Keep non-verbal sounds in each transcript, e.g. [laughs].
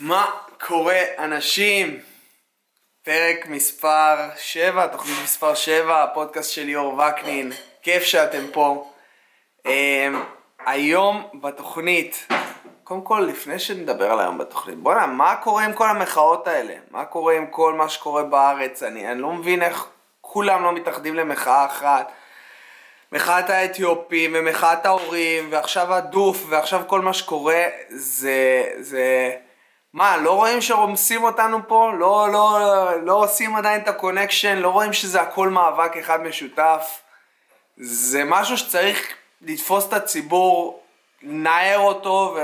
מה קורה אנשים? פרק מספר 7, תוכנית מספר 7, הפודקאסט של ליאור וקנין, כיף שאתם פה. Um, היום בתוכנית, קודם כל לפני שנדבר על היום בתוכנית, בוא'נה, מה קורה עם כל המחאות האלה? מה קורה עם כל מה שקורה בארץ? אני, אני לא מבין איך כולם לא מתאחדים למחאה אחת. מחאת האתיופים ומחאת ההורים ועכשיו הדוף ועכשיו כל מה שקורה זה, זה, מה, לא רואים שרומסים אותנו פה? לא, לא, לא עושים עדיין את ה connection? לא רואים שזה הכל מאבק אחד משותף? זה משהו שצריך לתפוס את הציבור, לנער אותו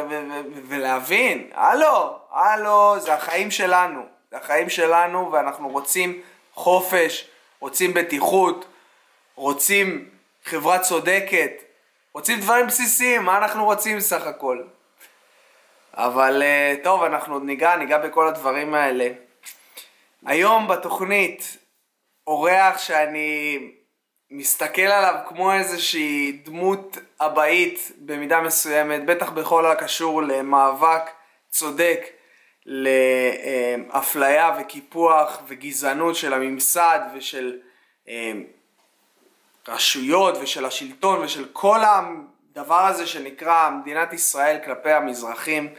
ולהבין, הלו, הלו, זה החיים שלנו, זה החיים שלנו ואנחנו רוצים חופש, רוצים בטיחות, רוצים חברה צודקת, רוצים דברים בסיסיים, מה אנחנו רוצים סך הכל? אבל אה, טוב, אנחנו עוד ניגע, ניגע בכל הדברים האלה. היום בתוכנית אורח שאני מסתכל עליו כמו איזושהי דמות אבאית במידה מסוימת, בטח בכל הקשור למאבק צודק, לאפליה וקיפוח וגזענות של הממסד ושל אה, רשויות ושל השלטון ושל כל הדבר הזה שנקרא מדינת ישראל כלפי המזרחים.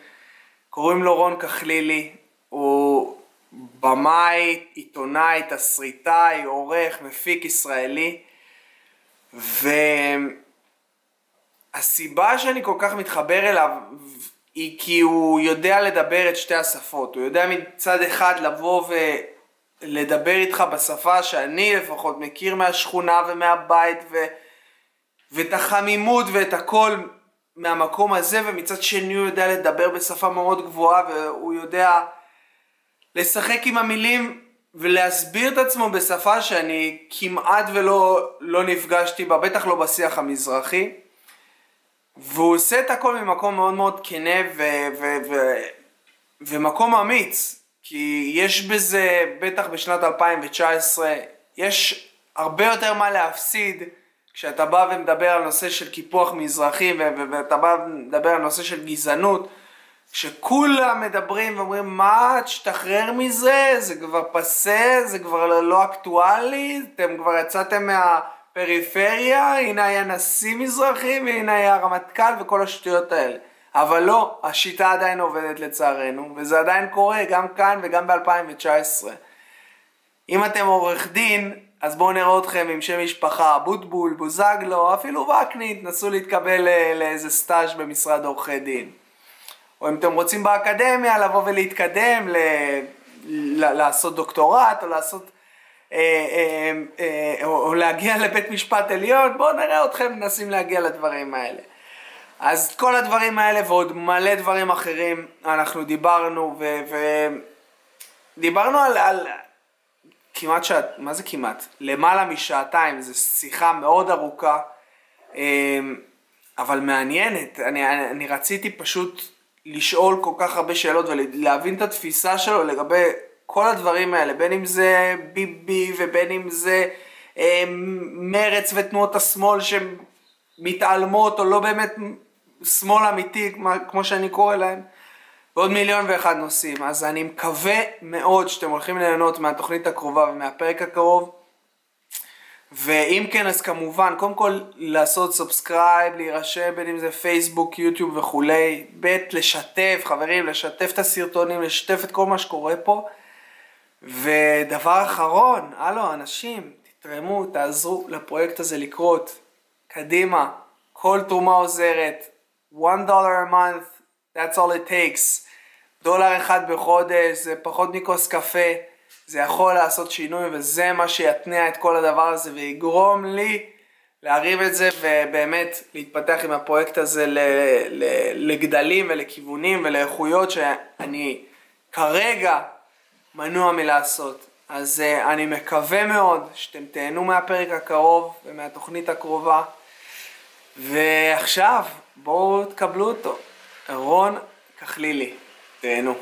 קוראים לו רון כחלילי, הוא במאי, עיתונאי, תסריטאי, עורך, מפיק ישראלי. והסיבה שאני כל כך מתחבר אליו היא כי הוא יודע לדבר את שתי השפות. הוא יודע מצד אחד לבוא ולדבר איתך בשפה שאני לפחות מכיר מהשכונה ומהבית ו... ואת החמימות ואת הכל מהמקום הזה, ומצד שני הוא יודע לדבר בשפה מאוד גבוהה והוא יודע לשחק עם המילים ולהסביר את עצמו בשפה שאני כמעט ולא לא נפגשתי בה, בטח לא בשיח המזרחי. והוא עושה את הכל ממקום מאוד מאוד כנה ו- ו- ו- ומקום אמיץ, כי יש בזה, בטח בשנת 2019, יש הרבה יותר מה להפסיד כשאתה בא ומדבר על נושא של קיפוח מזרחי ואתה בא ומדבר על נושא של גזענות, שכולם מדברים ואומרים מה, תשתחרר מזה, זה כבר פסה, זה כבר לא אקטואלי, אתם כבר יצאתם מהפריפריה, הנה היה נשיא מזרחי והנה היה רמטכ"ל וכל השטויות האלה. אבל לא, השיטה עדיין עובדת לצערנו, וזה עדיין קורה גם כאן וגם ב-2019. אם אתם עורך דין, אז בואו נראה אתכם עם שם משפחה, בוטבול, בוזגלו, אפילו וקנין, תנסו להתקבל לאיזה סטאז' במשרד עורכי דין. או אם אתם רוצים באקדמיה לבוא ולהתקדם, ל... ל... לעשות דוקטורט, או לעשות... אה, אה, אה, או, להגיע לבית משפט עליון, בואו נראה אתכם מנסים להגיע לדברים האלה. אז כל הדברים האלה ועוד מלא דברים אחרים אנחנו דיברנו ו... ו... דיברנו על, על, כמעט שעת, מה זה כמעט? למעלה משעתיים, זו שיחה מאוד ארוכה, אמ, אבל מעניינת. אני, אני רציתי פשוט לשאול כל כך הרבה שאלות ולהבין את התפיסה שלו לגבי כל הדברים האלה, בין אם זה ביבי ובין אם זה אה, מרץ ותנועות השמאל שמתעלמות או לא באמת שמאל אמיתי כמו שאני קורא להם. ועוד מיליון ואחד נושאים. אז אני מקווה מאוד שאתם הולכים ליהנות מהתוכנית הקרובה ומהפרק הקרוב. ואם כן, אז כמובן, קודם כל לעשות subscribe, להירשם בין אם זה פייסבוק, יוטיוב וכולי. ב', לשתף, חברים, לשתף את הסרטונים, לשתף את כל מה שקורה פה. ודבר אחרון, הלו, אנשים, תתרמו, תעזרו לפרויקט הזה לקרות. קדימה, כל תרומה עוזרת. one dollar a month, that's all it takes. דולר אחד בחודש, זה פחות מכוס קפה, זה יכול לעשות שינוי וזה מה שיתניע את כל הדבר הזה ויגרום לי להרים את זה ובאמת להתפתח עם הפרויקט הזה לגדלים ולכיוונים ולאיכויות שאני כרגע מנוע מלעשות. אז uh, אני מקווה מאוד שאתם תהנו מהפרק הקרוב ומהתוכנית הקרובה. ועכשיו בואו תקבלו אותו. רון כחלילי. תהנו.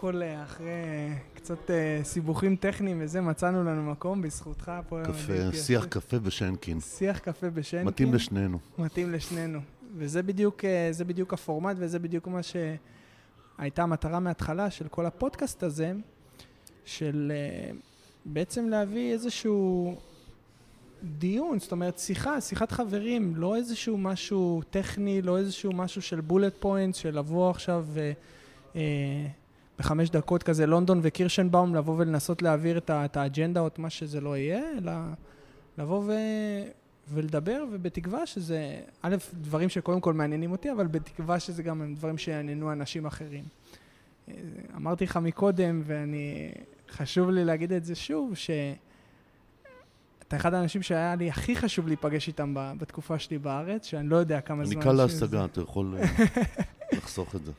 כל, אה, אחרי אה, קצת אה, סיבוכים טכניים וזה, מצאנו לנו מקום בזכותך פה. קפה, שיח קפה בשנקין. שיח קפה בשנקין. מתאים לשנינו. מתאים לשנינו. וזה בדיוק, בדיוק הפורמט, וזה בדיוק מה שהייתה המטרה מההתחלה של כל הפודקאסט הזה, של בעצם להביא איזשהו דיון, זאת אומרת שיחה, שיחת חברים, לא איזשהו משהו טכני, לא איזשהו משהו של בולט פוינט, של לבוא עכשיו ו... אה, בחמש דקות כזה לונדון וקירשנבאום, לבוא ולנסות להעביר את, את האג'נדה או את מה שזה לא יהיה, אלא לבוא ו... ולדבר, ובתקווה שזה, א', דברים שקודם כל מעניינים אותי, אבל בתקווה שזה גם דברים שיעניינו אנשים אחרים. אה, אמרתי לך מקודם, ואני, חשוב לי להגיד את זה שוב, ש... אתה אחד האנשים שהיה לי הכי חשוב להיפגש איתם בתקופה שלי בארץ, שאני לא יודע כמה זמן... אני קל להשגה, אתה יכול אה, [laughs] לחסוך את זה.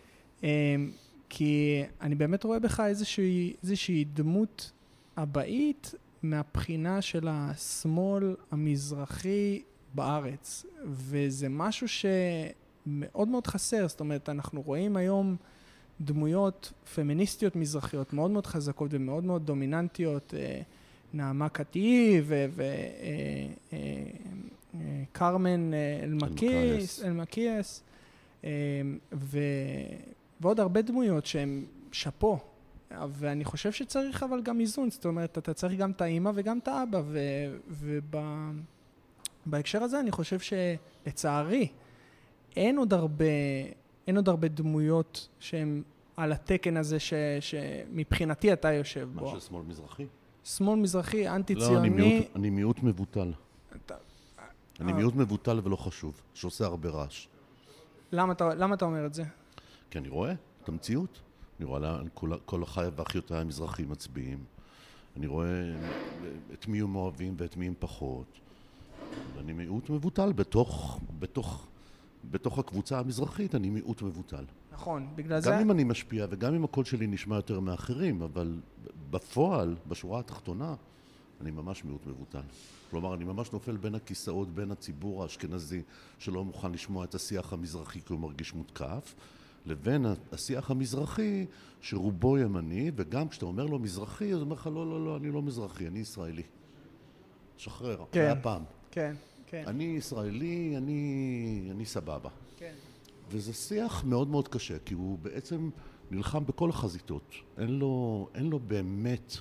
כי אני באמת רואה בך איזושהי, איזושהי דמות אבאית מהבחינה של השמאל המזרחי בארץ, וזה משהו שמאוד מאוד חסר, זאת אומרת, אנחנו רואים היום דמויות פמיניסטיות מזרחיות מאוד מאוד חזקות ומאוד מאוד דומיננטיות. אה, נעמה קטי וקרמן אה, אה, אלמקיאס, אה, ועוד הרבה דמויות שהן שאפו. ואני חושב שצריך אבל גם איזון, זאת אומרת, אתה צריך גם את האימא וגם את האבא, ובהקשר הזה אני חושב שלצערי, אין עוד הרבה, אין עוד הרבה דמויות שהן על התקן הזה ש, שמבחינתי אתה יושב מה בו. מה של שמאל מזרחי? שמאל מזרחי, אנטי-ציוני. לא, אני מיעוט, אני מיעוט מבוטל. אתה... אני מיעוט מבוטל ולא חשוב, שעושה הרבה רעש. למה אתה, למה אתה אומר את זה? כי אני רואה את המציאות. אני רואה לאן כל, כל אחיי ואחיותיי המזרחים מצביעים. אני רואה את מי הם אוהבים ואת מי הם פחות. אני מיעוט מבוטל בתוך, בתוך, בתוך הקבוצה המזרחית, אני מיעוט מבוטל. נכון, בגלל גם זה... גם אם אני משפיע וגם אם הקול שלי נשמע יותר מאחרים, אבל בפועל, בשורה התחתונה, אני ממש מיעוט מבוטל. כלומר, אני ממש נופל בין הכיסאות, בין הציבור האשכנזי שלא מוכן לשמוע את השיח המזרחי כי הוא מרגיש מותקף, לבין השיח המזרחי שרובו ימני, וגם כשאתה אומר לו מזרחי, אז הוא אומר לך, לא, לא, לא, אני לא מזרחי, אני ישראלי. שחרר, כן, היה פעם. כן, כן. אני ישראלי, אני, אני סבבה. כן. וזה שיח מאוד מאוד קשה, כי הוא בעצם נלחם בכל החזיתות. אין לו, אין לו באמת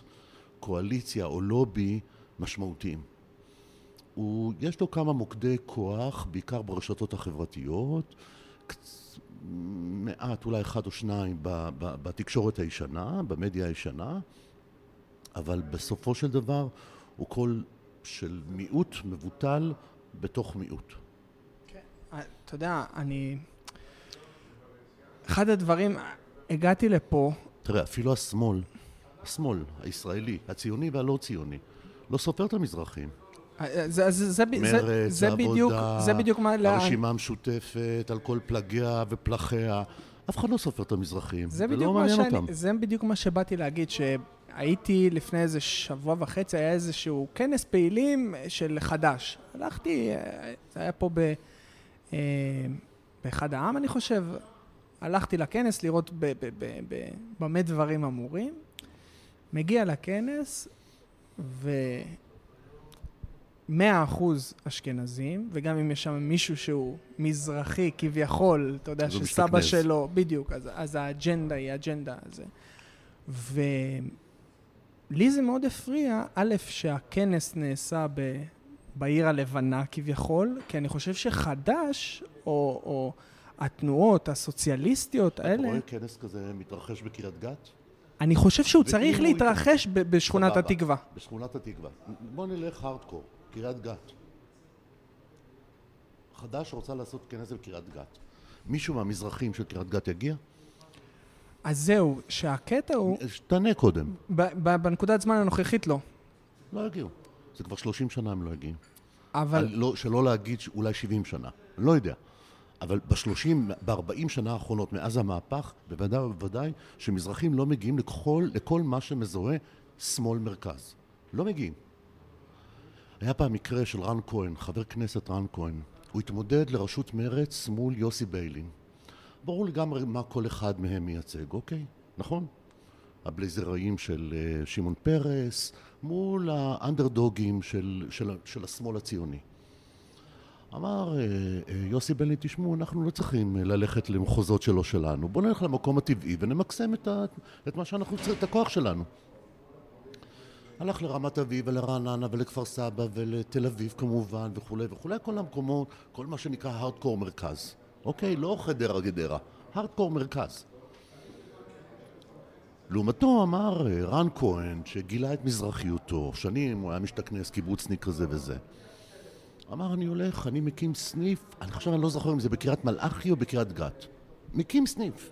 קואליציה או לובי משמעותיים. הוא, יש לו כמה מוקדי כוח, בעיקר ברשתות החברתיות, מעט, אולי אחד או שניים בתקשורת הישנה, במדיה הישנה, אבל בסופו של דבר הוא קול של מיעוט מבוטל בתוך מיעוט. כן, אתה יודע, אני... אחד הדברים, הגעתי לפה... תראה, אפילו השמאל, השמאל, הישראלי, הציוני והלא ציוני, לא סופר את המזרחים. אה, זה, זה, זה, מרץ, זה, עבודה, בדיוק, זה בדיוק מה... הרשימה המשותפת, על כל פלגיה ופלחיה. אף אחד לא סופר את המזרחים, זה, זה לא מעניין שאני, אותם. זה בדיוק מה שבאתי להגיד, שהייתי לפני איזה שבוע וחצי, היה איזשהו כנס פעילים של חד"ש. הלכתי, אה, זה היה פה ב, אה, באחד העם, אני חושב, הלכתי לכנס לראות במה דברים אמורים, מגיע לכנס, ו... מאה אחוז אשכנזים, וגם אם יש שם מישהו שהוא מזרחי כביכול, אתה יודע שסבא משתכנז. שלו, בדיוק, אז, אז האג'נדה היא האג'נדה הזה. ולי זה מאוד הפריע, א', שהכנס נעשה ב... בעיר הלבנה כביכול, כי אני חושב שחד"ש, או, או התנועות הסוציאליסטיות האלה... אתה רואה כנס כזה מתרחש בקריית גת? אני חושב שהוא צריך להתרחש בשכונת התקווה. בשכונת התקווה. בוא נלך הארדקור, קריית גת. חד"ש רוצה לעשות כנס בקריית גת. מישהו מהמזרחים של קריית גת יגיע? אז זהו, שהקטע הוא... תענה קודם. בנקודת זמן הנוכחית לא. לא יגיעו. זה כבר 30 שנה הם לא יגיעו. אבל... לא, שלא להגיד אולי 70 שנה. לא יודע. אבל בשלושים, בארבעים שנה האחרונות, מאז המהפך, בוודאי ובוודאי שמזרחים לא מגיעים לכל, לכל מה שמזוהה שמאל-מרכז. לא מגיעים. היה פעם מקרה של רן כהן, חבר כנסת רן כהן. הוא התמודד לראשות מרצ מול יוסי ביילין. ברור לגמרי מה כל אחד מהם מייצג, אוקיי? נכון? הבלייזראים של אה, שמעון פרס מול האנדרדוגים של, של, של השמאל הציוני. אמר אה, אה, יוסי בני, תשמעו, אנחנו לא צריכים ללכת למחוזות שלא שלנו, בואו נלך למקום הטבעי ונמקסם את, ה, את מה שאנחנו צריכים, את הכוח שלנו. הלך לרמת אביב ולרעננה ולכפר סבא ולתל אביב כמובן וכולי וכולי, כל המקומות, כל מה שנקרא הארדקור מרכז. אוקיי? לא חדרה גדרה, הארדקור מרכז. לעומתו אמר אה, רן כהן, שגילה את מזרחיותו, שנים הוא היה משתכנס, קיבוצניק כזה וזה. אמר, אני הולך, אני מקים סניף, אני חושב, אני לא זוכר אם זה בקריית מלאכי או בקריית גת. מקים סניף.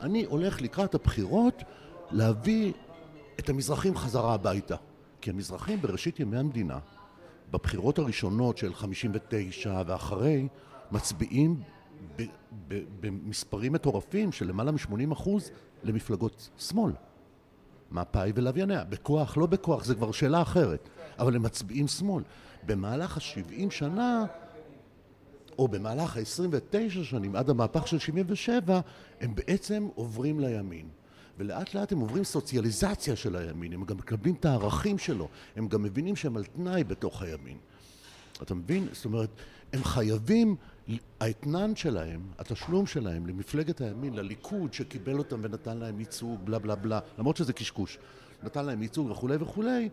אני הולך לקראת הבחירות להביא את המזרחים חזרה הביתה. כי המזרחים בראשית ימי המדינה, בבחירות הראשונות של 59 ואחרי, מצביעים במספרים מטורפים של למעלה מ-80 אחוז למפלגות שמאל. מפא"י ולווייניה. בכוח, לא בכוח, זה כבר שאלה אחרת. אבל הם מצביעים שמאל. במהלך ה-70 שנה, או במהלך ה-29 שנים, עד המהפך של 77, הם בעצם עוברים לימין. ולאט לאט הם עוברים סוציאליזציה של הימין, הם גם מקבלים את הערכים שלו, הם גם מבינים שהם על תנאי בתוך הימין. אתה מבין? זאת אומרת, הם חייבים, האתנן שלהם, התשלום שלהם למפלגת הימין, לליכוד שקיבל אותם ונתן להם ייצוג, בלה בלה בלה, למרות שזה קשקוש, נתן להם ייצוג וכולי וכולי,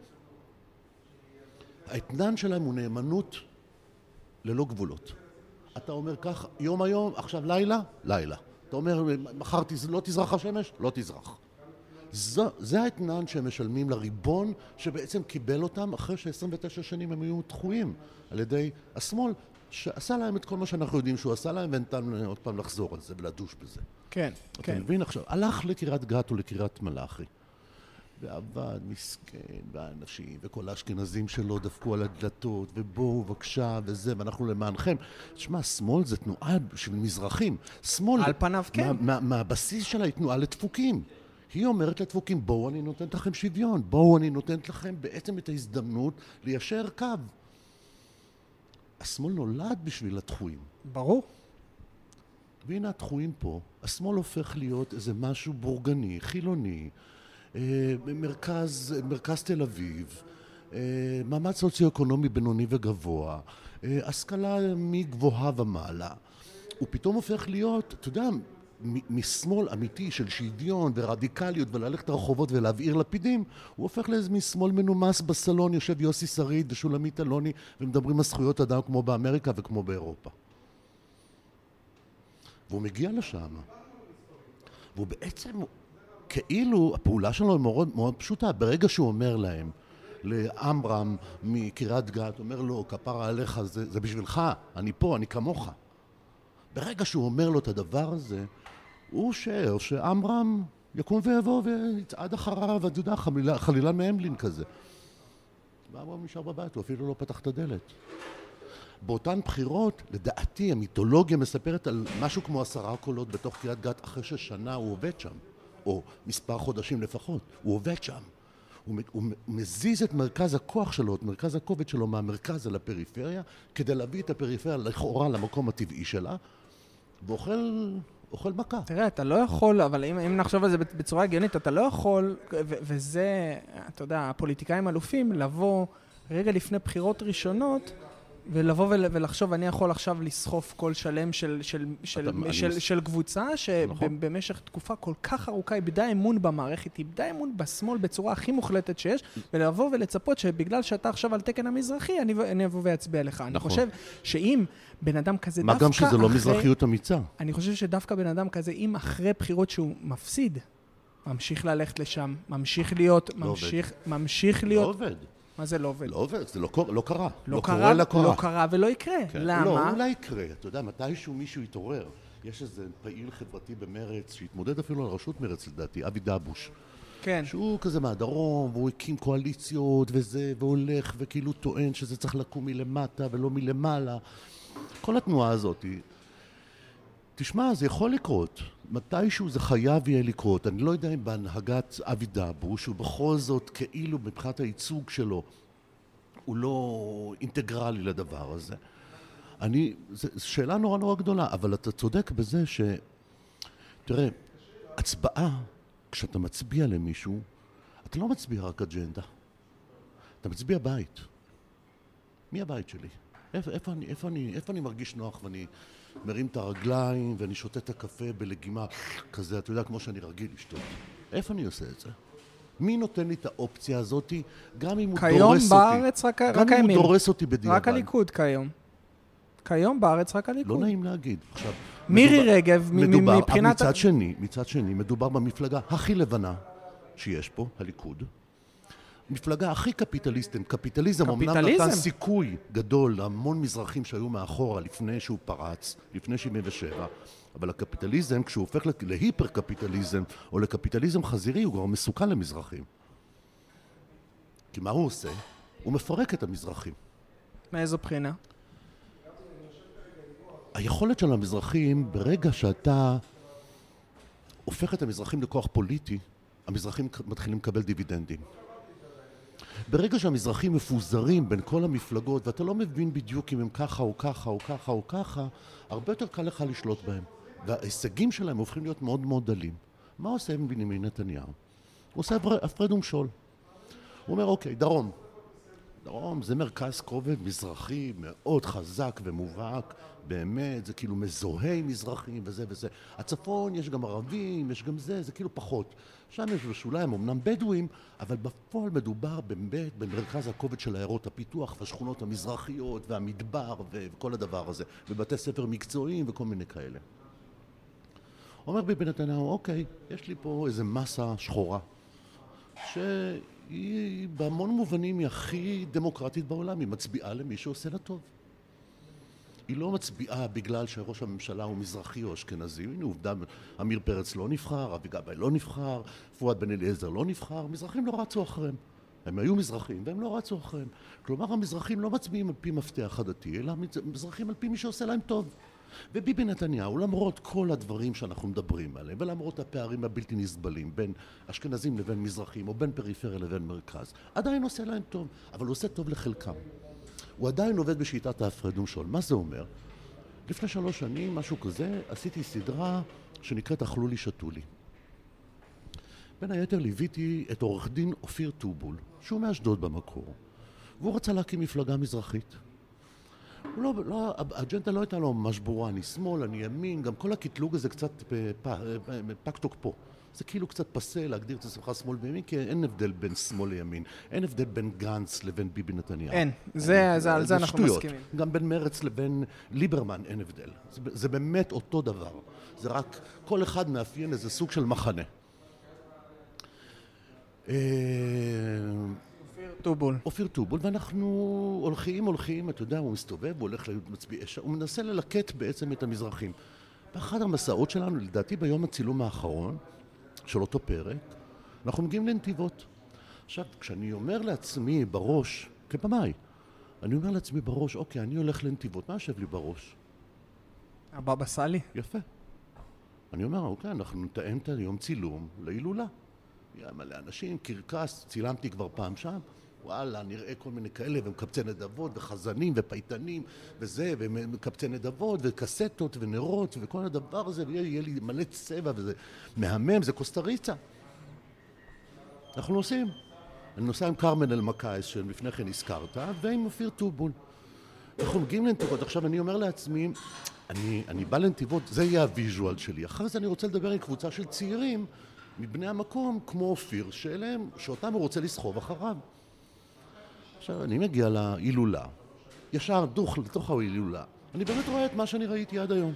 האתנן שלהם הוא נאמנות ללא גבולות. אתה אומר כך, יום היום, עכשיו לילה, לילה. אתה אומר, מחר לא תזרח השמש? לא תזרח. זו, זה האתנן שהם משלמים לריבון שבעצם קיבל אותם אחרי ש-29 שנים הם היו דחויים על ידי השמאל שעשה להם את כל מה שאנחנו יודעים שהוא עשה להם וניתן עוד פעם לחזור על זה ולדוש בזה. כן, אתה כן. אתה מבין עכשיו? הלך לקריית גת או לקריית מלאכי ועבד מסכן, והאנשים, וכל האשכנזים שלו דפקו על הדלתות, ובואו בבקשה, וזה, ואנחנו למענכם. תשמע, שמאל זה תנועה בשביל מזרחים. שמאל... על פניו כן. מה, מה, מהבסיס שלה היא תנועה לדפוקים. היא אומרת לדפוקים, בואו אני נותנת לכם שוויון, בואו אני נותנת לכם בעצם את ההזדמנות ליישר קו. השמאל נולד בשביל הדחויים. ברור. והנה הדחויים פה, השמאל הופך להיות איזה משהו בורגני, חילוני, מרכז, מרכז תל אביב, אה, מעמד סוציו-אקונומי בינוני וגבוה, אה, השכלה מגבוהה ומעלה. הוא פתאום הופך להיות, אתה יודע, משמאל אמיתי של שוויון ורדיקליות וללכת לרחובות ולהבעיר לפידים, הוא הופך לאיזה משמאל מנומס בסלון, יושב יוסי שריד ושולמית אלוני ומדברים על זכויות אדם כמו באמריקה וכמו באירופה. והוא מגיע לשם, והוא בעצם, כאילו, הפעולה שלו מאוד, מאוד פשוטה. ברגע שהוא אומר להם, לעמרם מקריית גת, אומר לו, כפרה עליך, זה, זה בשבילך, אני פה, אני כמוך. ברגע שהוא אומר לו את הדבר הזה, הוא שער שעמרם יקום ויבוא ויצעד אחריו, אתה יודע, חלילה, חלילה מהמלין כזה. ועמרם נשאר בבית, הוא אפילו לא פתח את הדלת. באותן בחירות, לדעתי, המיתולוגיה מספרת על משהו כמו עשרה קולות בתוך קריית גת אחרי ששנה הוא עובד שם, או מספר חודשים לפחות, הוא עובד שם. הוא, הוא מזיז את מרכז הכוח שלו, את מרכז הכובד שלו מהמרכז אל הפריפריה, כדי להביא את הפריפריה לכאורה למקום הטבעי שלה, ואוכל אוכל מכה. תראה, אתה לא יכול, אבל אם, אם נחשוב על זה בצורה הגיונית, אתה לא יכול, ו- וזה, אתה יודע, הפוליטיקאים אלופים, לבוא רגע לפני בחירות ראשונות, ולבוא ול, ולחשוב, אני יכול עכשיו לסחוף קול שלם של, של, של, אתה- של, אני- של קבוצה נכון. שבמשך תקופה כל כך ארוכה איבדה אמון במערכת, איבדה אמון בשמאל בצורה הכי מוחלטת שיש, ולבוא ולצפות שבגלל שאתה עכשיו על תקן המזרחי, אני, אני אבוא ואצביע לך. אני נכון. חושב שאם בן אדם כזה מה דווקא גם שזה לא אחרי- מזרחיות אמיצה. אני חושב שדווקא בן אדם כזה, אם אחרי בחירות שהוא מפסיד, ממשיך ללכת לשם, ממשיך להיות, לא ממשיך, ממשיך לא להיות, עובד. מה זה לא עובד? לא עובד, זה לא, קור- לא קרה. לא קורה, קרה, לא קרה. לא קרה ולא יקרה. כן. למה? לא, אולי יקרה. אתה יודע, מתישהו מישהו יתעורר. יש איזה פעיל חברתי במרץ, שהתמודד אפילו על ראשות מרץ לדעתי, אבי דבוש. כן. שהוא כזה מהדרום, והוא הקים קואליציות וזה, והולך וכאילו טוען שזה צריך לקום מלמטה ולא מלמעלה. כל התנועה הזאת. תשמע, זה יכול לקרות. מתישהו זה חייב יהיה לקרות. אני לא יודע אם בהנהגת אבי דבוש, הוא בכל זאת כאילו מבחינת הייצוג שלו, הוא לא אינטגרלי לדבר הזה. אני, זו שאלה נורא נורא גדולה, אבל אתה צודק בזה ש... תראה, הצבעה, כשאתה מצביע למישהו, אתה לא מצביע רק אג'נדה. אתה מצביע בית. מי הבית שלי? איפה, איפה, אני, איפה, אני, איפה אני מרגיש נוח ואני מרים את הרגליים ואני שותה את הקפה בלגימה כזה, אתה יודע, כמו שאני רגיל לשתות. איפה אני עושה את זה? מי נותן לי את האופציה הזאת, גם אם הוא כיום דורס בארץ אותי? רק- גם רק אם הימין. הוא דורס אותי בדיעבד. רק הליכוד כיום. כיום בארץ רק הליכוד. לא נעים להגיד. עכשיו, מירי מדובר- רגב, מדובר, מבחינת... מצד שני, מצד שני, מדובר במפלגה הכי לבנה שיש פה, הליכוד. מפלגה הכי קפיטליסטית. קפיטליזם אמנם קפיטליזם? נתן סיכוי גדול להמון מזרחים שהיו מאחורה לפני שהוא פרץ, לפני 77, אבל הקפיטליזם, כשהוא הופך לה- להיפר קפיטליזם או לקפיטליזם חזירי, הוא כבר מסוכן למזרחים. כי מה הוא עושה? הוא מפרק את המזרחים. מאיזו בחינה? היכולת של המזרחים, ברגע שאתה הופך את המזרחים לכוח פוליטי, המזרחים מתחילים לקבל דיבידנדים. ברגע שהמזרחים מפוזרים בין כל המפלגות, ואתה לא מבין בדיוק אם הם ככה או ככה או ככה או ככה, הרבה יותר קל לך לשלוט בהם. וההישגים שלהם הופכים להיות מאוד מאוד דלים. מה עושה בנימין נתניהו? הוא עושה הפרד- ומשול. הוא אומר, אוקיי, דרום. דרום זה מרכז כובד מזרחי מאוד חזק ומובהק, באמת, זה כאילו מזוהה עם מזרחים וזה וזה. הצפון יש גם ערבים, יש גם זה, זה כאילו פחות. שם יש בשוליים אמנם בדואים, אבל בפועל מדובר באמת במרכז הכובד של עיירות הפיתוח והשכונות המזרחיות והמדבר וכל הדבר הזה, ובתי ספר מקצועיים וכל מיני כאלה. אומר ביבי נתניהו, אוקיי, יש לי פה איזה מסה שחורה, שהיא בהמון מובנים היא הכי דמוקרטית בעולם, היא מצביעה למי שעושה לה טוב. היא לא מצביעה בגלל שראש הממשלה הוא מזרחי או אשכנזי, הנה עובדה, עמיר פרץ לא נבחר, אבי גבאי לא נבחר, פואד בן אליעזר לא נבחר, מזרחים לא רצו אחריהם. הם היו מזרחים והם לא רצו אחריהם. כלומר המזרחים לא מצביעים על פי מפתח עדתי, אלא מזרחים על פי מי שעושה להם טוב. וביבי נתניהו, למרות כל הדברים שאנחנו מדברים עליהם, ולמרות הפערים הבלתי נסבלים בין אשכנזים לבין מזרחים, או בין פריפריה לבין מרכז, עדיין עושה להם טוב, אבל הוא עושה טוב לחלקם. הוא עדיין עובד בשיטת ההפרד ומשול. מה זה אומר? לפני שלוש שנים, משהו כזה, עשיתי סדרה שנקראת אכלו לי שתו לי. בין היתר ליוויתי את עורך דין אופיר טובול, שהוא מאשדוד במקור, והוא רצה להקים מפלגה מזרחית. הוא לא, לא, האג'נדה לא הייתה לו ממש ברורה, אני שמאל, אני ימין, גם כל הקטלוג הזה קצת פג תוקפו. זה כאילו קצת פסה להגדיר את עצמך שמאל וימין, כי אין הבדל בין שמאל לימין. אין הבדל בין גנץ לבין ביבי נתניהו. אין, זה, זה, על זה אנחנו שטויות. מסכימים. גם בין מרץ לבין ליברמן אין הבדל. זה, זה באמת אותו דבר. זה רק, כל אחד מאפיין איזה סוג של מחנה. טובול. אופיר טובול, ואנחנו הולכים, הולכים, אתה יודע, הוא מסתובב, הוא הולך למצביעי ש... הוא מנסה ללקט בעצם את המזרחים. באחד המסעות שלנו, לדעתי ביום הצילום האחרון של אותו פרק, אנחנו מגיעים לנתיבות. עכשיו, כשאני אומר לעצמי בראש, כבמאי, אני אומר לעצמי בראש, אוקיי, אני הולך לנתיבות, מה יושב לי בראש? הבבא סאלי? יפה. אני אומר, אוקיי, אנחנו נתאם את היום צילום להילולה. היה מלא אנשים, קרקס, צילמתי כבר פעם שם, וואלה, נראה כל מיני כאלה, ומקבצי נדבות, וחזנים, ופייטנים, וזה, ומקבצי נדבות, וקסטות, ונרות, וכל הדבר הזה, ויהיה לי מלא צבע, וזה מהמם, זה קוסטה ריצה. אנחנו נוסעים. אני נוסע עם קרמן אלמקייס, שלפני כן הזכרת, ועם אופיר טובול. אנחנו מגיעים לנתיבות, עכשיו אני אומר לעצמי, אני, אני בא לנתיבות, זה יהיה הוויז'ואל שלי. אחרי זה אני רוצה לדבר עם קבוצה של צעירים מבני המקום, כמו אופיר, שאליהם, שאותם הוא רוצה לסחוב אחריו. עכשיו, אני מגיע להילולה, ישר דוך לתוך ההילולה. אני באמת רואה את מה שאני ראיתי עד היום.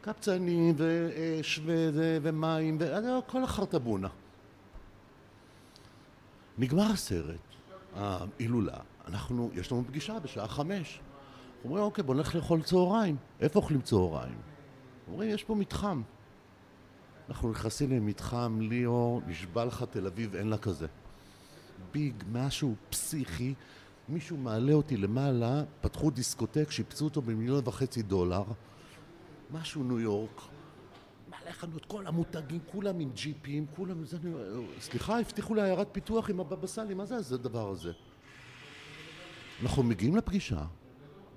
קפצנים ואש וזה, ומים, וכל החרטבונה. נגמר הסרט, ההילולה, אנחנו, יש לנו פגישה בשעה חמש. אומרים, אוקיי, בוא נלך לאכול צהריים. איפה אוכלים צהריים? אומרים, יש פה מתחם. אנחנו נכנסים למתחם ליאור, נשבע לך תל אביב, אין לה כזה. ביג, משהו פסיכי, מישהו מעלה אותי למעלה, פתחו דיסקוטק, שיפצו אותו במיליון וחצי דולר, משהו ניו יורק, מלא חנות, כל המותגים, כולם עם ג'יפים, כולם... זה, סליחה, הבטיחו לי עיירת פיתוח עם הבבא סאלי, מה זה הדבר הזה? אנחנו מגיעים לפגישה,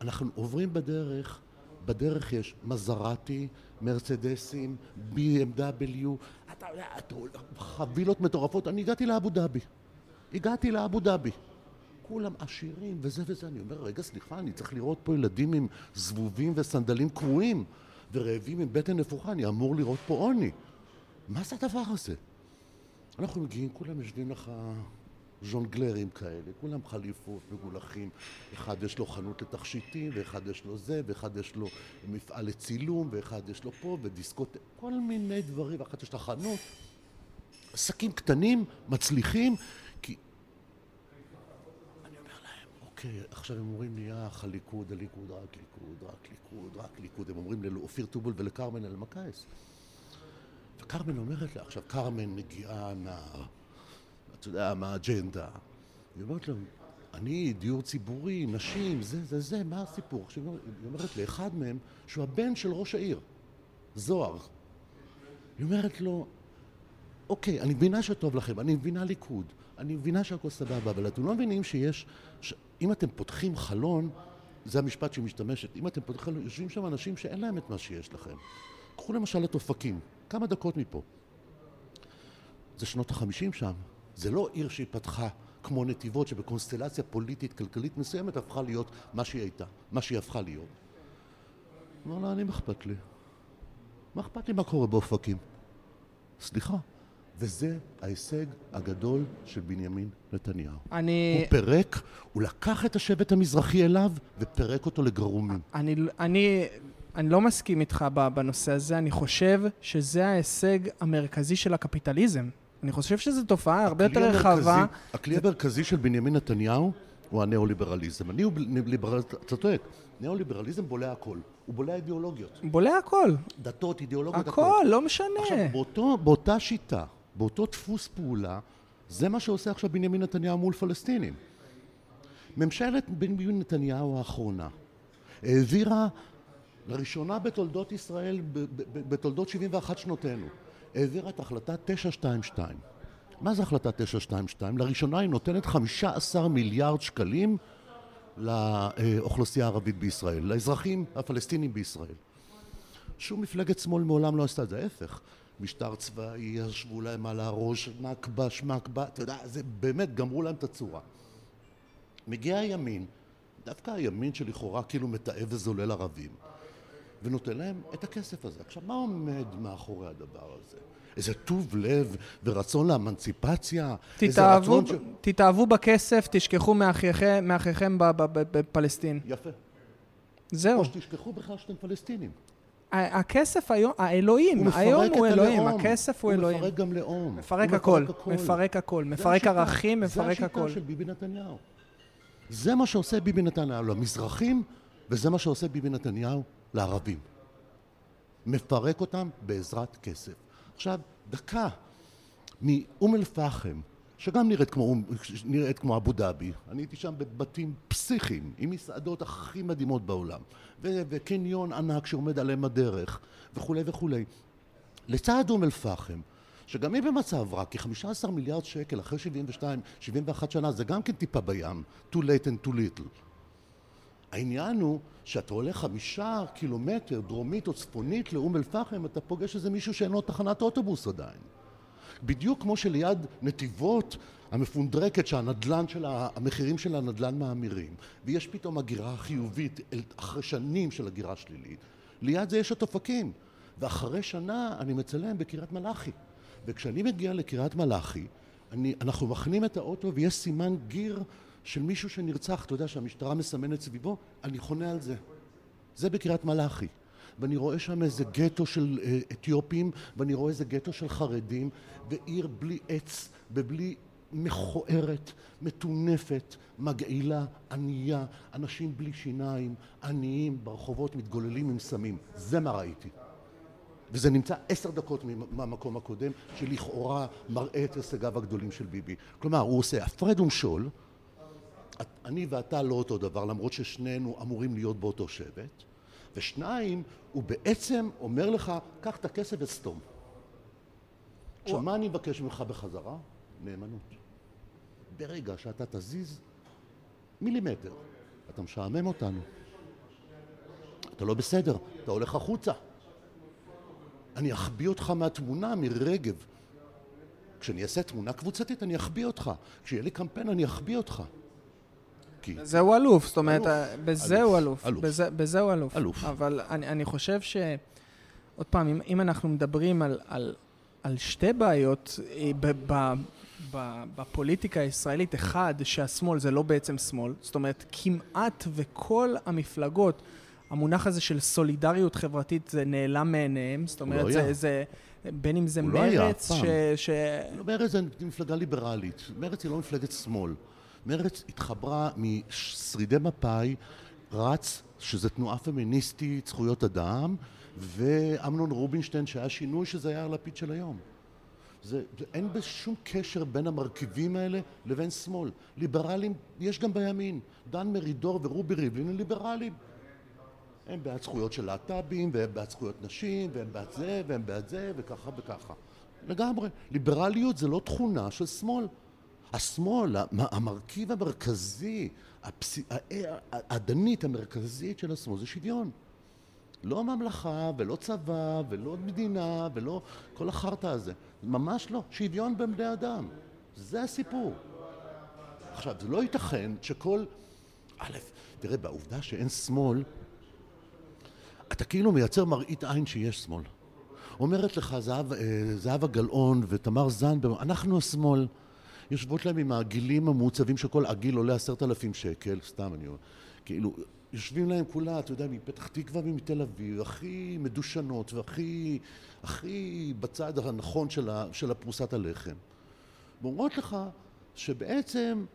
אנחנו עוברים בדרך בדרך יש מזרטי, מרצדסים, BMW, אתה יודע, חבילות מטורפות. אני הגעתי לאבו דאבי. הגעתי לאבו דאבי. כולם עשירים וזה וזה. אני אומר, רגע, סליחה, אני צריך לראות פה ילדים עם זבובים וסנדלים קרועים ורעבים עם בטן נפוחה, אני אמור לראות פה עוני. מה זה הדבר הזה? אנחנו מגיעים, כולם יושבים לך ז'ונגלרים כאלה, כולם חליפות, מגולחים. אחד יש לו חנות לתכשיטים, ואחד יש לו זה, ואחד יש לו מפעל לצילום, ואחד יש לו פה, ודיסקוט... כל מיני דברים, ואחת יש לה חנות. עסקים קטנים, מצליחים, כי... אני אומר להם, אוקיי, עכשיו הם אומרים לי, אח, הליכוד, הליכוד, רק ליכוד, רק ליכוד, רק ליכוד. הם אומרים לאופיר טובול ולכרמן אלמקייס. וכרמן אומרת לה, עכשיו כרמן מגיעה מה... אתה יודע, מהאג'נדה. היא אומרת לו, אני, דיור ציבורי, נשים, זה, זה, זה, מה הסיפור? עכשיו היא אומרת לאחד מהם, שהוא הבן של ראש העיר, זוהר. היא אומרת לו, אוקיי, אני מבינה שטוב לכם, אני מבינה ליכוד, אני מבינה שהכל סבבה, אבל אתם לא מבינים שיש, ש... אם אתם פותחים חלון, זה המשפט שהיא משתמשת, אם אתם פותחים חלון, יושבים שם אנשים שאין להם את מה שיש לכם. קחו למשל את אופקים, כמה דקות מפה. זה שנות החמישים שם. זה לא עיר שהיא פתחה כמו נתיבות, שבקונסטלציה פוליטית, כלכלית מסוימת, הפכה להיות מה שהיא הייתה, מה שהיא הפכה להיות. אמר לה, אני, מה אכפת לי? מה אכפת לי מה קורה באופקים? סליחה. וזה ההישג הגדול של בנימין נתניהו. אני, הוא פירק, הוא לקח את השבט המזרחי אליו ופירק אותו לגרומים. אני, אני, אני לא מסכים איתך בנושא הזה, אני חושב שזה ההישג המרכזי של הקפיטליזם. אני חושב שזו תופעה הרבה יותר הכלי רחבה. המרכזי- הכלי המרכזי של בנימין נתניהו הוא הניאו-ליברליזם. הניאו-ליברליזם, אתה צודק, ניאו-ליברליזם בולע הכל. הוא בולע אידיאולוגיות. בולע הכל. דתות, אידיאולוגיות, הכל, לא משנה. עכשיו, באותו, באותה שיטה, באותו דפוס פעולה, זה מה שעושה עכשיו בנימין נתניהו מול פלסטינים. ממשלת בנימין נתניהו האחרונה העבירה לראשונה בתולדות ישראל, בתולדות 71 שנותינו, העבירה את החלטה 922. מה זה החלטה 922? לראשונה היא נותנת 15 מיליארד שקלים לאוכלוסייה הערבית בישראל, לאזרחים הפלסטינים בישראל. שום מפלגת שמאל מעולם לא עשתה את זה, ההפך. משטר צבאי, ישבו להם על הראש, נכבה, שמכבה, אתה יודע, זה באמת, גמרו להם את הצורה. מגיע הימין, דווקא הימין שלכאורה כאילו מתעב וזולל ערבים, ונותן להם את הכסף הזה. עכשיו, מה עומד מאחורי הדבר הזה? איזה טוב לב ורצון לאמנציפציה? תתאהבו, ש- תתאהבו בכסף, תשכחו מאחיכם, מאחיכם ב- ב- ב- בפלסטין. יפה. זהו. או שתשכחו בכלל שאתם פלסטינים. הכסף היום, האלוהים, הוא היום הוא אלוהים, הלאום. הכסף הוא אלוהים. הוא מפרק גם לאום. מפרק הוא הכל, מפרק הכל, זה מפרק. ערכים, מפרק זה הכל. השיטה של ביבי נתניהו. זה מה שעושה ביבי נתניהו למזרחים, וזה מה שעושה ביבי נתניהו לערבים. מפרק אותם בעזרת כסף. עכשיו, דקה מאום אל-פחם, שגם נראית כמו, נראית כמו אבו דאבי, אני הייתי שם בבתים פסיכיים, עם מסעדות הכי מדהימות בעולם, ו- וקניון ענק שעומד על אם הדרך, וכולי וכולי. לצד אום אל-פחם, שגם היא במצב רע, כי 15 מיליארד שקל אחרי 72, 71 שנה, זה גם כן טיפה בים, too late and too little. העניין הוא שאתה הולך חמישה קילומטר דרומית או צפונית לאום אל-פחם, אתה פוגש איזה מישהו שאין לו תחנת אוטובוס עדיין. בדיוק כמו שליד נתיבות המפונדרקת שהנדלן של ה... המחירים של הנדלן מאמירים. ויש פתאום הגירה חיובית אחרי שנים של הגירה שלילית. ליד זה יש את אופקים. ואחרי שנה אני מצלם בקריית מלאכי. וכשאני מגיע לקריית מלאכי אני, אנחנו מכנים את האוטו ויש סימן גיר של מישהו שנרצח. אתה יודע שהמשטרה מסמנת סביבו? אני חונה על זה. זה בקריית מלאכי. ואני רואה שם איזה גטו של אה, אתיופים, ואני רואה איזה גטו של חרדים, ועיר בלי עץ ובלי מכוערת, מטונפת, מגעילה, ענייה, אנשים בלי שיניים, עניים, ברחובות מתגוללים עם סמים. זה מה ראיתי. וזה נמצא עשר דקות מהמקום הקודם, שלכאורה מראה את הישגיו הגדולים של ביבי. כלומר, הוא עושה הפרד ומשול, אני ואתה לא אותו דבר, למרות ששנינו אמורים להיות באותו שבט, ושניים, הוא בעצם אומר לך, קח את הכסף וסתום. עכשיו, מה אני מבקש ממך בחזרה? נאמנות. ברגע שאתה תזיז מילימטר, אתה משעמם אותנו. אתה לא בסדר, אתה הולך החוצה. אני אחביא אותך מהתמונה, מרגב. כשאני אעשה תמונה קבוצתית, אני אחביא אותך. כשיהיה לי קמפיין, אני אחביא אותך. כי... בזה הוא אלוף, זאת אומרת, אלוף. בזה אלוף. הוא אלוף. אלוף. בזה, בזה הוא אלוף. אלוף. אבל אני, אני חושב ש... עוד פעם, אם, אם אנחנו מדברים על, על, על שתי בעיות אה, ב, ב, ב, בפוליטיקה הישראלית, אחד, שהשמאל זה לא בעצם שמאל, זאת אומרת, כמעט וכל המפלגות, המונח הזה של סולידריות חברתית זה נעלם מעיניהם, זאת אומרת, לא זה, זה, בין אם זה לא מרץ, ש... ש... לא, מרץ זה מפלגה ליברלית, מרץ היא לא מפלגת שמאל. מרץ התחברה משרידי מפא"י, רץ, שזה תנועה פמיניסטית, זכויות אדם, ואמנון רובינשטיין, שהיה שינוי שזה היה הלפיד של היום. זה, זה, אין בשום קשר בין המרכיבים האלה לבין שמאל. ליברלים יש גם בימין. דן מרידור ורובי ריבלין הם ליברלים. הם בעד זכויות של להט"בים, והם בעד זכויות נשים, והם בעד זה, והם בעד זה, וככה וככה. לגמרי. ליברליות זה לא תכונה של שמאל. השמאל, המרכיב המרכזי, האדנית המרכזית של השמאל זה שוויון. לא ממלכה ולא צבא ולא מדינה ולא כל החרטא הזה. ממש לא. שוויון בין בני אדם. זה הסיפור. עכשיו, זה לא ייתכן שכל... א', תראה, בעובדה שאין שמאל, אתה כאילו מייצר מראית עין שיש שמאל. אומרת לך זהב, אה, זהבה גלאון ותמר זנדברג, אנחנו השמאל. יושבות להם עם העגילים המעוצבים שכל עגיל עולה עשרת אלפים שקל, סתם אני אומר, כאילו, יושבים להם כולה, אתה יודע, מפתח תקווה ומתל אביב, הכי מדושנות והכי הכי בצד הנכון של, ה, של הפרוסת הלחם. ואומרות לך שבעצם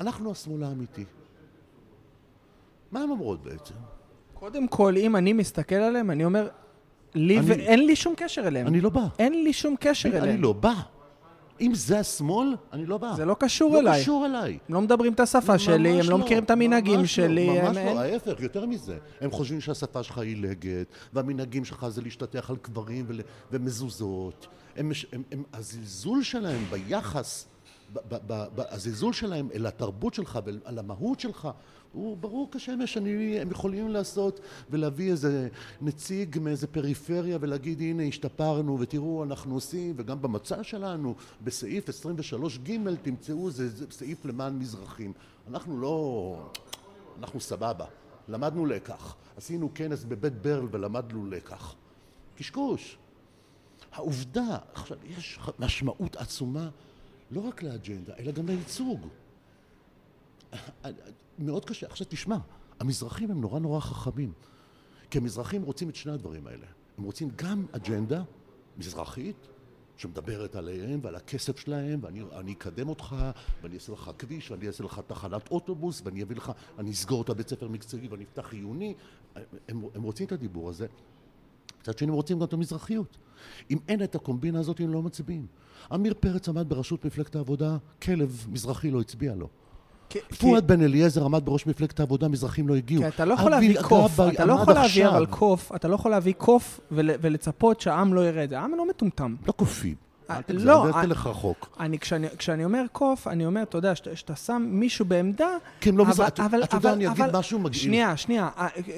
אנחנו השמאל האמיתי. מה הן אומרות בעצם? קודם כל, אם אני מסתכל עליהם, אני אומר, לי אני, ואין לי שום קשר אליהם. אני לא בא. אין לי שום קשר אני, אליהם. אני לא בא. אם זה השמאל, אני לא בא. זה לא קשור לא אליי. לא קשור אליי. הם לא מדברים את השפה שלי, הם לא, לא מכירים את המנהגים ממש שלי. לא, ממש הם... לא, ההפך, יותר מזה. הם חושבים שהשפה שלך עילגת, והמנהגים שלך זה להשתטח על קברים ול... ומזוזות. הם, הם, הם, הזלזול שלהם ביחס, ב, ב, ב, ב, הזלזול שלהם אל התרבות שלך ועל המהות שלך, הוא ברור כשמש, אני, הם יכולים לעשות ולהביא איזה נציג מאיזה פריפריה ולהגיד הנה השתפרנו ותראו אנחנו עושים וגם במצע שלנו בסעיף 23 ג' תמצאו איזה סעיף למען מזרחים. אנחנו לא... אנחנו סבבה. למדנו לקח. עשינו כנס בבית ברל ולמדנו לקח. קשקוש. העובדה, עכשיו יש משמעות עצומה לא רק לאג'נדה אלא גם לייצוג מאוד קשה. עכשיו תשמע, המזרחים הם נורא נורא חכמים. כי המזרחים רוצים את שני הדברים האלה. הם רוצים גם אג'נדה מזרחית, שמדברת עליהם ועל הכסף שלהם, ואני אקדם אותך, ואני אעשה לך כביש, ואני אעשה לך תחנת אוטובוס, ואני אביא לך, אני אסגור את הבית ספר מקצועי ואני אפתח עיוני. הם, הם רוצים את הדיבור הזה. מצד שני הם רוצים גם את המזרחיות. אם אין את הקומבינה הזאת, הם לא מצביעים. עמיר פרץ עמד בראשות מפלגת העבודה, כלב מזרחי לא הצביע לו. פואד בן אליעזר עמד בראש מפלגת העבודה, מזרחים לא הגיעו. כי אתה לא יכול להביא קוף, אתה לא יכול להביא אבל קוף, אתה לא יכול להביא קוף ולצפות שהעם לא ירד. העם לא מטומטם. לא קופים. אל תגזר, לא, אל תלך רחוק. אני, כשאני, כשאני אומר קוף, אני אומר, אתה יודע, שאתה שם מישהו בעמדה... כן, לא מזרח, אתה יודע, אני אגיד משהו מגעיל. שנייה, שנייה,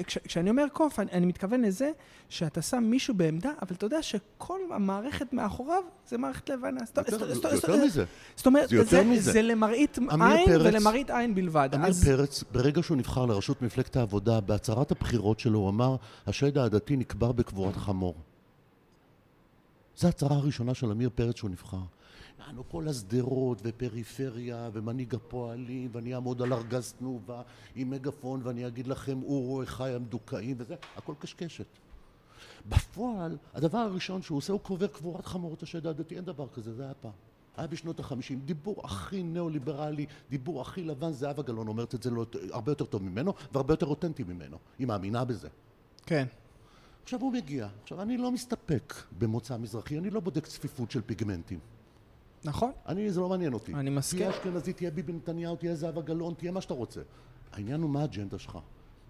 כש, כשאני אומר קוף, אני, אני מתכוון לזה שאתה שם מישהו בעמדה, אבל אתה יודע שכל המערכת מאחוריו זה מערכת לבנה. יותר, יותר מזה. זאת אומרת, זה, למראית עין ולמראית עין בלבד. עמיר. פרץ, ברגע שהוא נבחר לראשות מפלגת העבודה, בהצהרת הבחירות שלו הוא אמר, השד העדתי נקבר בקבורת חמור. זו ההצהרה הראשונה של עמיר פרץ שהוא נבחר. יענו כל השדרות ופריפריה ומנהיג הפועלים ואני אעמוד על ארגז תנובה עם מגפון ואני אגיד לכם אורו אחי המדוכאים וזה, הכל קשקשת. בפועל, הדבר הראשון שהוא עושה הוא קובר קבורת חמורות השד הדתי, אין דבר כזה, זה היה פעם. היה בשנות החמישים, דיבור הכי ניאו-ליברלי, דיבור הכי לבן, זהבה גלאון אומרת את זה לא, הרבה יותר טוב ממנו והרבה יותר אותנטי ממנו, היא מאמינה בזה. כן. עכשיו הוא מגיע. עכשיו, אני לא מסתפק במוצא מזרחי, אני לא בודק צפיפות של פיגמנטים. נכון. אני, זה לא מעניין אותי. אני מסכים. תהיה אשכנזי, תהיה ביבי נתניהו, תהיה זהבה גלאון, תהיה מה שאתה רוצה. העניין הוא מה האג'נדה שלך.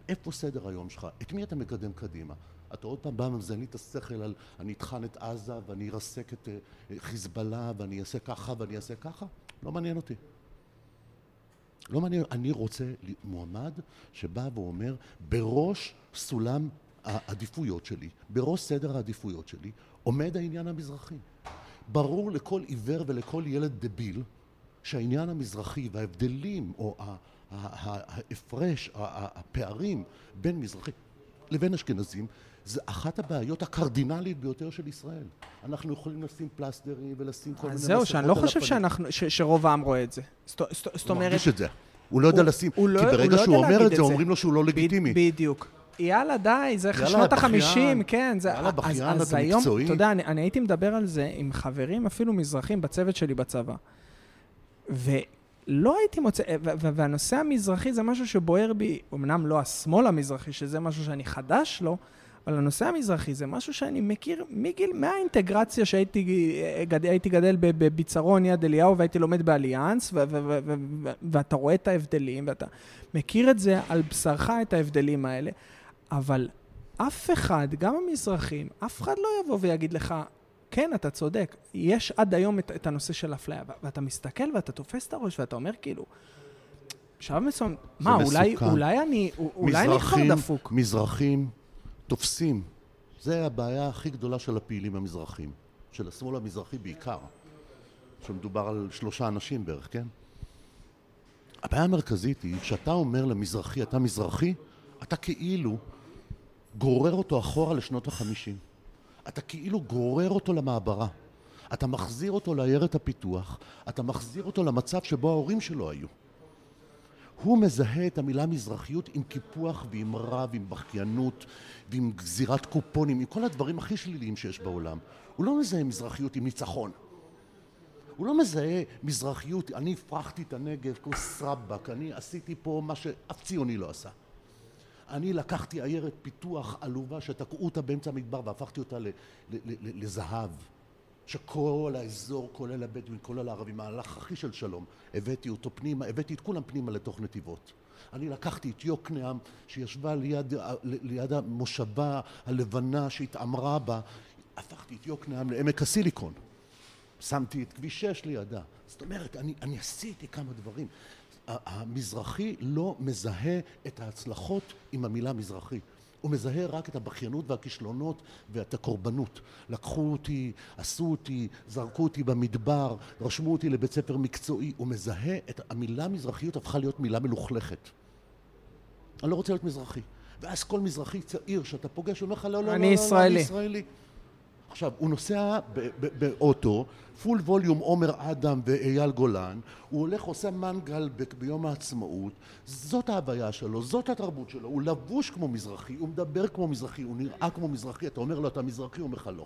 איפה סדר היום שלך? את מי אתה מקדם קדימה? אתה עוד פעם בא ומזיין לי את השכל על אני אטחן את עזה ואני ארסק את uh, חיזבאללה ואני אעשה ככה ואני אעשה ככה? לא מעניין אותי. לא מעניין, אני רוצה מועמד שבא ואומר, בראש סולם העדיפויות שלי, בראש סדר העדיפויות שלי, עומד העניין המזרחי. ברור לכל עיוור ולכל ילד דביל שהעניין המזרחי וההבדלים או ההפרש, הפערים בין מזרחי לבין אשכנזים זה אחת הבעיות הקרדינלית ביותר של ישראל. אנחנו יכולים לשים פלסטרים ולשים כל מיני מסכות על הפנים. זהו, שאני לא חושב שאנחנו, ש, שרוב העם רואה את זה. זאת אומרת... הוא מרגיש את זה. הוא לא יודע לשים, כי לא- ברגע לא שהוא אומר את זה, אומרים לו שהוא לא לגיטימי. בדיוק. יאללה, די, זה שנות החמישים, כן. זה, יאללה, בכיין אתה מקצועי. אתה יודע, אני, אני הייתי מדבר על זה עם חברים, אפילו מזרחים, בצוות שלי בצבא. ולא הייתי מוצא, והנושא המזרחי זה משהו שבוער בי, אמנם לא השמאל המזרחי, שזה משהו שאני חדש לו, אבל הנושא המזרחי זה משהו שאני מכיר מגיל, מהאינטגרציה שהייתי גד, גדל בביצרון יד אליהו והייתי לומד באליאנס, ואתה רואה את ההבדלים, ואתה מכיר את זה על בשרך, את ההבדלים האלה. אבל אף אחד, גם המזרחים, אף אחד לא יבוא ויגיד לך, כן, אתה צודק, יש עד היום את, את הנושא של אפליה, ואתה מסתכל ואתה תופס את הראש ואתה אומר כאילו, בשלב מסוים, מה, אולי, אולי אני, אולי אני כבר דפוק. מזרחים תופסים, זה הבעיה הכי גדולה של הפעילים המזרחים, של השמאל המזרחי בעיקר, שמדובר על שלושה אנשים בערך, כן? הבעיה המרכזית היא, כשאתה אומר למזרחי, אתה מזרחי, אתה כאילו גורר אותו אחורה לשנות החמישים. אתה כאילו גורר אותו למעברה. אתה מחזיר אותו לעיירת הפיתוח, אתה מחזיר אותו למצב שבו ההורים שלו היו. הוא מזהה את המילה מזרחיות עם קיפוח ועם רע ועם בכיינות ועם גזירת קופונים, עם כל הדברים הכי שליליים שיש בעולם. הוא לא מזהה מזרחיות עם ניצחון. הוא לא מזהה מזרחיות, אני הפרחתי את הנגב כמו סרבק, אני עשיתי פה מה שאף ציוני לא עשה. אני לקחתי עיירת פיתוח עלובה שתקעו אותה באמצע המדבר והפכתי אותה לזהב. שכל האזור, כולל הבדואים, כולל הערבים, מהלך הכי של שלום, הבאתי אותו פנימה, הבאתי את כולם פנימה לתוך נתיבות. אני לקחתי את יוקנעם, שישבה ליד, ליד המושבה הלבנה שהתעמרה בה, הפכתי את יוקנעם לעמק הסיליקון. שמתי את כביש 6 לידה. זאת אומרת, אני, אני עשיתי כמה דברים. המזרחי לא מזהה את ההצלחות עם המילה מזרחי. הוא מזהה רק את הבכיינות והכישלונות ואת הקורבנות. לקחו אותי, עשו אותי, זרקו אותי במדבר, רשמו אותי לבית ספר מקצועי. הוא מזהה את המילה מזרחיות הפכה להיות מילה מלוכלכת. אני לא רוצה להיות מזרחי. ואז כל מזרחי צעיר שאתה פוגש, הוא אומר לך לא, לא, לא, לא, אני ישראלי. עכשיו, הוא נוסע באוטו, פול ווליום עומר אדם ואייל גולן, הוא הולך עושה מנגל ביום העצמאות, זאת ההוויה שלו, זאת התרבות שלו, הוא לבוש כמו מזרחי, הוא מדבר כמו מזרחי, הוא נראה כמו מזרחי, אתה אומר לו אתה מזרחי, הוא אומר לך לא,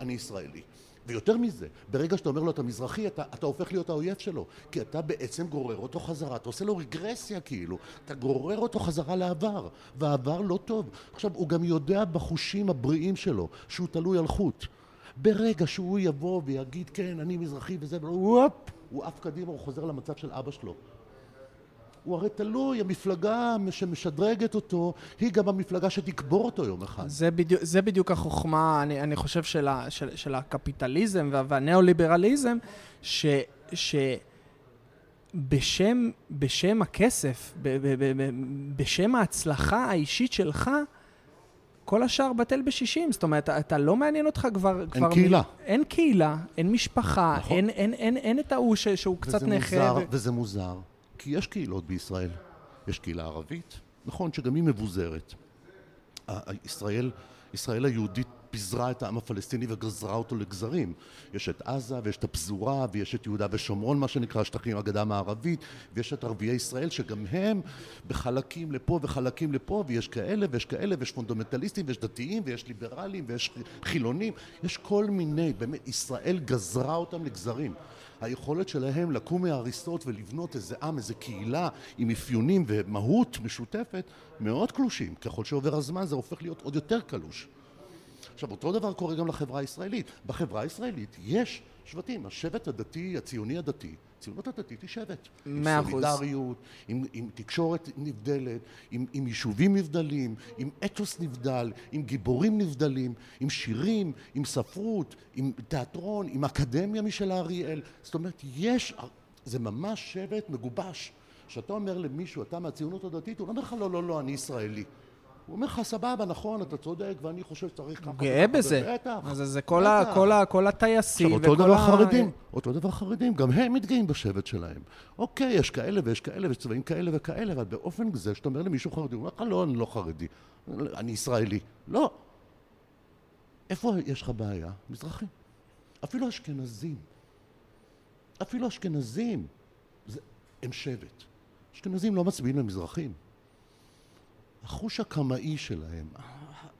אני ישראלי. ויותר מזה, ברגע שאתה אומר לו אתה מזרחי, אתה, אתה הופך להיות האויב שלו, כי אתה בעצם גורר אותו חזרה, אתה עושה לו רגרסיה כאילו, אתה גורר אותו חזרה לעבר, והעבר לא טוב. עכשיו, הוא גם יודע בחושים הבריאים שלו שהוא תלוי על חוט. ברגע שהוא יבוא ויגיד כן, אני מזרחי וזה, הוא עף קדימה, הוא חוזר למצב של אבא שלו. הוא הרי תלוי, המפלגה שמשדרגת אותו, היא גם המפלגה שתקבור אותו יום אחד. זה בדיוק, זה בדיוק החוכמה, אני, אני חושב, של, ה, של, של הקפיטליזם וה, והניאו-ליברליזם, ש... ש בשם, בשם הכסף, ב, ב, ב, ב, בשם ההצלחה האישית שלך, כל השאר בטל בשישים. זאת אומרת, אתה לא מעניין אותך כבר... אין כבר קהילה. מ... אין קהילה, אין משפחה, נכון. אין, אין, אין, אין את ההוא שהוא קצת נכה. מוזר, ו... וזה מוזר. כי יש קהילות בישראל. יש קהילה ערבית, נכון שגם היא מבוזרת. ישראל, ישראל היהודית פיזרה את העם הפלסטיני וגזרה אותו לגזרים. יש את עזה ויש את הפזורה ויש את יהודה ושומרון מה שנקרא שטחים הגדה המערבית ויש את ערביי ישראל שגם הם בחלקים לפה וחלקים לפה ויש כאלה ויש כאלה ויש פונדמנטליסטים ויש דתיים ויש ליברלים ויש חילונים יש כל מיני באמת ישראל גזרה אותם לגזרים היכולת שלהם לקום מההריסות ולבנות איזה עם, איזה קהילה עם אפיונים ומהות משותפת מאוד קלושים. ככל שעובר הזמן זה הופך להיות עוד יותר קלוש. עכשיו אותו דבר קורה גם לחברה הישראלית. בחברה הישראלית יש שבטים, השבט הדתי, הציוני הדתי, הציונות הדתית היא שבט. מאה אחוז. עם סולידריות, עם, עם תקשורת נבדלת, עם, עם יישובים נבדלים, עם אתוס נבדל, עם גיבורים נבדלים, עם שירים, עם ספרות, עם תיאטרון, עם אקדמיה משל האריאל. זאת אומרת, יש, זה ממש שבט מגובש. כשאתה אומר למישהו, אתה מהציונות הדתית, הוא לא אומר לך, לא, לא, לא, אני ישראלי. הוא אומר לך, סבבה, נכון, אתה צודק, ואני חושב שצריך ככה. הוא גאה וככה." בזה. בטח. אז זה כל ה-. כל ה- כל הטייסים עכשיו, אותו וכל דבר ה... חרדים, אותו דבר חרדים, גם הם מתגאים בשבט שלהם. אוקיי, יש כאלה ויש כאלה, ויש צבעים כאלה וכאלה, אבל באופן זה שאתה אומר למישהו חרדי, הוא אומר לך, לא, אני לא חרדי, אני ישראלי. לא. איפה יש לך בעיה? מזרחי. אפילו אשכנזים. אפילו אשכנזים. זה, הם שבט. אשכנזים לא מצביעים למזרחים. החוש הקמאי שלהם,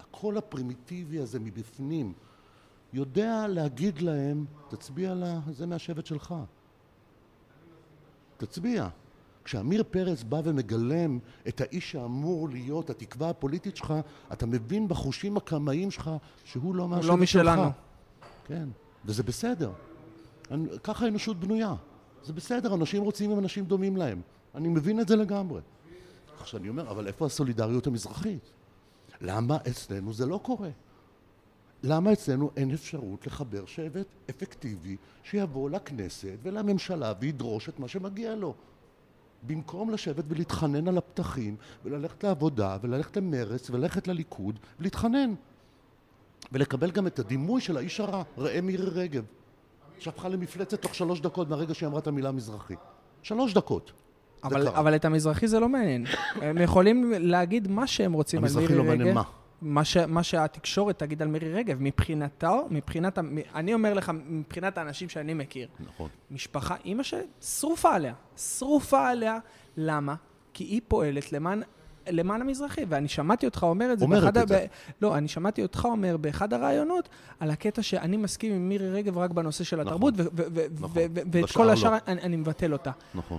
הקול הפרימיטיבי הזה מבפנים, יודע להגיד להם, תצביע לה, זה מהשבט שלך. תצביע. כשעמיר פרץ בא ומגלם את האיש שאמור להיות התקווה הפוליטית שלך, אתה מבין בחושים הקמאיים שלך שהוא לא מהשבט שלך. לא משלנו. כן, וזה בסדר. אני, ככה האנושות בנויה. זה בסדר, אנשים רוצים עם אנשים דומים להם. אני מבין את זה לגמרי. עכשיו אני אומר, אבל איפה הסולידריות המזרחית? למה אצלנו זה לא קורה? למה אצלנו אין אפשרות לחבר שבט אפקטיבי שיבוא לכנסת ולממשלה וידרוש את מה שמגיע לו? במקום לשבת ולהתחנן על הפתחים וללכת לעבודה וללכת למרץ וללכת לליכוד ולהתחנן ולקבל גם את הדימוי של האיש הרע, ראה מירי רגב שהפכה למפלצת תוך שלוש דקות מהרגע שהיא אמרה את המילה מזרחי. שלוש דקות. אבל. אבל את המזרחי זה לא מעניין. הם יכולים להגיד מה שהם רוצים על מירי רגב. המזרחי לא מעניין מה. מה, ש, מה שהתקשורת תגיד על מירי רגב. מבחינתו, מבחינת, אני אומר לך, מבחינת האנשים שאני מכיר, נכון. משפחה, אימא ששרופה עליה. שרופה עליה. למה? כי היא פועלת למען... למען המזרחי, ואני שמעתי אותך אומר את זה אומרת. את זה. ב... לא, אני שמעתי אותך אומר באחד הראיונות על הקטע שאני מסכים עם מירי רגב רק בנושא של התרבות, נכון. ו- ו- ואת בשאר כל לא. השאר אני, אני מבטל אותה. נכון.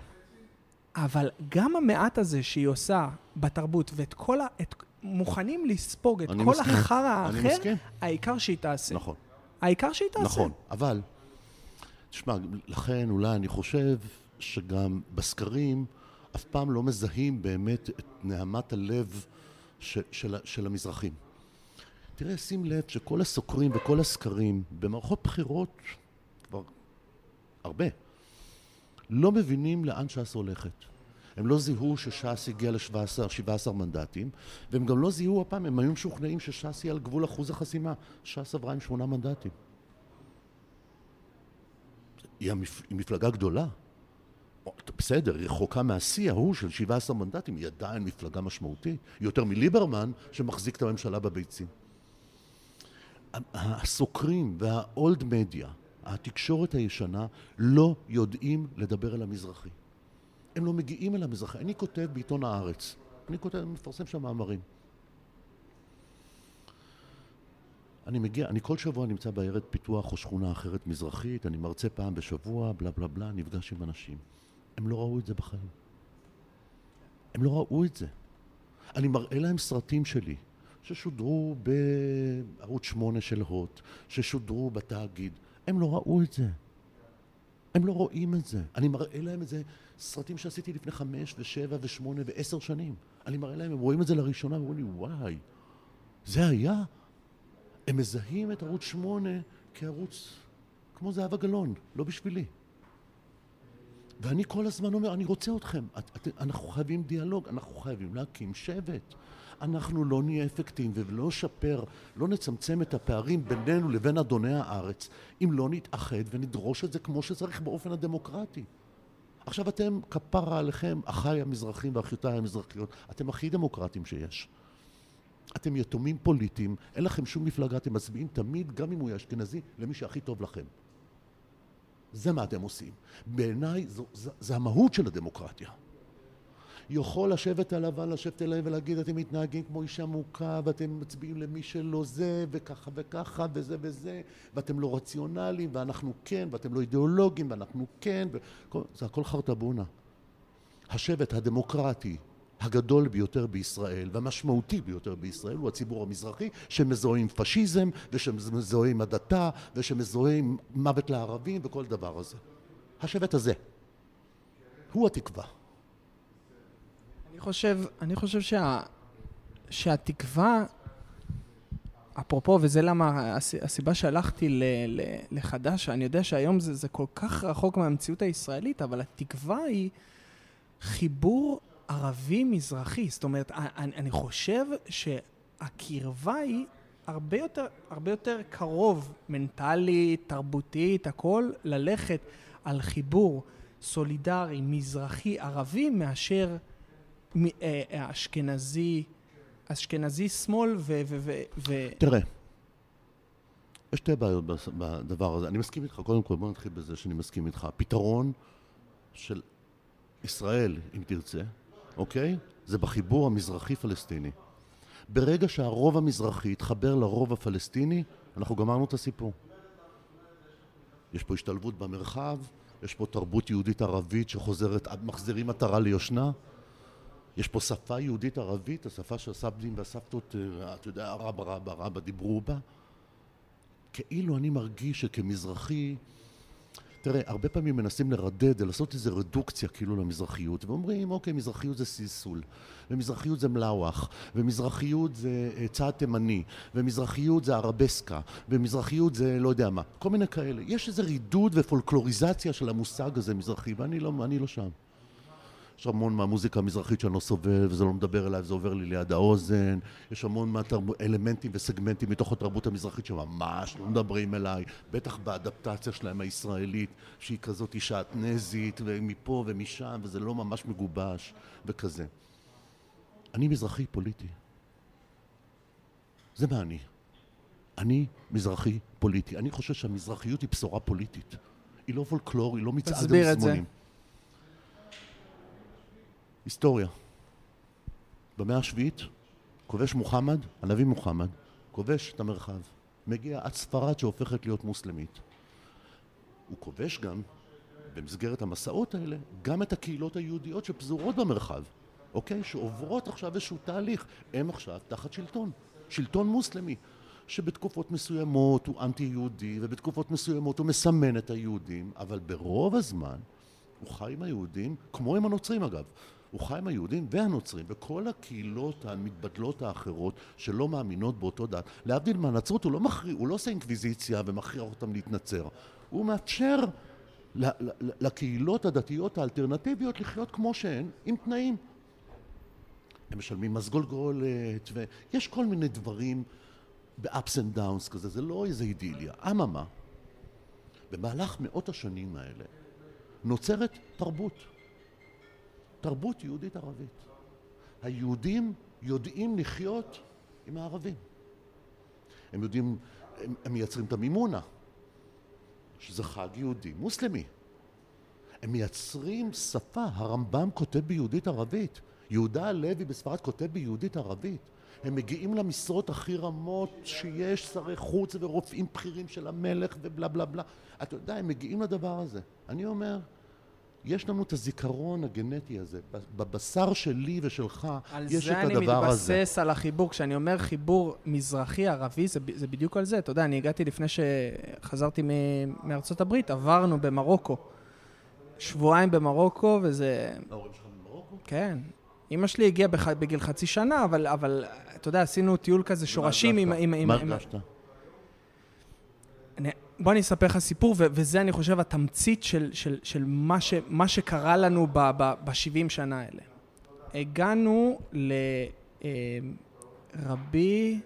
אבל גם המעט הזה שהיא עושה בתרבות, ואת כל ה... את... מוכנים לספוג את כל מסכים. החרא האחר, מסכים. העיקר שהיא תעשה. נכון. העיקר שהיא תעשה. נכון, אבל, תשמע, לכן אולי אני חושב שגם בסקרים אף פעם לא מזהים באמת את נהמת הלב של, של, של המזרחים. תראה, שים לב שכל הסוקרים וכל הסקרים במערכות בחירות כבר הרבה, לא מבינים לאן ש"ס הולכת. הם לא זיהו שש"ס הגיע ל-17 מנדטים, והם גם לא זיהו הפעם, הם היו משוכנעים שש"ס היא על גבול אחוז החסימה. ש"ס עברה עם שמונה מנדטים. היא, המפ... היא מפלגה גדולה. בסדר, היא רחוקה מהשיא ההוא של 17 מנדטים, היא עדיין מפלגה משמעותית. היא יותר מליברמן שמחזיק את הממשלה בביצים. הסוקרים והאולד מדיה, התקשורת הישנה, לא יודעים לדבר על המזרחי. הם לא מגיעים אל המזרחי. אני כותב בעיתון הארץ, אני כותב, מפרסם שם מאמרים. אני מגיע, אני כל שבוע נמצא בעיירת פיתוח או שכונה אחרת מזרחית, אני מרצה פעם בשבוע, בלה בלה בלה, נפגש עם אנשים. הם לא ראו את זה בחיים. הם לא ראו את זה. אני מראה להם סרטים שלי, ששודרו בערוץ שמונה של הוט, ששודרו בתאגיד. הם לא ראו את זה. הם לא רואים את זה. אני מראה להם את זה, סרטים שעשיתי לפני חמש ושבע ושמונה ועשר שנים. אני מראה להם, הם רואים את זה לראשונה, ואומרים לי, וואי, זה היה? הם מזהים את ערוץ שמונה כערוץ כמו זהבה גלאון, לא בשבילי. ואני כל הזמן אומר, אני רוצה אתכם, את, את, אנחנו חייבים דיאלוג, אנחנו חייבים להקים שבט. אנחנו לא נהיה אפקטיביים ולא נשפר, לא נצמצם את הפערים בינינו לבין אדוני הארץ, אם לא נתאחד ונדרוש את זה כמו שצריך באופן הדמוקרטי. עכשיו אתם, כפרה עליכם, אחיי המזרחים ואחיותיי המזרחיות, אתם הכי דמוקרטים שיש. אתם יתומים פוליטיים, אין לכם שום מפלגה, אתם מצביעים תמיד, גם אם הוא אשכנזי, למי שהכי טוב לכם. זה מה אתם עושים. בעיניי זה המהות של הדמוקרטיה. יכול לשבת הלבן, לשבת אליהם ולהגיד אתם מתנהגים כמו אישה מוכה ואתם מצביעים למי שלא זה וככה וככה וזה וזה ואתם לא רציונליים ואנחנו כן ואתם לא אידיאולוגים ואנחנו כן וכל, זה הכל חרטבונה. השבט הדמוקרטי הגדול ביותר בישראל והמשמעותי ביותר בישראל הוא הציבור המזרחי שמזוהה עם פשיזם ושמזוהה עם הדתה ושמזוהה עם מוות לערבים וכל דבר הזה. השבט הזה הוא התקווה. חושב, אני חושב שה, שהתקווה, אפרופו, וזה למה הס, הסיבה שהלכתי ל, ל, לחדש, אני יודע שהיום זה, זה כל כך רחוק מהמציאות הישראלית, אבל התקווה היא חיבור ערבי-מזרחי. זאת אומרת, אני, אני חושב שהקרבה היא הרבה יותר, הרבה יותר קרוב, מנטלית, תרבותית, הכל, ללכת על חיבור סולידרי, מזרחי, ערבי, מאשר אה, אשכנזי, אשכנזי שמאל ו... תראה, יש שתי בעיות בדבר הזה. אני מסכים איתך, קודם כל בוא נתחיל בזה שאני מסכים איתך. הפתרון של ישראל, אם תרצה, אוקיי? זה בחיבור המזרחי-פלסטיני. ברגע שהרוב המזרחי יתחבר לרוב הפלסטיני, אנחנו גמרנו את הסיפור. יש פה השתלבות במרחב, יש פה תרבות יהודית ערבית שחוזרת, מחזירים עטרה ליושנה. יש פה שפה יהודית ערבית, השפה שהסבים והסבתות, אה, אתה יודע, רבא רבא רבא דיברו בה. כאילו אני מרגיש שכמזרחי תראה, הרבה פעמים מנסים לרדד, לעשות איזו רדוקציה כאילו למזרחיות, ואומרים, אוקיי, מזרחיות זה סיסול, ומזרחיות זה מלאווח, ומזרחיות זה אה, צעד תימני, ומזרחיות זה ערבסקה, ומזרחיות זה לא יודע מה, כל מיני כאלה. יש איזה רידוד ופולקלוריזציה של המושג הזה, מזרחי, ואני לא, לא שם. יש המון מהמוזיקה המזרחית שאני לא סובל וזה לא מדבר אליי וזה עובר לי ליד האוזן. יש המון אלמנטים וסגמנטים מתוך התרבות המזרחית שממש לא מדברים אליי בטח באדפטציה שלהם הישראלית שהיא כזאת שעטנזית ומפה ומשם וזה לא ממש מגובש וכזה. אני מזרחי פוליטי. זה מה אני. אני מזרחי פוליטי. אני חושב שהמזרחיות היא בשורה פוליטית. היא לא פולקלור, היא לא מצעד המזמונים. תסביר את זה. היסטוריה. במאה השביעית כובש מוחמד, הנביא מוחמד, כובש את המרחב. מגיע עד ספרד שהופכת להיות מוסלמית. הוא כובש גם, במסגרת המסעות האלה, גם את הקהילות היהודיות שפזורות במרחב, אוקיי? שעוברות עכשיו איזשהו תהליך. הם עכשיו תחת שלטון, שלטון מוסלמי, שבתקופות מסוימות הוא אנטי-יהודי ובתקופות מסוימות הוא מסמן את היהודים, אבל ברוב הזמן הוא חי עם היהודים, כמו עם הנוצרים אגב. הוא חי עם היהודים והנוצרים וכל הקהילות המתבדלות האחרות שלא מאמינות באותו דת. להבדיל מהנצרות הוא לא מכריע, הוא לא עושה אינקוויזיציה ומכריח אותם להתנצר. הוא מאפשר לקהילות הדתיות האלטרנטיביות לחיות כמו שהן, עם תנאים. הם משלמים מס גולגולת, ויש כל מיני דברים ב-ups and downs כזה, זה לא איזה אידיליה. אממה, במהלך מאות השנים האלה נוצרת תרבות. תרבות יהודית ערבית. היהודים יודעים לחיות עם הערבים. הם יודעים, הם, הם מייצרים את המימונה, שזה חג יהודי מוסלמי. הם מייצרים שפה, הרמב"ם כותב ביהודית ערבית, יהודה הלוי בספרד כותב ביהודית ערבית. הם מגיעים למשרות הכי רמות שיש, שרי חוץ ורופאים בכירים של המלך ובלה בלה בלה. אתה יודע, הם מגיעים לדבר הזה. אני אומר, יש לנו את הזיכרון הגנטי הזה, בבשר שלי ושלך יש את הדבר הזה. על זה אני מתבסס על החיבור, כשאני אומר חיבור מזרחי-ערבי, זה, זה בדיוק על זה. אתה יודע, אני הגעתי לפני שחזרתי מארצות הברית, עברנו במרוקו. שבועיים במרוקו, וזה... ההורים שלך במרוקו? כן. אימא שלי הגיעה בח... בגיל חצי שנה, אבל, אבל אתה יודע, עשינו טיול כזה שורשים עם... מה הרגשת? בוא אני אספר לך סיפור, ו- וזה אני חושב התמצית של, של, של מה, ש- מה שקרה לנו ב-70 ב- שנה האלה. הגענו לרבי,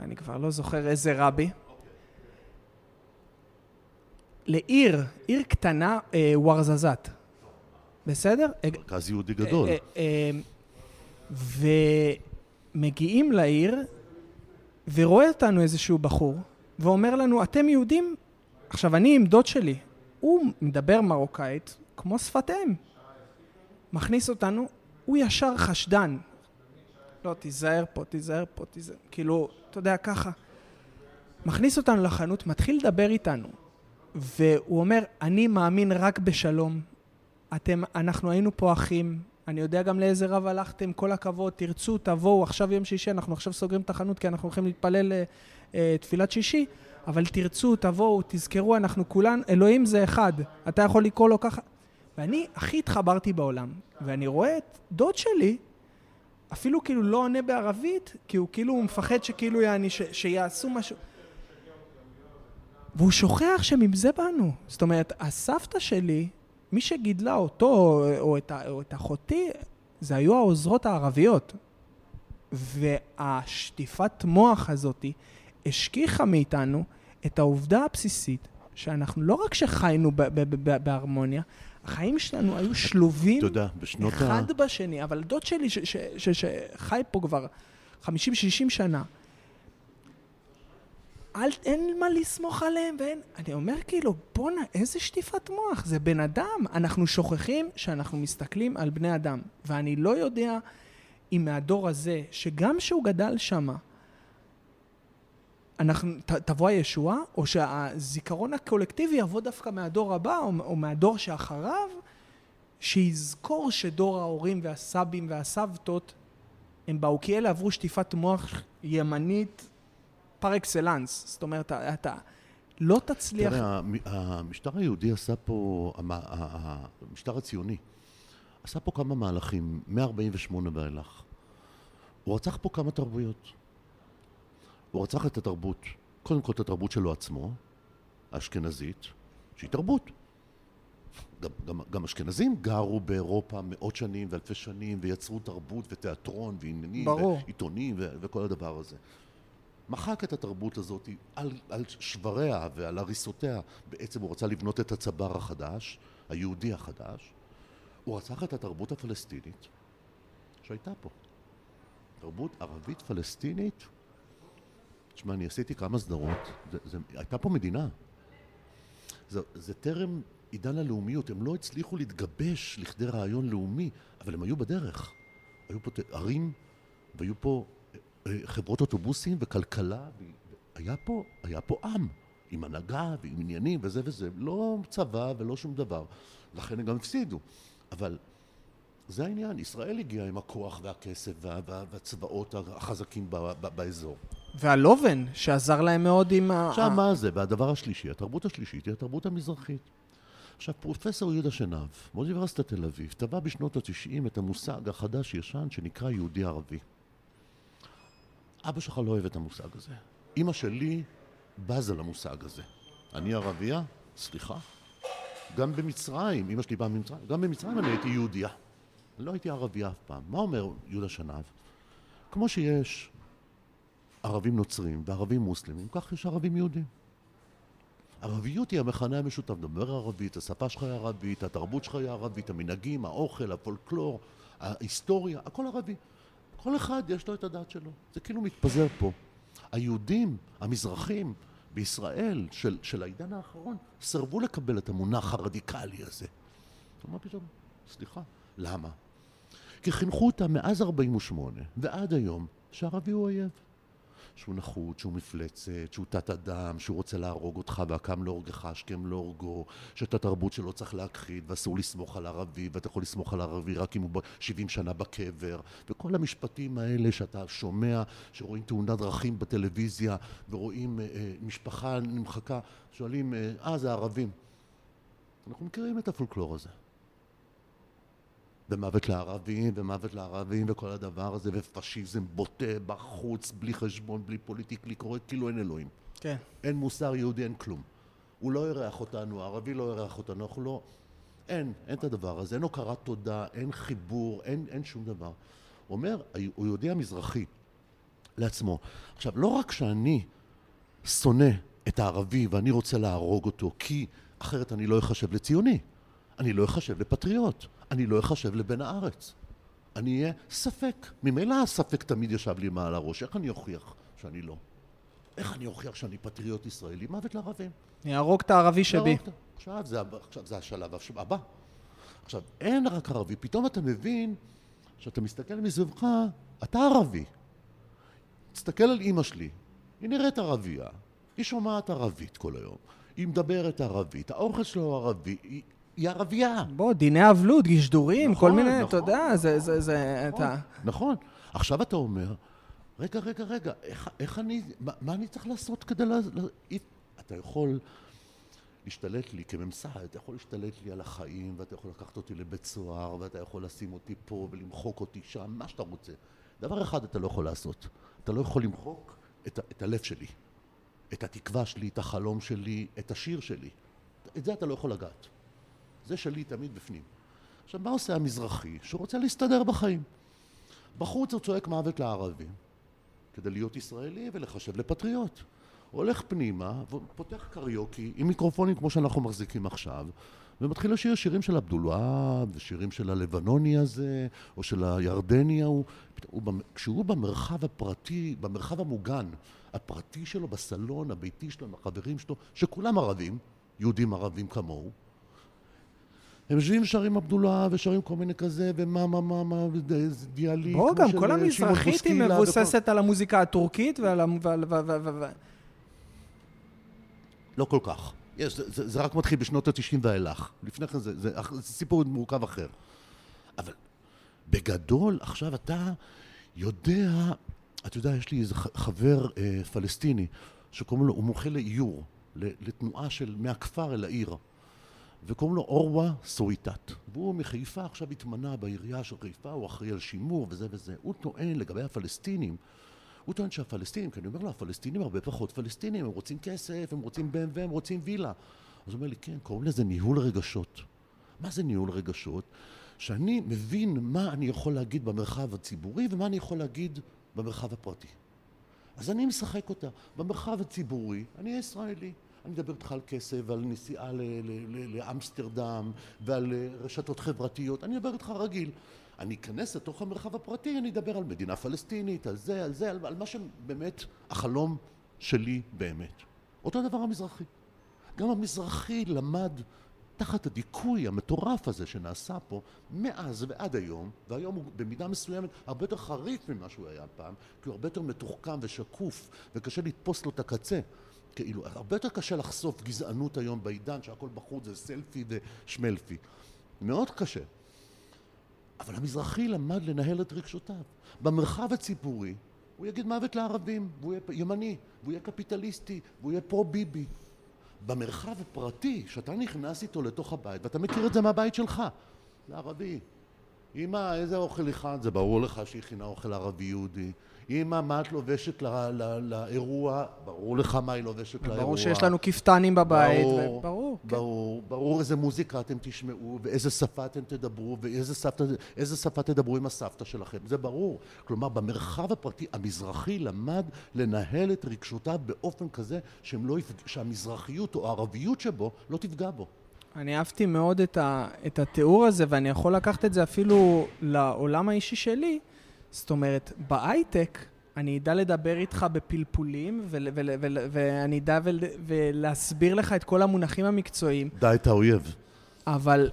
אה, אני כבר לא זוכר איזה רבי, לעיר, עיר קטנה, אה, וורזזת. בסדר? מרכז יהודי גדול. אה, אה, אה, ומגיעים לעיר, ורואה אותנו איזשהו בחור, ואומר לנו, אתם יהודים? עכשיו, אני עם דוד שלי, הוא מדבר מרוקאית כמו שפת אם. מכניס אותנו, הוא ישר חשדן. לא, תיזהר פה, תיזהר פה, תיזהר... כאילו, אתה יודע, ככה. מכניס אותנו לחנות, מתחיל לדבר איתנו. והוא אומר, אני מאמין רק בשלום. אתם, אנחנו היינו פה אחים, אני יודע גם לאיזה רב הלכתם, כל הכבוד, תרצו, תבואו, עכשיו יום שישי, אנחנו עכשיו סוגרים את החנות כי אנחנו הולכים להתפלל אה, אה, תפילת שישי, אבל תרצו, תבואו, תזכרו, אנחנו כולן, אלוהים זה אחד, אתה יכול לקרוא לו ככה. ואני הכי התחברתי בעולם, ואני רואה את דוד שלי, אפילו כאילו לא עונה בערבית, כי הוא כאילו הוא מפחד שכאילו יעני, ש, שיעשו משהו. והוא שוכח שמזה באנו. זאת אומרת, הסבתא שלי מי שגידלה אותו או, את, ה- או את אחותי, זה היו העוזרות הערביות. והשטיפת מוח הזאתי השכיחה מאיתנו את העובדה הבסיסית שאנחנו לא רק שחיינו בהרמוניה, החיים שלנו היו שלובים יודע, בשנות ה... אחד בשני, אבל דוד שלי שחי פה כבר 50-60 שנה, אל, אין מה לסמוך עליהם, ואין... אני אומר כאילו, בואנה, איזה שטיפת מוח, זה בן אדם. אנחנו שוכחים שאנחנו מסתכלים על בני אדם, ואני לא יודע אם מהדור הזה, שגם שהוא גדל שמה, אנחנו, ת, תבוא הישועה, או שהזיכרון הקולקטיבי יבוא דווקא מהדור הבא, או, או מהדור שאחריו, שיזכור שדור ההורים והסבים והסבתות הם באו, כי אלה עברו שטיפת מוח ימנית פר אקסלנס. זאת אומרת, אתה, לא תצליח... תראה, המ- המשטר היהודי עשה פה, המשטר הציוני, עשה פה כמה מהלכים, מ-48 ואילך. הוא רצח פה כמה תרבויות. הוא רצח את התרבות, קודם כל את התרבות שלו עצמו, האשכנזית, שהיא תרבות. גם, גם, גם אשכנזים גרו באירופה מאות שנים ואלפי שנים ויצרו תרבות ותיאטרון ועניינים ברור. ועיתונים ו- וכל הדבר הזה. מחק את התרבות הזאת על, על שבריה ועל הריסותיה. בעצם הוא רצה לבנות את הצבר החדש, היהודי החדש. הוא רצח את התרבות הפלסטינית שהייתה פה. תרבות ערבית פלסטינית. תשמע, אני עשיתי כמה סדרות. זה, זה, הייתה פה מדינה. זה, זה טרם עידן הלאומיות. הם לא הצליחו להתגבש לכדי רעיון לאומי, אבל הם היו בדרך. היו פה ערים, והיו פה חברות אוטובוסים וכלכלה. היה פה, היה פה עם, עם הנהגה ועם עניינים וזה וזה. לא צבא ולא שום דבר. לכן הם גם הפסידו. אבל זה העניין. ישראל הגיעה עם הכוח והכסף וה, וה, והצבאות החזקים ב, ב, באזור. והלובן, שעזר להם מאוד עם ה... עכשיו, מה זה? והדבר השלישי, התרבות השלישית היא התרבות המזרחית. עכשיו, פרופסור יהודה שנהב, מאוניברסיטת תל אביב, טבע בשנות ה-90 את המושג החדש-ישן שנקרא יהודי ערבי. אבא שלך לא אוהב את המושג הזה. אימא שלי בזה למושג הזה. אני ערבייה? סליחה. גם במצרים, אימא שלי באה ממצרים, גם במצרים אני הייתי יהודייה. אני לא הייתי ערבייה אף פעם. מה אומר יהודה שנהב? כמו שיש ערבים נוצרים וערבים מוסלמים, כך יש ערבים יהודים. ערביות היא המכנה המשותף, דבר ערבית, השפה שלך היא ערבית, התרבות שלך היא ערבית, המנהגים, האוכל, הפולקלור, ההיסטוריה, הכל ערבי. כל אחד יש לו את הדת שלו. זה כאילו מתפזר פה. היהודים, המזרחים, בישראל של, של העידן האחרון, סירבו לקבל את המונח הרדיקלי הזה. מה פתאום? סליחה. למה? כי חינכו אותם מאז 48' ועד היום שערבי הוא אויב. שהוא נחות, שהוא מפלצת, שהוא תת אדם, שהוא רוצה להרוג אותך והקם להורגך השכם להורגו, שאת התרבות שלו צריך להכחיד ואסור לסמוך על ערבי ואתה יכול לסמוך על ערבי רק אם הוא ב- 70 שנה בקבר וכל המשפטים האלה שאתה שומע, שרואים תאונת דרכים בטלוויזיה ורואים אה, אה, משפחה נמחקה, שואלים, אה, אה, זה ערבים. אנחנו מכירים את הפולקלור הזה. ומוות לערבים, ומוות לערבים, וכל הדבר הזה, ופשיזם בוטה בחוץ, בלי חשבון, בלי פוליטיקלי קורט, כאילו אין אלוהים. כן. אין אין מוסר יהודי, אין כלום. הוא לא אירח אותנו, הערבי לא אירח אותנו, אנחנו לא... אין, אין את הדבר הזה, אין הוקרת תודה, אין חיבור, אין, אין שום דבר. הוא אומר, הוא יהודי המזרחי לעצמו. עכשיו, לא רק שאני שונא את הערבי ואני רוצה להרוג אותו, כי אחרת אני לא אחשב לציוני, אני לא אחשב לפטריוט, אני לא אחשב לבן הארץ. אני אהיה ספק. ממילא הספק תמיד ישב לי מעל הראש. איך אני אוכיח שאני לא? איך אני אוכיח שאני פטריוט ישראלי? מוות לערבים. יהרוג את הערבי שבי. עכשיו זה, עכשיו זה השלב הבא. עכשיו, אין רק ערבי, פתאום אתה מבין, כשאתה מסתכל מסביבך, אתה ערבי. תסתכל על אימא שלי, היא נראית ערבייה, היא שומעת ערבית כל היום, היא מדברת ערבית, האוכל שלו ערבי, היא, היא ערבייה. בוא, דיני אבלות, גשדורים, כל נכון, מיני, אתה נכון. יודע, זה, זה, זה, נכון, אתה... נכון. עכשיו אתה אומר, רגע, רגע, רגע, איך, איך אני, מה, מה אני צריך לעשות כדי ל... ל אי- אתה יכול להשתלט לי כממסד, אתה יכול להשתלט לי על החיים, ואתה יכול לקחת אותי לבית סוהר, ואתה יכול לשים אותי פה ולמחוק אותי שם, מה שאתה רוצה. דבר אחד אתה לא יכול לעשות, אתה לא יכול למחוק את, את הלב שלי, את התקווה שלי, את החלום שלי, את השיר שלי. את זה אתה לא יכול לגעת. זה שלי תמיד בפנים. עכשיו, מה עושה המזרחי שרוצה להסתדר בחיים? בחוץ הוא צועק מוות לערבים, כדי להיות ישראלי ולחשב לפטריוט. הולך פנימה, ופותח קריוקי עם מיקרופונים כמו שאנחנו מחזיקים עכשיו, ומתחיל לשיר שירים של עבדולוהב, ושירים של הלבנוני הזה, או של הירדני ההוא. הוא, כשהוא במרחב הפרטי, במרחב המוגן, הפרטי שלו, בסלון הביתי שלו, עם החברים שלו, שכולם ערבים, יהודים ערבים כמוהו, הם יושבים ושרים עבדוללה ושרים כל מיני כזה, ומה, מה, מה, מה, דיאלי. בוא, גם כל המזרחית היא מבוססת על המוזיקה הטורקית ועל... לא כל כך. יש, זה, זה, זה רק מתחיל בשנות התשעים ואילך. לפני כן זה, זה, זה סיפור מורכב אחר. אבל בגדול, עכשיו אתה יודע, אתה יודע, יש לי איזה חבר אה, פלסטיני שקוראים לו, הוא מומחה לאיור, לתנועה של מהכפר אל העיר. וקוראים לו אורווה סויטת. והוא מחיפה עכשיו התמנה בעירייה של חיפה, הוא אחראי על שימור וזה וזה. הוא טוען לגבי הפלסטינים, הוא טוען שהפלסטינים, כי אני אומר לו, הפלסטינים הרבה פחות פלסטינים, הם רוצים כסף, הם רוצים בן והם רוצים וילה. אז הוא אומר לי, כן, קוראים לזה ניהול רגשות. מה זה ניהול רגשות? שאני מבין מה אני יכול להגיד במרחב הציבורי ומה אני יכול להגיד במרחב הפרטי. אז אני משחק אותה. במרחב הציבורי, אני ישראלי. אני מדבר איתך על כסף ועל נסיעה לאמסטרדם ועל אה, רשתות חברתיות, אני מדבר איתך רגיל. אני אכנס לתוך המרחב הפרטי, אני אדבר על מדינה פלסטינית, על זה, על זה, על, על מה שבאמת החלום שלי באמת. אותו דבר המזרחי. גם המזרחי למד תחת הדיכוי המטורף הזה שנעשה פה מאז ועד היום, והיום הוא במידה מסוימת הרבה יותר חריף ממה שהוא היה פעם, כי הוא הרבה יותר מתוחכם ושקוף וקשה לתפוס לו את הקצה. כאילו, הרבה יותר קשה לחשוף גזענות היום בעידן שהכל בחוץ זה סלפי ושמלפי. מאוד קשה. אבל המזרחי למד לנהל את רגשותיו. במרחב הציבורי הוא יגיד מוות לערבים, והוא יהיה ימני, והוא יהיה קפיטליסטי, והוא יהיה פרו-ביבי. במרחב הפרטי, שאתה נכנס איתו לתוך הבית, ואתה מכיר את זה מהבית שלך, לערבי. אמא, איזה אוכל הכנת? זה ברור לך שהיא הכינה אוכל ערבי-יהודי. אמא, מה את לובשת לאירוע? ברור לך מה היא לובשת לאירוע. ברור שיש לנו כפתנים בבית. ברור, ברור, כן. ברור, ברור איזה מוזיקה אתם תשמעו, ואיזה שפה אתם תדברו, ואיזה סבתא, שפה תדברו עם הסבתא שלכם. זה ברור. כלומר, במרחב הפרטי, המזרחי למד לנהל את רגשותיו באופן כזה לא, שהמזרחיות או הערביות שבו לא תפגע בו. אני אהבתי מאוד את, ה, את התיאור הזה, ואני יכול לקחת את זה אפילו לעולם האישי שלי. זאת אומרת, בהייטק אני אדע לדבר איתך בפלפולים, ואני אדע ולהסביר לך את כל המונחים המקצועיים. דע את האויב. אבל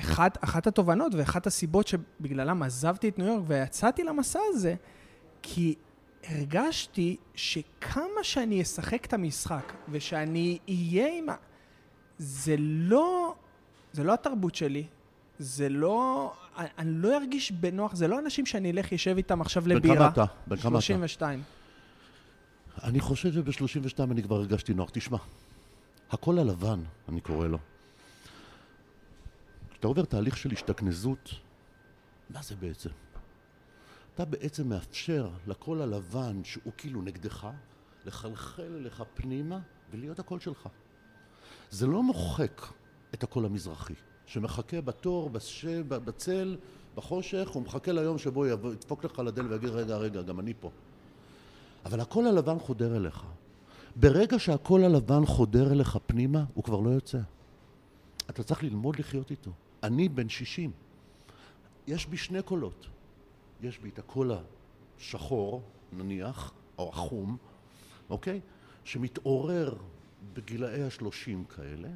אחת, אחת התובנות ואחת הסיבות שבגללם עזבתי את ניו יורק ויצאתי למסע הזה, כי הרגשתי שכמה שאני אשחק את המשחק ושאני אהיה עם ה... זה לא... זה לא התרבות שלי, זה לא... אני, לא ארגיש בנוח, זה לא אנשים שאני אלך, יושב איתם עכשיו לבירה. בן כמה אתה? בן כמה אתה? 32. אני חושב שב-32 אני כבר הרגשתי נוח. תשמע, הקול הלבן, אני קורא לו. כשאתה עובר תהליך של השתכנזות, מה זה בעצם? אתה בעצם מאפשר לקול הלבן, שהוא כאילו נגדך, לחלחל אליך פנימה ולהיות הקול שלך. זה לא מוחק את הקול המזרחי. שמחכה בתור, בצל, בחושך, הוא מחכה ליום שבו יבוא, ידפוק לך לדלת ויגיד רגע, רגע, גם אני פה. אבל הקול הלבן חודר אליך. ברגע שהקול הלבן חודר אליך פנימה, הוא כבר לא יוצא. אתה צריך ללמוד לחיות איתו. אני בן שישים. יש בי שני קולות. יש בי את הקול השחור, נניח, או החום, אוקיי? שמתעורר בגילאי השלושים כאלה,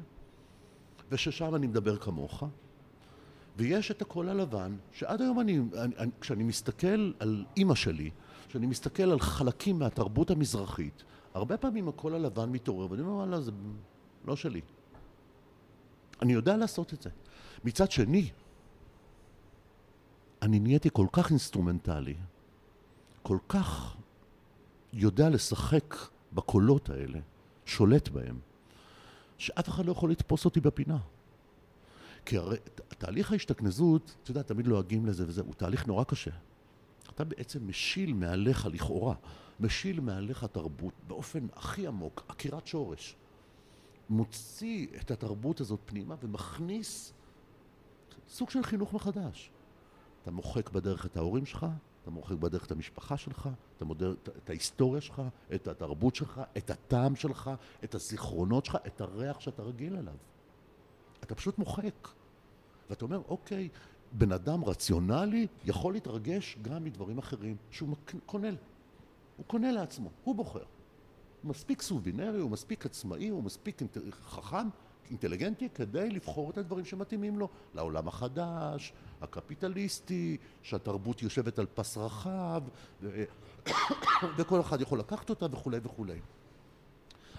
וששם אני מדבר כמוך, ויש את הקול הלבן, שעד היום אני, אני, אני כשאני מסתכל על אימא שלי, כשאני מסתכל על חלקים מהתרבות המזרחית, הרבה פעמים הקול הלבן מתעורר, ואני אומר, וואלה, זה לא שלי. אני יודע לעשות את זה. מצד שני, אני נהייתי כל כך אינסטרומנטלי, כל כך יודע לשחק בקולות האלה, שולט בהם, שאף אחד לא יכול לתפוס אותי בפינה. כי הרי תהליך ההשתכנזות, אתה יודע, תמיד לועגים לזה וזה, הוא תהליך נורא קשה. אתה בעצם משיל מעליך, לכאורה, משיל מעליך תרבות באופן הכי עמוק, עקירת שורש. מוציא את התרבות הזאת פנימה ומכניס סוג של חינוך מחדש. אתה מוחק בדרך את ההורים שלך, אתה מוחק בדרך את המשפחה שלך, אתה מודד את ההיסטוריה שלך, את התרבות שלך, את הטעם שלך, את הזיכרונות שלך, את הריח שאתה רגיל אליו. אתה פשוט מוחק. ואתה אומר, אוקיי, בן אדם רציונלי יכול להתרגש גם מדברים אחרים שהוא קונה. הוא קונה לעצמו, הוא בוחר. הוא מספיק סובינרי, הוא מספיק עצמאי, הוא מספיק חכם, אינטליגנטי, כדי לבחור את הדברים שמתאימים לו, לעולם החדש, הקפיטליסטי, שהתרבות יושבת על פס רחב, ו... [coughs] וכל אחד יכול לקחת אותה וכולי וכולי.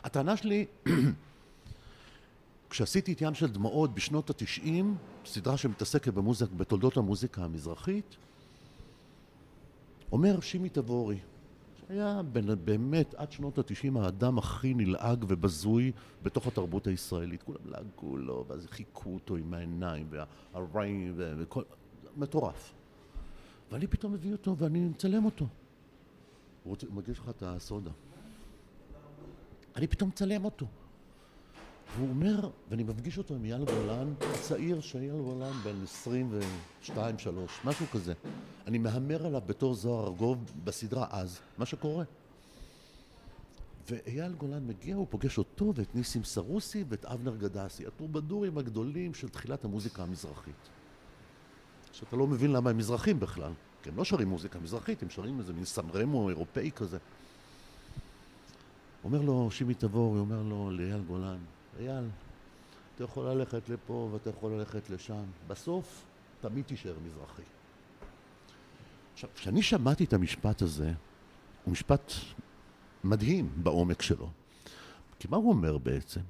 הטענה שלי, [coughs] כשעשיתי את ים של דמעות בשנות התשעים, סדרה שמתעסקת במוזיק, בתולדות המוזיקה המזרחית, אומר שימי תבורי, שהיה באמת עד שנות התשעים האדם הכי נלעג ובזוי בתוך התרבות הישראלית. כולם לעגו לו, ואז חיכו אותו עם העיניים, והרעים, וכל... מטורף. ואני פתאום מביא אותו ואני מצלם אותו. הוא מגיש לך את הסודה. אני פתאום מצלם אותו. והוא אומר, ואני מפגיש אותו עם אייל גולן, צעיר שאייל גולן בן 22-3, משהו כזה. אני מהמר עליו בתור זוהר ארגוב בסדרה אז, מה שקורה. ואייל גולן מגיע, הוא פוגש אותו ואת ניסים סרוסי ואת אבנר גדסי, הטרובדורים הגדולים של תחילת המוזיקה המזרחית. שאתה לא מבין למה הם מזרחים בכלל, כי הם לא שרים מוזיקה מזרחית, הם שרים איזה מין סמרמו אירופאי כזה. אומר לו שימי תבור, הוא אומר לו לאייל גולן, אייל, אתה יכול ללכת לפה ואתה יכול ללכת לשם, בסוף תמיד תישאר מזרחי. עכשיו, כשאני שמעתי את המשפט הזה, הוא משפט מדהים בעומק שלו. כי מה הוא אומר בעצם?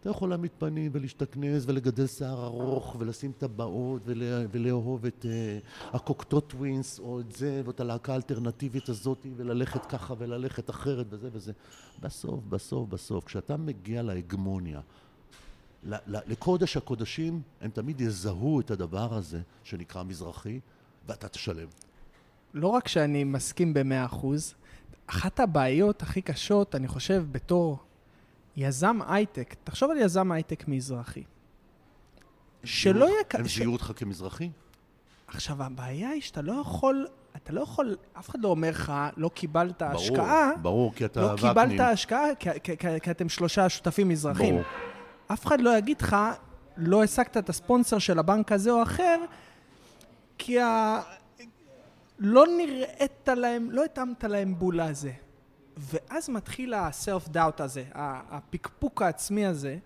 אתה יכול להעמיד פנים ולהשתכנז ולגדל שיער ארוך ולשים טבעות ולאהוב את uh, הקוקטו טווינס או את זה ואת הלהקה האלטרנטיבית הזאת וללכת ככה וללכת אחרת וזה וזה. בסוף, בסוף, בסוף, כשאתה מגיע להגמוניה, לקודש הקודשים, הם תמיד יזהו את הדבר הזה שנקרא מזרחי ואתה תשלם. לא רק שאני מסכים במאה אחוז, אחת הבעיות הכי קשות, אני חושב, בתור יזם הייטק, תחשוב על יזם הייטק מזרחי. שלא יהיה... הם זיהו אותך כמזרחי? עכשיו, הבעיה היא שאתה לא יכול, אתה לא יכול, אף אחד לא אומר לך, לא קיבלת ברור, השקעה. ברור, כי אתה לא וקנים. קיבלת השקעה, כי, כי, כי, כי אתם שלושה שותפים מזרחים. ברור. אף אחד לא יגיד לך, לא השגת את הספונסר של הבנק הזה או אחר, כי ה... לא נראית להם, לא התאמת להם בול לזה. ואז מתחיל ה-self-doubt הזה, הפקפוק העצמי הזה,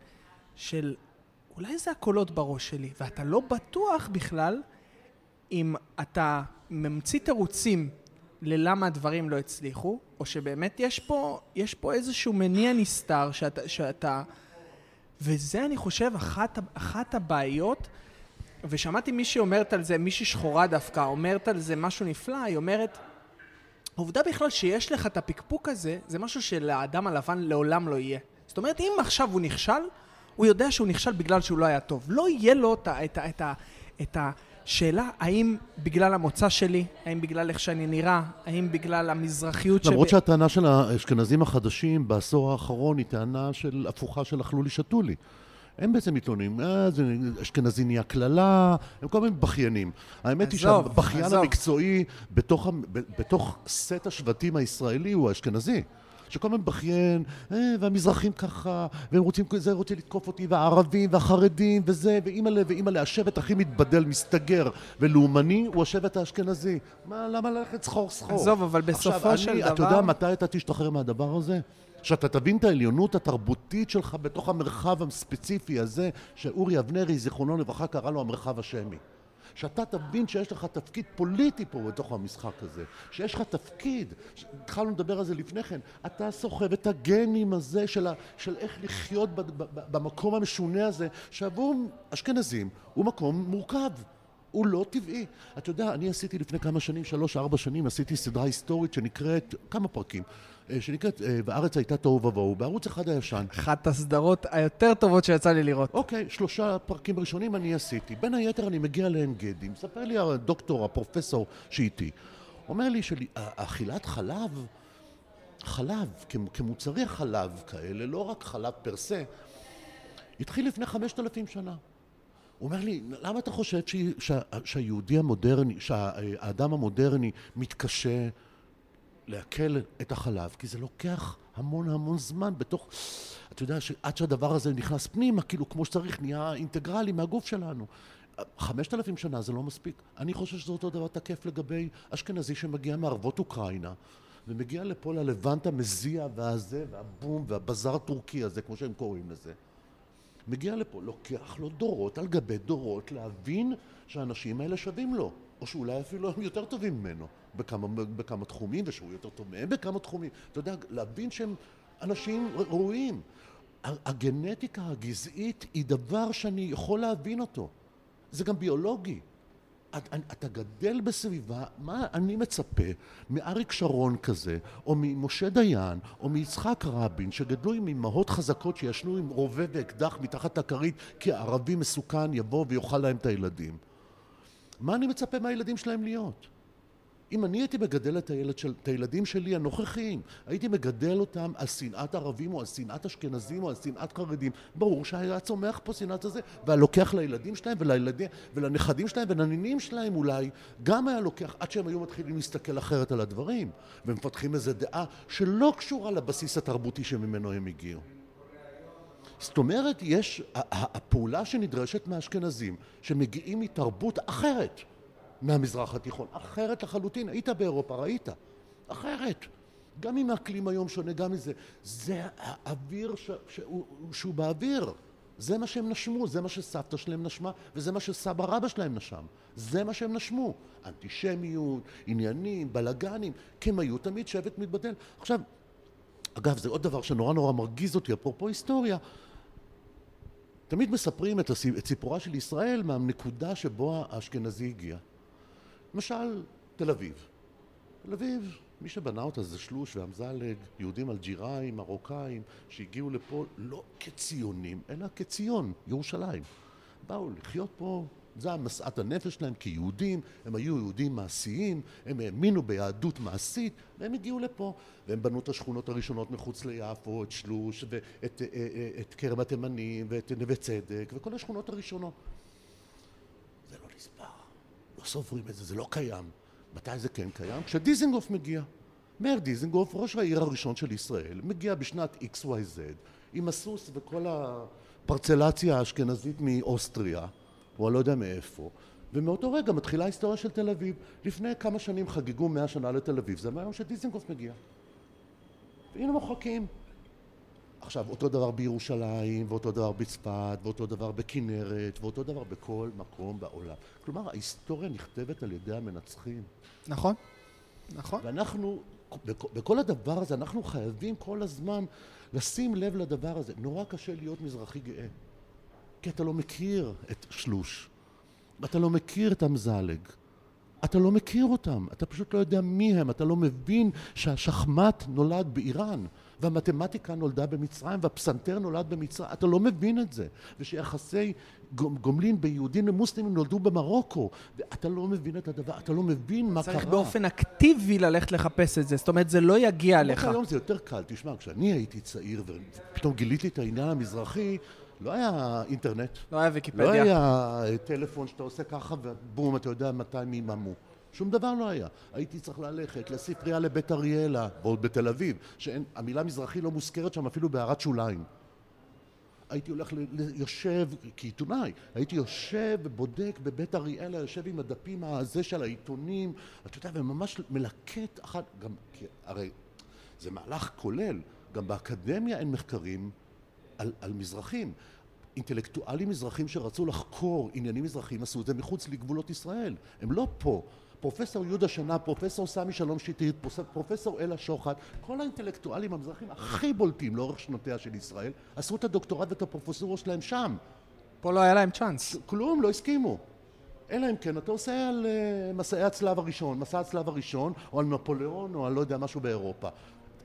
של אולי זה הקולות בראש שלי, ואתה לא בטוח בכלל אם אתה ממציא תירוצים ללמה הדברים לא הצליחו, או שבאמת יש פה, יש פה איזשהו מניע נסתר שאתה, שאתה... וזה אני חושב אחת, אחת הבעיות, ושמעתי מישהי אומרת על זה, מישהי שחורה דווקא, אומרת על זה משהו נפלא, היא אומרת, העובדה בכלל שיש לך את הפקפוק הזה, זה משהו שלאדם הלבן לעולם לא יהיה. זאת אומרת, אם עכשיו הוא נכשל, הוא יודע שהוא נכשל בגלל שהוא לא היה טוב. לא יהיה לו את, את, את, את השאלה האם בגלל המוצא שלי, האם בגלל איך שאני נראה, האם בגלל המזרחיות. למרות שב... שהטענה של האשכנזים החדשים בעשור האחרון היא טענה של הפוכה של אכלו לי שתו לי. הם בעצם מתלוננים, אה, זה אשכנזי נהיה קללה, הם כל מיני בכיינים. האמת היא שהבכיין המקצועי בתוך, בתוך סט השבטים הישראלי הוא האשכנזי. שכל הזמן בכיין, אה, והמזרחים ככה, והם רוצים, זה רוצה לתקוף אותי, והערבים, והחרדים, וזה, ואימא'לה, ואימא'לה, השבט הכי מתבדל, מסתגר ולאומני, הוא השבט האשכנזי. מה, למה ללכת סחור סחור? עזוב, אבל בסופו אני, של דבר... אתה יודע מתי אתה תשתחרר מהדבר הזה? שאתה תבין את העליונות התרבותית שלך בתוך המרחב הספציפי הזה, שאורי אבנרי, זיכרונו לברכה, קרא לו המרחב השמי. שאתה תבין שיש לך תפקיד פוליטי פה בתוך המשחק הזה, שיש לך תפקיד, התחלנו לדבר על זה לפני כן, אתה סוחב את הגנים הזה של, ה, של איך לחיות ב, ב, ב, במקום המשונה הזה, שעבור אשכנזים הוא מקום מורכב. הוא לא טבעי. אתה יודע, אני עשיתי לפני כמה שנים, שלוש, ארבע שנים, עשיתי סדרה היסטורית שנקראת, כמה פרקים, שנקראת אה, "והארץ הייתה תוהו ובוהו", בערוץ אחד הישן. אחת הסדרות היותר טובות שיצא לי לראות. אוקיי, שלושה פרקים ראשונים אני עשיתי. בין היתר אני מגיע לעין גדי, מספר לי הדוקטור, הפרופסור שאיתי, אומר לי שאכילת חלב, חלב, כמוצרי חלב כאלה, לא רק חלב פר סה, התחיל לפני חמשת אלפים שנה. הוא אומר לי, למה אתה חושב ש... שה... שהיהודי המודרני, שהאדם המודרני מתקשה לעכל את החלב? כי זה לוקח המון המון זמן בתוך... אתה יודע שעד שהדבר הזה נכנס פנימה, כאילו כמו שצריך, נהיה אינטגרלי מהגוף שלנו. חמשת אלפים שנה זה לא מספיק. אני חושב שזה אותו דבר תקף לגבי אשכנזי שמגיע מערבות אוקראינה ומגיע לפה ללבנט המזיע והזה והבום והבזאר הטורקי הזה, כמו שהם קוראים לזה. מגיע לפה, לוקח לו דורות על גבי דורות להבין שהאנשים האלה שווים לו, או שאולי אפילו הם יותר טובים ממנו בכמה, בכמה תחומים, ושהוא יותר טוב מהם בכמה תחומים. אתה יודע, להבין שהם אנשים ראויים. הגנטיקה הגזעית היא דבר שאני יכול להבין אותו. זה גם ביולוגי. אתה, אתה גדל בסביבה, מה אני מצפה מאריק שרון כזה, או ממשה דיין, או מיצחק רבין, שגדלו עם אמהות חזקות שישנו עם רובה ואקדח מתחת לכרית, כי הערבי מסוכן יבוא ויאכל להם את הילדים. מה אני מצפה מהילדים שלהם להיות? אם אני הייתי מגדל את, הילד של, את הילדים שלי הנוכחיים, הייתי מגדל אותם על שנאת ערבים או על שנאת אשכנזים או על שנאת חרדים, ברור שהיה צומח פה שנאת הזה, והיה לוקח לילדים שלהם ולילדים, ולנכדים שלהם ולנינים שלהם אולי, גם היה לוקח עד שהם היו מתחילים להסתכל אחרת על הדברים, ומפתחים איזו דעה שלא קשורה לבסיס התרבותי שממנו הם הגיעו. זאת אומרת, יש, הפעולה שנדרשת מהאשכנזים, שמגיעים מתרבות אחרת, מהמזרח התיכון. אחרת לחלוטין. היית באירופה, ראית. אחרת. גם אם האקלים היום שונה, גם מזה. זה האוויר ש... שהוא, שהוא באוויר. זה מה שהם נשמו, זה מה שסבתא שלהם נשמה, וזה מה שסבא רבא שלהם נשם. זה מה שהם נשמו. אנטישמיות, עניינים, בלאגנים, כי הם היו תמיד שבט מתבדל. עכשיו, אגב, זה עוד דבר שנורא נורא מרגיז אותי, אפרופו היסטוריה. תמיד מספרים את סיפורה של ישראל מהנקודה שבו האשכנזי הגיע. למשל, תל אביב. תל אביב, מי שבנה אותה זה שלוש ואמזלג, יהודים אלג'יראים, מרוקאים, שהגיעו לפה לא כציונים, אלא כציון, ירושלים. באו לחיות פה, זה המשאת הנפש שלהם כיהודים, הם היו יהודים מעשיים, הם האמינו ביהדות מעשית, והם הגיעו לפה. והם בנו את השכונות הראשונות מחוץ ליפו, את שלוש, ואת אה, אה, את כרם התימנים, ואת נווה צדק, וכל השכונות הראשונות. לא סופרים את זה, זה לא קיים. מתי זה כן קיים? כשדיזינגוף מגיע. מאיר דיזינגוף, ראש העיר הראשון של ישראל, מגיע בשנת XYZ עם הסוס וכל הפרצלציה האשכנזית מאוסטריה, או אני לא יודע מאיפה, ומאותו רגע מתחילה ההיסטוריה של תל אביב. לפני כמה שנים חגגו מאה שנה לתל אביב, זה מהיום שדיזינגוף מגיע. והנה מוחקים. עכשיו, אותו דבר בירושלים, ואותו דבר בצפת, ואותו דבר בכנרת, ואותו דבר בכל מקום בעולם. כלומר, ההיסטוריה נכתבת על ידי המנצחים. נכון, נכון. ואנחנו, בכל הדבר הזה, אנחנו חייבים כל הזמן לשים לב לדבר הזה. נורא קשה להיות מזרחי גאה, כי אתה לא מכיר את שלוש, ואתה לא מכיר את אמזלג. אתה לא מכיר אותם, אתה פשוט לא יודע מי הם, אתה לא מבין שהשחמט נולד באיראן. והמתמטיקה נולדה במצרים והפסנתר נולד במצרים, אתה לא מבין את זה. ושיחסי גומלין ביהודים למוסלמים נולדו במרוקו, ואתה לא מבין את הדבר, אתה לא מבין מה קרה. צריך באופן אקטיבי ללכת לחפש את זה, זאת אומרת זה לא יגיע אליך. היום זה יותר קל, תשמע, כשאני הייתי צעיר ופתאום גיליתי את העניין המזרחי, לא היה אינטרנט. לא היה ויקיפדיה. לא היה טלפון שאתה עושה ככה ובום, אתה יודע מתי מי יממו. שום דבר לא היה. הייתי צריך ללכת לספרייה לבית אריאלה, ועוד בתל אביב, שהמילה מזרחי לא מוזכרת שם אפילו בהערת שוליים. הייתי הולך יושב, כעיתונאי, הייתי יושב ובודק בבית אריאלה, יושב עם הדפים הזה של העיתונים, אתה יודע, וממש מלקט אחת, גם, כי הרי זה מהלך כולל, גם באקדמיה אין מחקרים על, על מזרחים. אינטלקטואלים מזרחים שרצו לחקור עניינים מזרחיים עשו את זה מחוץ לגבולות ישראל, הם לא פה. פרופסור יהודה שנה, פרופסור סמי שלום שטרית, פרופסור אלה שוחט, כל האינטלקטואלים המזרחים הכי בולטים לאורך שנותיה של ישראל, עשו את הדוקטורט ואת הפרופסורה שלהם שם. פה לא היה להם צ'אנס. כלום, לא הסכימו. אלא אם כן אתה עושה על uh, מסעי הצלב הראשון, מסע הצלב הראשון, או על נפוליאון, או על לא יודע משהו באירופה.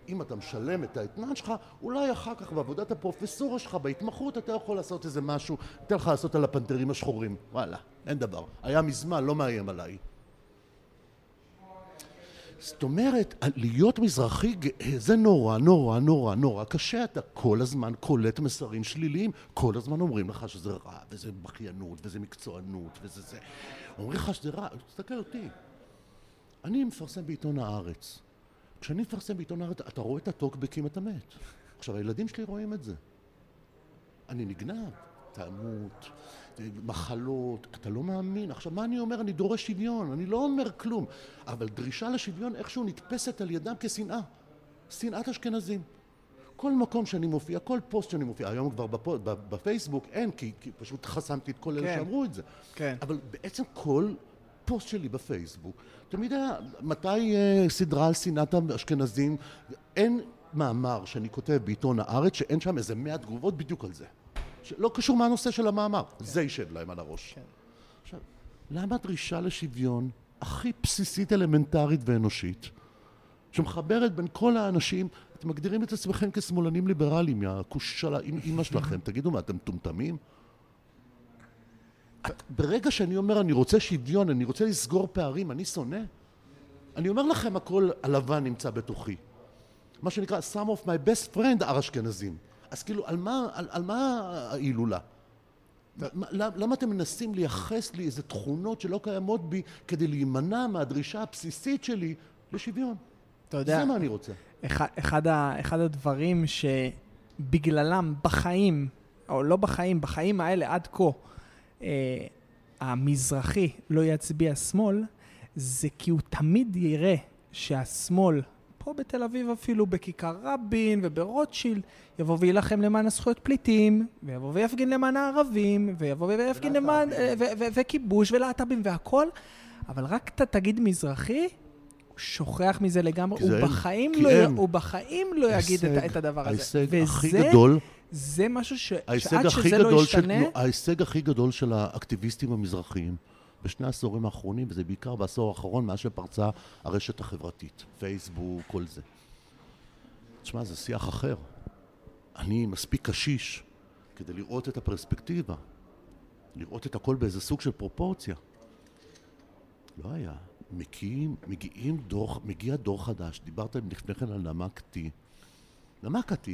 אם אתה משלם את האתנן שלך, אולי אחר כך בעבודת הפרופסורה שלך, בהתמחות, אתה יכול לעשות איזה משהו, אתן לך לעשות על הפנתרים השחורים. וואלה, אין דבר. היה מזמן, לא מאיים עליי. זאת אומרת, להיות מזרחי גאה זה נורא, נורא, נורא, נורא קשה. אתה כל הזמן קולט מסרים שליליים, כל הזמן אומרים לך שזה רע, וזה בכיינות, וזה מקצוענות, וזה זה. אומרים לך שזה רע, תסתכל אותי. אני מפרסם בעיתון הארץ. כשאני מפרסם בעיתון הארץ, אתה רואה את הטוקבקים, אתה מת. עכשיו, הילדים שלי רואים את זה. אני נגנב, תמות, מחלות, אתה לא מאמין. עכשיו, מה אני אומר? אני דורש שוויון, אני לא אומר כלום. אבל דרישה לשוויון איכשהו נתפסת על ידם כשנאה. שנאת אשכנזים. כל מקום שאני מופיע, כל פוסט שאני מופיע, היום כבר בפו, בפייסבוק אין, כי, כי פשוט חסמתי את כל אלה כן. שאמרו את זה. כן. אבל בעצם כל פוסט שלי בפייסבוק, תמיד היה, מתי אה, סדרה על שנאת האשכנזים, אין מאמר שאני כותב בעיתון הארץ שאין שם איזה מאה תגובות בדיוק על זה. לא קשור מה הנושא של המאמר, כן. זה יישב להם על הראש. כן. עכשיו, למה הדרישה לשוויון הכי בסיסית, אלמנטרית ואנושית, שמחברת בין כל האנשים, אתם מגדירים את עצמכם כשמאלנים ליברליים, מהכוש של האימא שלכם, תגידו מה, אתם מטומטמים? ברגע שאני אומר אני רוצה שוויון, אני רוצה לסגור פערים, אני שונא? אני אומר לכם הכל הלבן נמצא בתוכי. מה שנקרא some of my best friend are אשכנזים. אז כאילו, על מה, על, על מה ההילולה? למה אתם מנסים לייחס לי איזה תכונות שלא קיימות בי כדי להימנע מהדרישה הבסיסית שלי לשוויון? אתה יודע, זה מה אני רוצה. אחד, אחד, ה, אחד הדברים שבגללם בחיים, או לא בחיים, בחיים האלה עד כה, אה, המזרחי לא יצביע שמאל, זה כי הוא תמיד יראה שהשמאל פה בתל אביב אפילו, בכיכר רבין וברוטשילד, יבוא ויילחם למען הזכויות פליטים, ויבוא ויפגין למען הערבים, ויבוא ויפגין למען... אה, וכיבוש ולהט"בים והכל, אבל רק אתה תגיד מזרחי, הוא שוכח מזה לגמרי, הוא בחיים, לא, הוא בחיים לא יגיד את, את הדבר הזה. ההישג הכי גדול... זה משהו ש... שעד שזה לא ישתנה... ההישג הכי גדול של האקטיביסטים המזרחיים בשני העשורים האחרונים, וזה בעיקר בעשור האחרון, מאז שפרצה הרשת החברתית, פייסבוק, כל זה. תשמע, זה שיח אחר. אני מספיק קשיש כדי לראות את הפרספקטיבה, לראות את הכל באיזה סוג של פרופורציה. לא היה. מגיעים, מגיעים דור, מגיע דור חדש, דיברת לפני כן על נמק T. נמק T,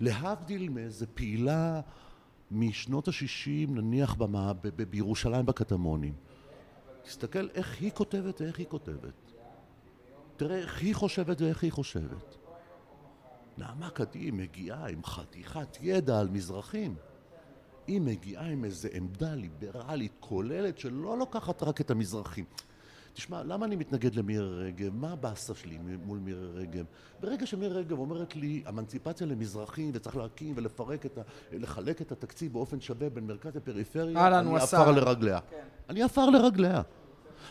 להבדיל מאיזה פעילה משנות ה-60, נניח במה, ב- ב- בירושלים בקטמונים. תסתכל איך היא כותבת ואיך היא כותבת. תראה איך היא חושבת ואיך היא חושבת. נעמה קדים מגיעה עם חתיכת ידע על מזרחים. היא מגיעה עם איזו עמדה ליברלית כוללת שלא לוקחת רק את המזרחים. תשמע, למה אני מתנגד למירי רגב? מה הבאסה שלי מול מירי רגב? ברגע שמירי רגב אומרת לי, אמנציפציה למזרחים וצריך להקים ולפרק את ה... לחלק את התקציב באופן שווה בין מרכז לפריפריה, אני עפר לרגליה. כן. אני עפר לרגליה.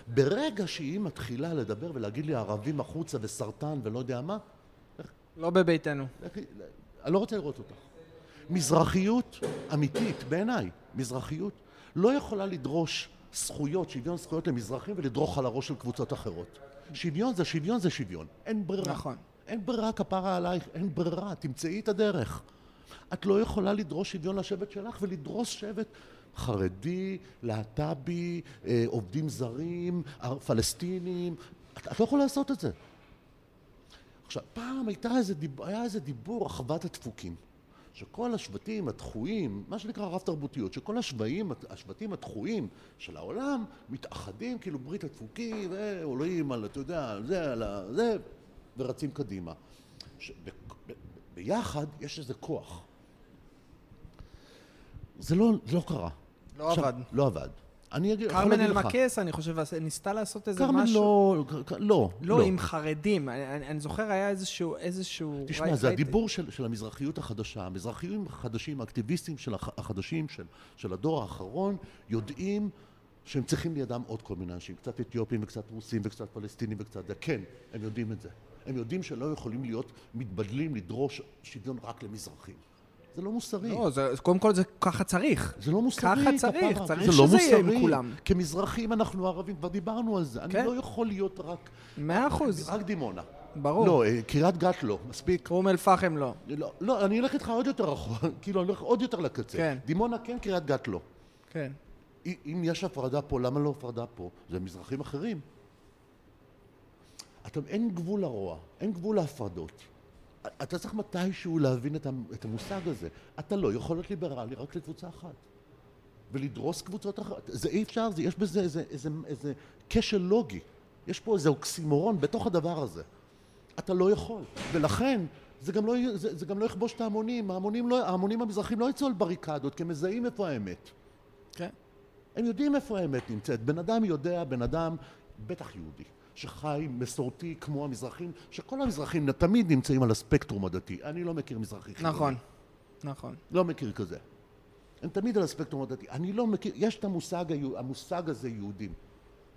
ברגע שהיא מתחילה לדבר ולהגיד לי ערבים החוצה וסרטן ולא יודע מה... לא בביתנו. אני לא רוצה לראות אותך. מזרחיות אמיתית, בעיניי, מזרחיות לא יכולה לדרוש זכויות, שוויון זכויות למזרחים ולדרוך על הראש של קבוצות אחרות. שוויון זה שוויון זה שוויון, אין ברירה. נכון. אין ברירה כפרה עלייך, אין ברירה, תמצאי את הדרך. את לא יכולה לדרוש שוויון לשבט שלך ולדרוס שבט חרדי, להט"בי, אה, עובדים זרים, פלסטינים, את, את לא יכולה לעשות את זה. עכשיו, פעם הייתה איזה דיבור, היה איזה דיבור, אחוות הדפוקים. שכל השבטים הדחויים, מה שנקרא רב תרבותיות, שכל השבטים, השבטים הדחויים של העולם מתאחדים כאילו ברית הדפוקים, ועולים על, אתה יודע, זה, על זה, ורצים קדימה. ש, ב, ב, ביחד יש איזה כוח. זה לא, זה לא קרה. לא עכשיו, עבד. לא עבד. אני אגיד, יכול להגיד לך. קרמן אלמקס, אני חושב, ניסתה לעשות איזה משהו. קרמן לא, לא. לא, לא. עם חרדים. אני, אני, זוכר, היה איזשהו... איזשהו תשמע, זה. הדיבור של, של המזרחיות החדשה. המזרחיים החדשים, האקטיביסטים של החדשים, של, של הדור האחרון, יודעים שהם צריכים לידם עוד כל מיני אנשים. קצת אתיופים וקצת רוסים וקצת פלסטינים וקצת זה. כן, הם יודעים את זה. הם יודעים שלא יכולים להיות מתבדלים לדרוש שוויון רק למזרחים. זה לא מוסרי. לא, זה, קודם כל זה ככה צריך. זה לא מוסרי, ככה צריך, כפרה. צריך שזה לא יהיה עם כולם. כמזרחים אנחנו ערבים, כבר דיברנו על זה. כן. אני לא יכול להיות רק... מאה אחוז. רק דימונה. ברור. לא, אה, קריית גת לא, מספיק. אום אל-פחם לא. לא. לא, אני אלך איתך עוד יותר רחוק, [laughs] כאילו, אני אלך עוד יותר לקצה. כן. דימונה כן, קריית גת לא. כן. אם יש הפרדה פה, למה לא הפרדה פה? זה מזרחים אחרים. אתה, אין גבול לרוע, אין גבול להפרדות. אתה צריך מתישהו להבין את המ- את המושג הזה. אתה לא יכול להיות ליברלי רק לקבוצה אחת. ולדרוס קבוצות אחרות. זה אי אפשר, זה, יש בזה איזה, איזה, איזה כשל לוגי. יש פה איזה אוקסימורון בתוך הדבר הזה. אתה לא יכול. ולכן, זה גם לא, זה, זה גם לא יכבוש את ההמונים. ההמונים, לא, ההמונים המזרחים לא יצאו על בריקדות, כי הם מזהים איפה האמת. כן. הם יודעים איפה האמת נמצאת. בן אדם יודע, בן אדם, בטח יהודי, שחי מסורתי כמו המזרחים, שכל המזרחים תמיד נמצאים על הספקטרום הדתי. אני לא מכיר מזרחי חילוני. נכון, נכון. לא מכיר כזה. הם תמיד על הספקטרום הדתי. אני לא מכיר, יש את המושג, המושג הזה יהודים.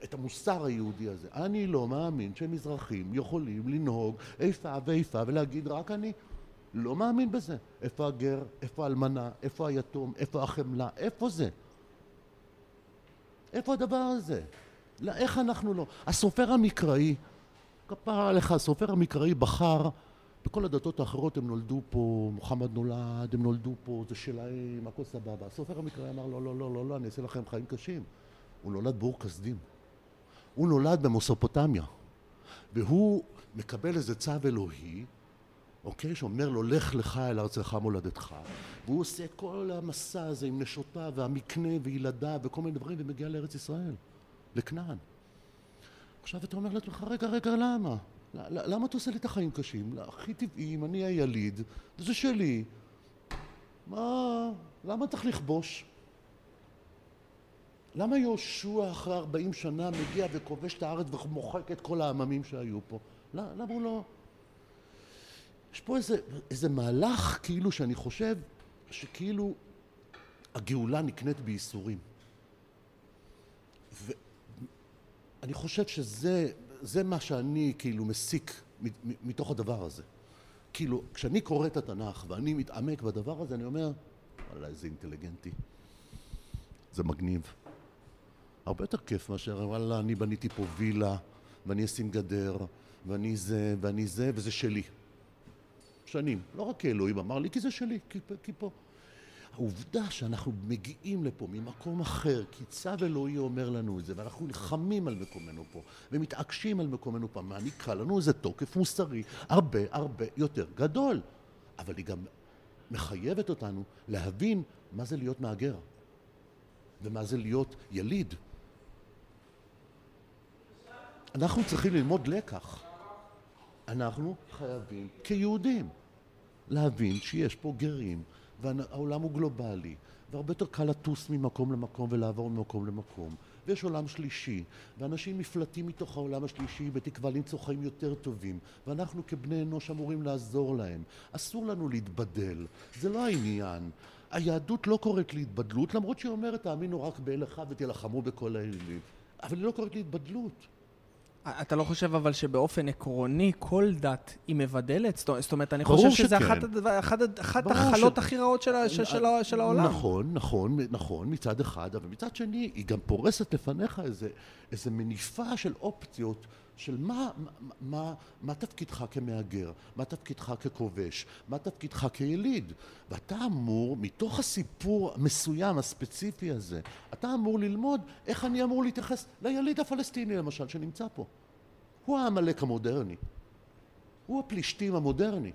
את המוסר היהודי הזה. אני לא מאמין שמזרחים יכולים לנהוג איפה ואיפה ולהגיד רק אני. לא מאמין בזה. איפה הגר? איפה האלמנה? איפה היתום? איפה החמלה? איפה זה? איפה הדבר הזה? לא, איך אנחנו לא? הסופר המקראי, כפרה עליך, הסופר המקראי בחר, בכל הדתות האחרות הם נולדו פה, מוחמד נולד, הם נולדו פה, זה שלהם, הכל סבבה. הסופר המקראי אמר, לא, לא, לא, לא, לא, אני אעשה לכם חיים קשים. הוא נולד באור כסדים. הוא נולד במסופוטמיה. והוא מקבל איזה צו אלוהי, אוקיי? שאומר לו, לך לך אל ארצך מולדתך. והוא עושה כל המסע הזה עם נשותיו והמקנה וילדיו וכל מיני דברים, ומגיע לארץ ישראל, לכנען. עכשיו אתה אומר לעצמך, רגע, רגע, למה? למה אתה עושה לי את החיים קשים? הכי טבעי, אם אני היליד, זה שלי. מה, למה צריך לכבוש? למה יהושע אחרי 40 שנה מגיע וכובש את הארץ ומוחק את כל העממים שהיו פה? למה הוא לא... יש פה איזה, איזה מהלך כאילו שאני חושב שכאילו הגאולה נקנית בייסורים. ואני חושב שזה זה מה שאני כאילו מסיק מתוך הדבר הזה. כאילו, כשאני קורא את התנ"ך ואני מתעמק בדבר הזה, אני אומר, וואלה, איזה אינטליגנטי. זה מגניב. הרבה יותר כיף מאשר, וואלה, אני בניתי פה וילה, ואני אשים גדר, ואני זה, ואני זה, וזה שלי. שנים. לא רק כי אלוהים אמר לי, כי זה שלי, כי, כי פה. העובדה שאנחנו מגיעים לפה ממקום אחר, כי צו אלוהי אומר לנו את זה, ואנחנו נלחמים על מקומנו פה, ומתעקשים על מקומנו פה, מעניקה לנו איזה תוקף מוסרי הרבה הרבה יותר גדול. אבל היא גם מחייבת אותנו להבין מה זה להיות מהגר, ומה זה להיות יליד. אנחנו צריכים ללמוד לקח. אנחנו חייבים, כיהודים, להבין שיש פה גרים, והעולם הוא גלובלי, והרבה יותר קל לטוס ממקום למקום ולעבור ממקום למקום. ויש עולם שלישי, ואנשים נפלטים מתוך העולם השלישי בתקווה למצוא חיים יותר טובים, ואנחנו כבני אנוש אמורים לעזור להם. אסור לנו להתבדל, זה לא העניין. היהדות לא קוראת להתבדלות, למרות שהיא אומרת תאמינו רק באל אחד ותילחמו בכל האלילים. אבל היא לא קוראת להתבדלות. אתה לא חושב אבל שבאופן עקרוני כל דת היא מבדלת? זאת אומרת, אני חושב שזה שכן. אחת אחת אחת החלות ש- הכי רעות של של- של של העולם. נכון, נכון, נכון, מצד אחד, אבל מצד שני, היא גם פורסת לפניך איזה, איזה מניפה של אופציות של מה, מה, מה, מה תפקידך כמהגר, מה תפקידך ככובש, מה תפקידך כיליד. ואתה אמור, מתוך הסיפור המסוים, הספציפי הזה, אתה אמור ללמוד איך אני אמור להתייחס ליליד הפלסטיני, למשל, שנמצא פה. הוא העמלק המודרני. הוא הפלישתים המודרני.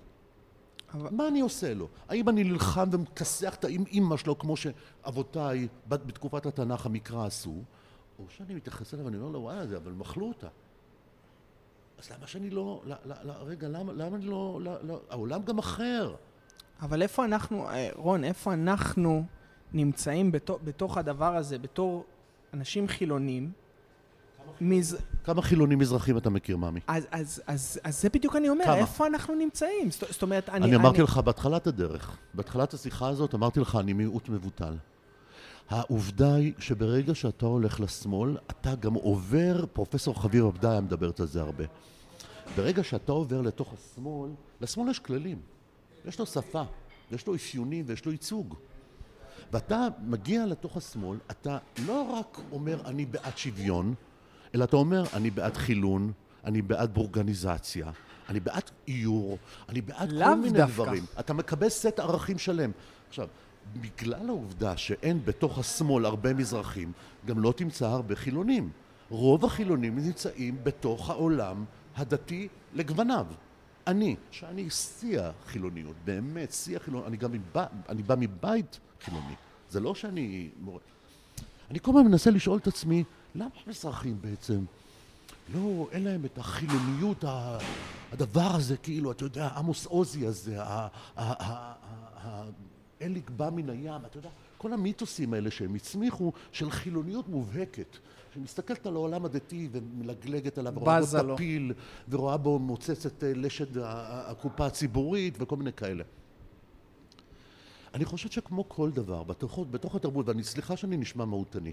אבל- מה אני עושה לו? האם אני נלחם ומכסח את האמא שלו כמו שאבותיי בת- בתקופת התנ"ך המקרא עשו? או שאני מתייחס אליו ואני אומר לו, וואלה, זה, אבל הם אכלו אותה. אז למה שאני לא... לא, לא, לא רגע, למה, למה אני לא, לא, לא... העולם גם אחר. אבל איפה אנחנו, אה, רון, איפה אנחנו נמצאים בתו- בתוך הדבר הזה, בתור אנשים חילונים? מז... כמה חילונים מזרחים אתה מכיר, מאמי? אז, אז, אז, אז זה בדיוק אני אומר, כמה? איפה אנחנו נמצאים? זאת, זאת אומרת, אני... אני אמרתי לך בהתחלת הדרך, בהתחלת השיחה הזאת אמרתי לך, אני מיעוט מבוטל. העובדה היא שברגע שאתה הולך לשמאל, אתה גם עובר, פרופסור חביב עבדאיה מדברת על זה הרבה. ברגע שאתה עובר לתוך השמאל, לשמאל יש כללים. יש לו שפה, יש לו אפיונים ויש לו ייצוג. ואתה מגיע לתוך השמאל, אתה לא רק אומר אני בעד שוויון, אלא אתה אומר אני בעד חילון, אני בעד בורגניזציה, אני בעד איור, אני בעד כל מיני דווקא. דברים. אתה מקבל סט ערכים שלם. עכשיו, בגלל העובדה שאין בתוך השמאל הרבה מזרחים, גם לא תמצא הרבה חילונים. רוב החילונים נמצאים בתוך העולם הדתי לגווניו. אני, שאני שיא החילוניות, באמת, שיא החילוניות, אני גם מבא, אני בא מבית חילוני. זה לא שאני... מורה... אני כל הזמן מנסה לשאול את עצמי, למה המזרחים בעצם לא, אין להם את החילוניות, הדבר הזה, כאילו, אתה יודע, עמוס עוזי הזה, האליק בא מן הים, אתה יודע, כל המיתוסים האלה שהם הצמיחו, של חילוניות מובהקת. שמסתכלת על העולם הדתי ומלגלגת עליו, ורואה בו טפיל, ורואה בו מוצצת אה, לשד הקופה הציבורית וכל מיני כאלה. אני חושב שכמו כל דבר, בתוך, בתוך התרבות, ואני סליחה שאני נשמע מהותני,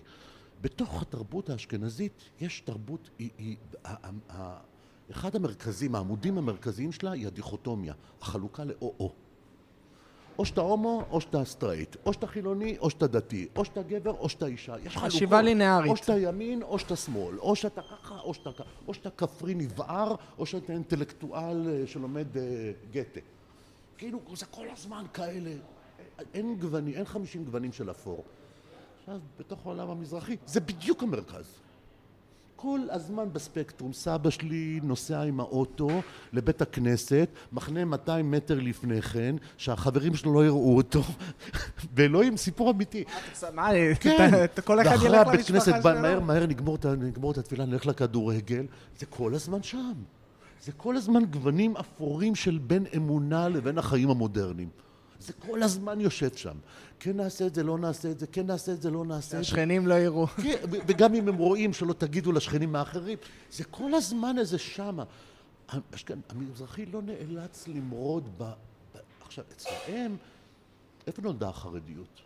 בתוך התרבות האשכנזית יש תרבות, היא, היא, אחד המרכזים, העמודים המרכזיים שלה היא הדיכוטומיה, החלוקה לאו-או. או שאתה הומו, או שאתה סטרייט, או שאתה חילוני, או שאתה דתי, או שאתה גבר, או שאתה אישה. יש חלוקות. חשיבה לינארית. או שאתה ימין, או שאתה שמאל, או שאתה ככה, או שאתה ככה, או שאתה כפרי נבער, או שאתה אינטלקטואל אה, שלומד uh, גתה. כאילו, זה כל הזמן כאלה. אין גוונים, אין חמישים גוונים של אפור. עכשיו, בתוך העולם המזרחי, זה בדיוק המרכז. כל הזמן בספקטרום. סבא שלי נוסע עם האוטו לבית הכנסת, מחנה 200 מטר לפני כן, שהחברים שלו לא יראו אותו, [laughs] ואלוהים, סיפור אמיתי. מה, כן, כל אחד ילך למשפחה שלו. מהר מהר נגמור את התפילה, נלך לכדורגל, זה כל הזמן שם. זה כל הזמן גוונים אפורים של בין אמונה לבין החיים המודרניים. זה כל הזמן יושב שם. כן נעשה את זה, לא נעשה את זה, כן נעשה את זה, לא נעשה את זה. השכנים לא יראו. כן, וגם אם הם רואים שלא תגידו לשכנים האחרים, זה כל הזמן איזה שמה. המזרחי לא נאלץ למרוד ב... עכשיו, אצלם, איפה נולדה החרדיות?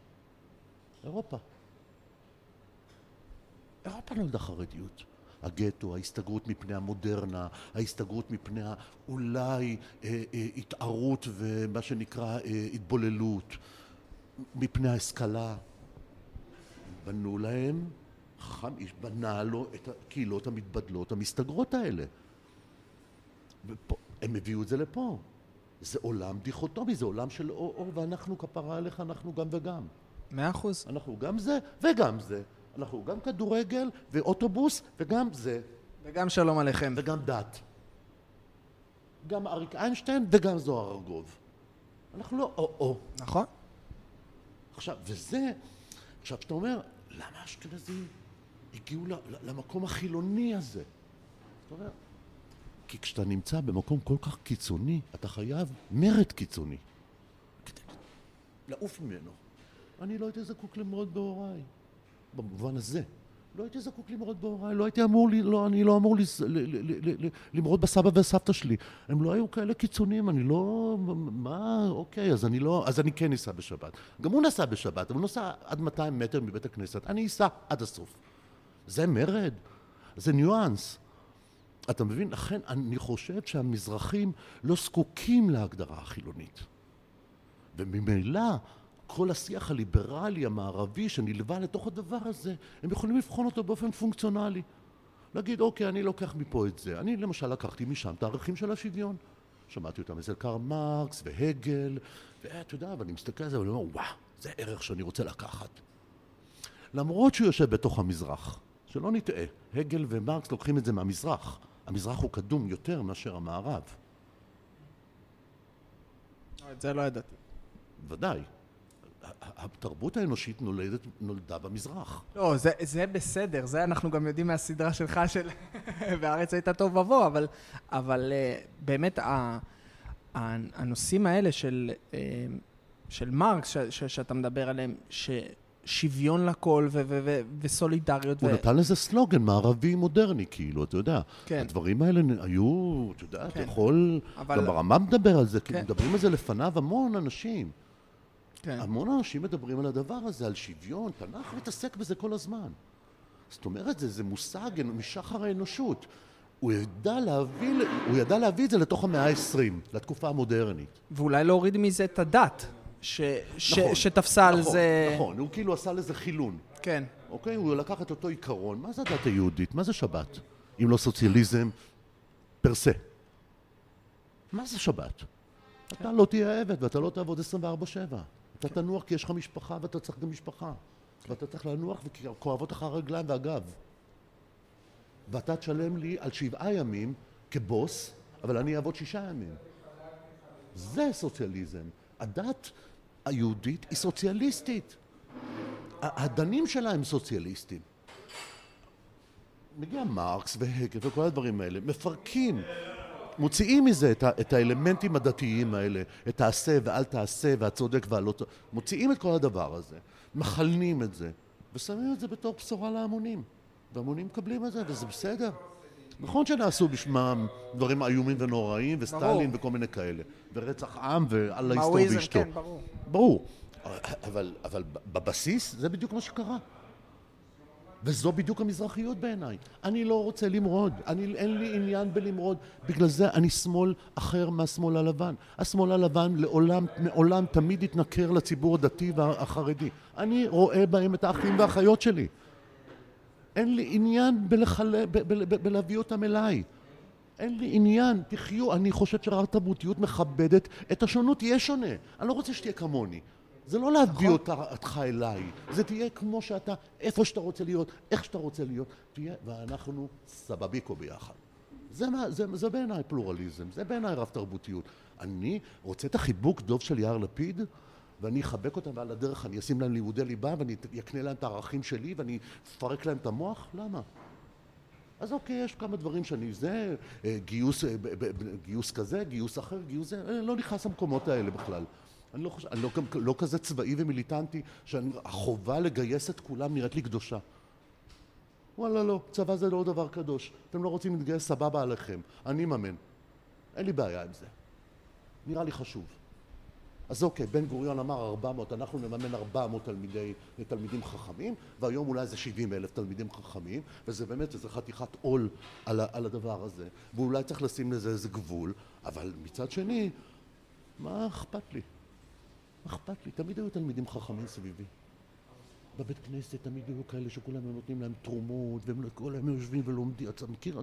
אירופה. אירופה נולדה חרדיות. הגטו, ההסתגרות מפני המודרנה, ההסתגרות מפני אולי אה, אה, התערות ומה שנקרא אה, התבוללות, מפני ההשכלה. בנו להם, חכם איש בנה לו את הקהילות המתבדלות, המסתגרות האלה. ופה, הם הביאו את זה לפה. זה עולם דיכוטומי, זה עולם של או-או, ואנחנו כפרה עליך, אנחנו גם וגם. מאה אחוז. אנחנו גם זה וגם זה. אנחנו גם כדורגל ואוטובוס וגם זה. וגם שלום עליכם. וגם דת. גם אריק איינשטיין וגם זוהר ארגוב. אנחנו לא או-או. נכון. עכשיו, וזה, עכשיו, כשאתה אומר, למה האשכנזים הגיעו למקום החילוני הזה? אתה אומר, כי כשאתה נמצא במקום כל כך קיצוני, אתה חייב מרד קיצוני. כדי לעוף ממנו. אני לא הייתי זקוק למרוד בהוריי. במובן הזה. לא הייתי זקוק למרוד בהוריי, לא הייתי אמור, לא, אני לא אמור למרוד בסבא וסבתא שלי. הם לא היו כאלה קיצוניים, אני לא... מה, אוקיי, אז אני לא... אז אני כן אסע בשבת. גם הוא נסע בשבת, אבל הוא נסע עד 200 מטר מבית הכנסת. אני אסע עד הסוף. זה מרד, זה ניואנס. אתה מבין? לכן אני חושב שהמזרחים לא זקוקים להגדרה החילונית. וממילא כל השיח הליברלי המערבי שנלווה לתוך הדבר הזה, הם יכולים לבחון אותו באופן פונקציונלי. להגיד, אוקיי, אני לוקח מפה את זה. אני למשל לקחתי משם את הערכים של השוויון. שמעתי אותם אצל קרל מרקס והגל, ואתה יודע, ואני מסתכל על זה ואני אומר, וואו, זה ערך שאני רוצה לקחת. למרות שהוא יושב בתוך המזרח, שלא נטעה, הגל ומרקס לוקחים את זה מהמזרח. המזרח הוא קדום יותר מאשר המערב. את זה לא ידעתי. ודאי. התרבות האנושית נולדת, נולדה במזרח. לא, זה, זה בסדר, זה אנחנו גם יודעים מהסדרה שלך של [laughs] והארץ הייתה טוב ובוא, אבל, אבל אה, באמת הנושאים האלה של, אה, של מרקס, ש, ש, שאתה מדבר עליהם, ששוויון לכל ו- ו- ו- וסולידריות. הוא ו... נתן לזה סלוגן מערבי מודרני, כאילו, אתה יודע. כן. הדברים האלה היו, אתה יודע, כן. אתה יכול, אבל... גם הרמב"ם מדבר על זה, כן. מדברים על זה לפניו המון אנשים. כן. המון אנשים מדברים על הדבר הזה, על שוויון, תנ"ך מתעסק בזה כל הזמן. זאת אומרת, זה, זה מושג משחר האנושות. הוא ידע, להביא, הוא ידע להביא את זה לתוך המאה ה-20, לתקופה המודרנית. ואולי להוריד מזה את הדת, ש, נכון, שתפסה נכון, על זה... נכון, הוא כאילו עשה לזה חילון. כן. אוקיי? הוא לקח את אותו עיקרון. מה זה הדת היהודית? מה זה שבת? אם לא סוציאליזם פרסה. מה זה שבת? כן. אתה לא תהיה עבד ואתה לא תעבוד 24-7. אתה תנוח כי יש לך משפחה ואתה צריך גם משפחה. ואתה צריך לנוח וכי כואבות לך הרגליים והגב. ואתה תשלם לי על שבעה ימים כבוס, אבל אני אעבוד שישה ימים. זה סוציאליזם. הדת היהודית היא סוציאליסטית. הדנים שלה הם סוציאליסטים. מגיע מרקס והגל וכל הדברים האלה, מפרקים, מוציאים מזה את, ה, את האלמנטים הדתיים האלה, את תעשה ואל תעשה והצודק והלא צודק, מוציאים את כל הדבר הזה, מכלנים את זה, ושמים את זה בתור בשורה להמונים. והמונים מקבלים את זה, וזה בסדר. נכון שנעשו בשמם דברים איומים ונוראים, וסטלין וכל מיני כאלה, ורצח עם ואללה יסתור ואשתו. כן, ברור. ברור. אבל, אבל בבסיס זה בדיוק מה שקרה. וזו בדיוק המזרחיות בעיניי. אני לא רוצה למרוד, אני, אין לי עניין בלמרוד. בגלל זה אני שמאל אחר מהשמאל הלבן. השמאל הלבן לעולם, מעולם תמיד התנכר לציבור הדתי והחרדי. אני רואה בהם את האחים והאחיות שלי. אין לי עניין בלחלה, ב, ב, ב, בלהביא אותם אליי. אין לי עניין, תחיו, אני חושב שרק תרבותיות מכבדת את השונות, תהיה שונה. אני לא רוצה שתהיה כמוני. זה לא להביא נכון. אותך אליי, זה תהיה כמו שאתה, איפה שאתה רוצה להיות, איך שאתה רוצה להיות, תהיה, ואנחנו סבביקו ביחד. זה, זה, זה בעיניי פלורליזם, זה בעיניי רב תרבותיות. אני רוצה את החיבוק דוב של יאיר לפיד, ואני אחבק אותם ועל הדרך אני אשים להם לימודי ליבה ואני אקנה להם את הערכים שלי ואני אפרק להם את המוח? למה? אז אוקיי, יש כמה דברים שאני, זה, אה, גיוס, אה, גיוס כזה, גיוס אחר, גיוס זה, אה, לא נכנס למקומות האלה בכלל. אני לא חושב, אני לא, לא כזה צבאי ומיליטנטי, שהחובה לגייס את כולם נראית לי קדושה. וואלה לא, צבא זה לא דבר קדוש. אתם לא רוצים להתגייס, סבבה עליכם. אני מממן. אין לי בעיה עם זה. נראה לי חשוב. אז אוקיי, בן גוריון אמר 400, אנחנו נממן 400 תלמידי, תלמידים חכמים, והיום אולי זה 70 אלף תלמידים חכמים, וזה באמת איזה חתיכת עול על, על הדבר הזה, ואולי צריך לשים לזה איזה גבול, אבל מצד שני, מה אכפת לי? אכפת לי? תמיד היו תלמידים חכמים סביבי. בבית כנסת תמיד היו כאלה שכולם נותנים להם תרומות, והם כל היום יושבים ולומדים, אתה מכיר?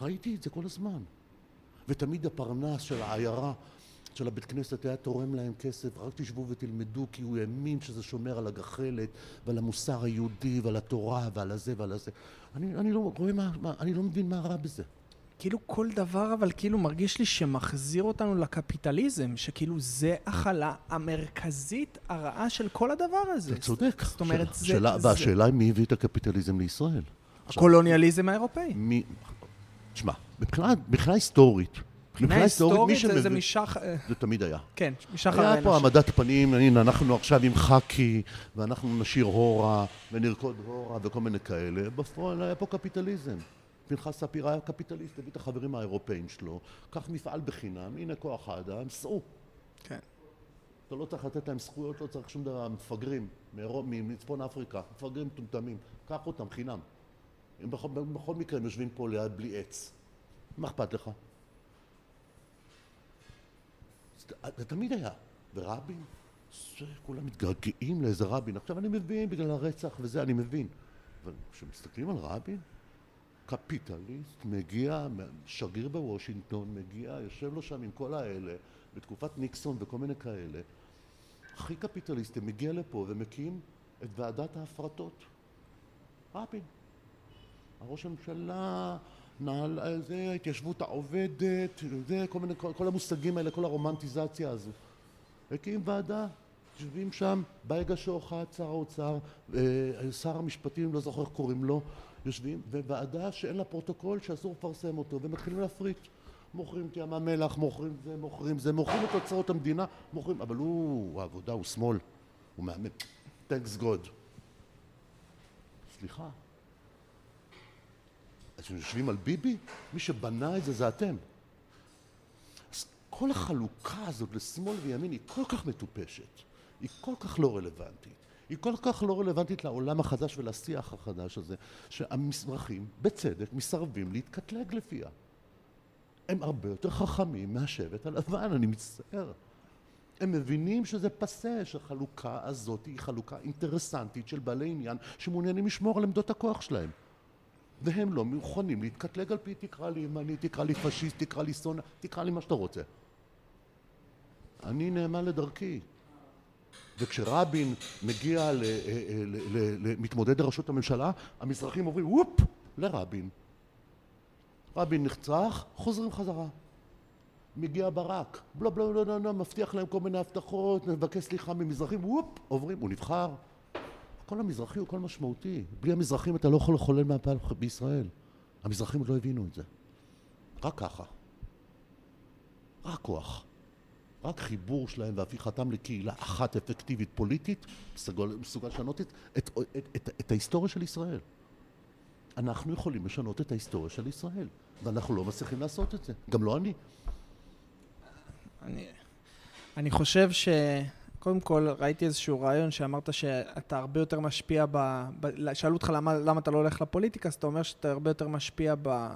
ראיתי את זה כל הזמן. ותמיד הפרנס של העיירה של הבית כנסת היה תורם להם כסף, רק תשבו ותלמדו, כי הוא האמין שזה שומר על הגחלת ועל המוסר היהודי ועל התורה ועל הזה ועל הזה. אני, אני לא רואה מה, מה, אני לא מבין מה רע בזה. כאילו כל דבר אבל כאילו מרגיש לי שמחזיר אותנו לקפיטליזם, שכאילו זה החלה המרכזית הרעה של כל הדבר הזה. אתה צודק. זאת אומרת, זה... שאלה, זה... והשאלה היא מי הביא את הקפיטליזם לישראל. הקולוניאליזם האירופאי. מי... תשמע, מבחינה היסטורית, מבחינה היסטורית זה, זה משח... זה תמיד היה. כן, משחר האנוש. היה פה העמדת פנים, הנה, אנחנו עכשיו עם חאקי, ואנחנו נשיר הורה, ונרקוד הורה, וכל מיני כאלה. בפועל היה פה קפיטליזם. פנחס ספיר היה קפיטליסט, הביא את החברים האירופאים שלו, קח מפעל בחינם, הנה כוח האדם, סעו. כן. אתה לא צריך לתת להם זכויות, לא צריך שום דבר, מפגרים, מצפון אפריקה, מפגרים מטומטמים, קח אותם חינם. בכל, בכל מקרה הם יושבים פה ליד בלי עץ. מה אכפת לך? זה תמיד היה. ורבין, זה, כולם מתגעגעים לאיזה רבין. עכשיו אני מבין בגלל הרצח וזה, אני מבין. אבל כשמסתכלים על רבין, קפיטליסט מגיע, שגריר בוושינגטון, מגיע, יושב לו שם עם כל האלה, בתקופת ניקסון וכל מיני כאלה, הכי קפיטליסטי, מגיע לפה ומקים את ועדת ההפרטות. רבין. הראש הממשלה נעל, זה ההתיישבות העובדת, זה כל מיני, כל, כל המושגים האלה, כל הרומנטיזציה הזו. הקים ועדה, יושבים שם, בייגה שוחט, שר האוצר, אה, שר המשפטים, לא זוכר איך קוראים לו, יושבים, וועדה שאין לה פרוטוקול שאסור לפרסם אותו, ומתחילים להפריט. מוכרים את ים המלח, מוכרים זה, מוכרים זה, מוכרים את אוצרות המדינה, מוכרים, אבל הוא, העבודה, הוא שמאל, הוא מאמן, thanks God. סליחה, אתם יושבים על ביבי? מי שבנה את זה זה אתם. אז כל החלוקה הזאת לשמאל וימין היא כל כך מטופשת, היא כל כך לא רלוונטית. היא כל כך לא רלוונטית לעולם החדש ולשיח החדש הזה, שהמזרחים, בצדק, מסרבים להתקטלג לפיה. הם הרבה יותר חכמים מהשבט הלבן, אני מצטער. הם מבינים שזה פסה, שהחלוקה הזאת היא חלוקה אינטרסנטית של בעלי עניין שמעוניינים לשמור על עמדות הכוח שלהם. והם לא מוכנים להתקטלג על פי תקרא לי ימני, תקרא לי פשיסט, תקרא לי שונא, תקרא לי מה שאתה רוצה. אני נאמן לדרכי. וכשרבין מגיע אה, אה, למתמודד לראשות הממשלה, המזרחים אומרים וופ לרבין. רבין נרצח, חוזרים חזרה. מגיע ברק, בלה בלה בלה בלה, מבטיח להם כל מיני הבטחות, מבקש סליחה ממזרחים, וופ, עוברים, הוא נבחר. הקול המזרחי הוא קול משמעותי. בלי המזרחים אתה לא יכול לחולל מהפך בישראל. המזרחים עוד לא הבינו את זה. רק ככה. רק כוח. רק חיבור שלהם והפיכתם לקהילה אחת אפקטיבית פוליטית מסוגל, מסוגל לשנות את, את, את, את, את ההיסטוריה של ישראל. אנחנו יכולים לשנות את ההיסטוריה של ישראל, ואנחנו לא מצליחים לעשות את זה. גם לא אני. אני, אני חושב ש... קודם כל, ראיתי איזשהו רעיון שאמרת שאתה הרבה יותר משפיע ב... ב שאלו אותך למה, למה אתה לא הולך לפוליטיקה, אז אתה אומר שאתה הרבה יותר משפיע ב,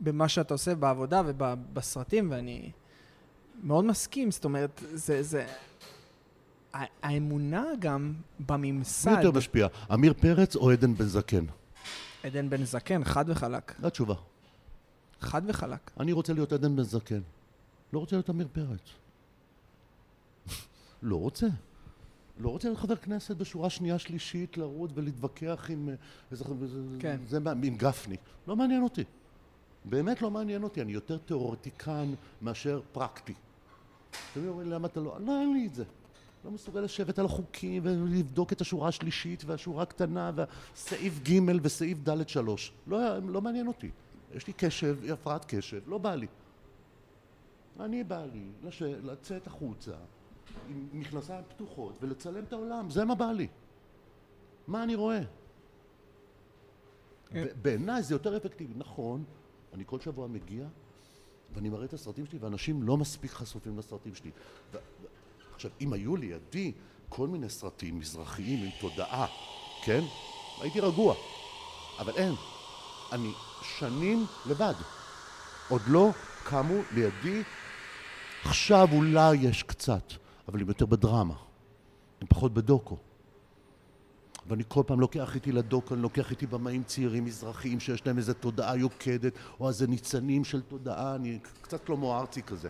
במה שאתה עושה בעבודה ובסרטים, ואני מאוד מסכים, זאת אומרת, זה... זה... האמונה גם בממסד... מי יותר משפיע, עמיר פרץ או עדן בן זקן? עדן בן זקן, חד וחלק. זו התשובה. חד וחלק. אני רוצה להיות עדן בן זקן. לא רוצה להיות עמיר פרץ. [laughs] לא רוצה. לא רוצה להיות חבר כנסת בשורה שנייה שלישית לרוץ ולהתווכח עם אה, איזה... כן. זה, עם גפני. לא מעניין אותי. באמת לא מעניין אותי. אני יותר תיאורטיקן מאשר פרקטי. תמיד אומרים למה אתה לא... לא, אין לי את זה. לא מסוגל לשבת על החוקים ולבדוק את השורה השלישית והשורה הקטנה והסעיף ג' וסעיף ד' שלוש. לא, לא מעניין אותי. יש לי קשב, הפרעת קשב, לא בא לי. אני בא לי לש... לצאת החוצה עם מכנסיים פתוחות ולצלם את העולם, זה מה בא לי. מה אני רואה? כן. בעיניי זה יותר אפקטיבי. נכון, אני כל שבוע מגיע ואני מראה את הסרטים שלי ואנשים לא מספיק חשופים לסרטים שלי. ו... עכשיו, אם היו לידי כל מיני סרטים מזרחיים עם תודעה, כן? הייתי רגוע. אבל אין. אני שנים לבד. עוד לא קמו לידי עכשיו אולי יש קצת, אבל הם יותר בדרמה, הם פחות בדוקו. ואני כל פעם לוקח איתי לדוקו, אני לוקח איתי במאים צעירים מזרחיים שיש להם איזו תודעה יוקדת, או איזה ניצנים של תודעה, אני קצת כמו ארצי כזה.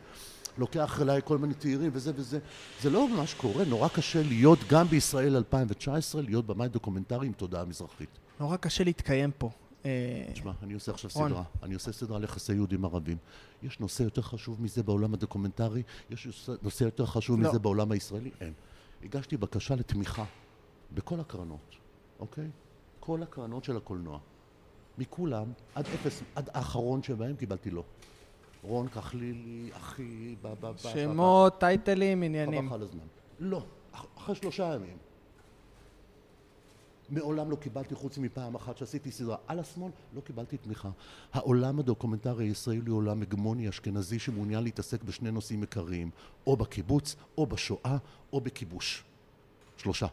לוקח אליי כל מיני צעירים וזה וזה. זה לא ממש קורה, נורא קשה להיות גם בישראל 2019, להיות במאי דוקומנטרי עם תודעה מזרחית. נורא קשה להתקיים פה. אה, תשמע, אני עושה עכשיו סדרה, אני עושה סדרה על יחסי יהודים ערבים. יש נושא יותר חשוב מזה בעולם הדוקומנטרי? יש נושא יותר חשוב לא. מזה בעולם הישראלי? אין. הגשתי בקשה לתמיכה בכל הקרנות, אוקיי? כל הקרנות של הקולנוע. מכולם, עד אפס, עד האחרון שבהם קיבלתי לא. רון כחלילי, אחי, ב... ב... שמות, טייטלים, עניינים. חבל הזמן. לא, אחרי שלושה ימים. מעולם לא קיבלתי, חוץ מפעם אחת שעשיתי סדרה על השמאל, לא קיבלתי תמיכה. העולם הדוקומנטרי הישראלי הוא עולם הגמוני אשכנזי שמעוניין להתעסק בשני נושאים עיקריים, או בקיבוץ, או בשואה, או בכיבוש. שלושה.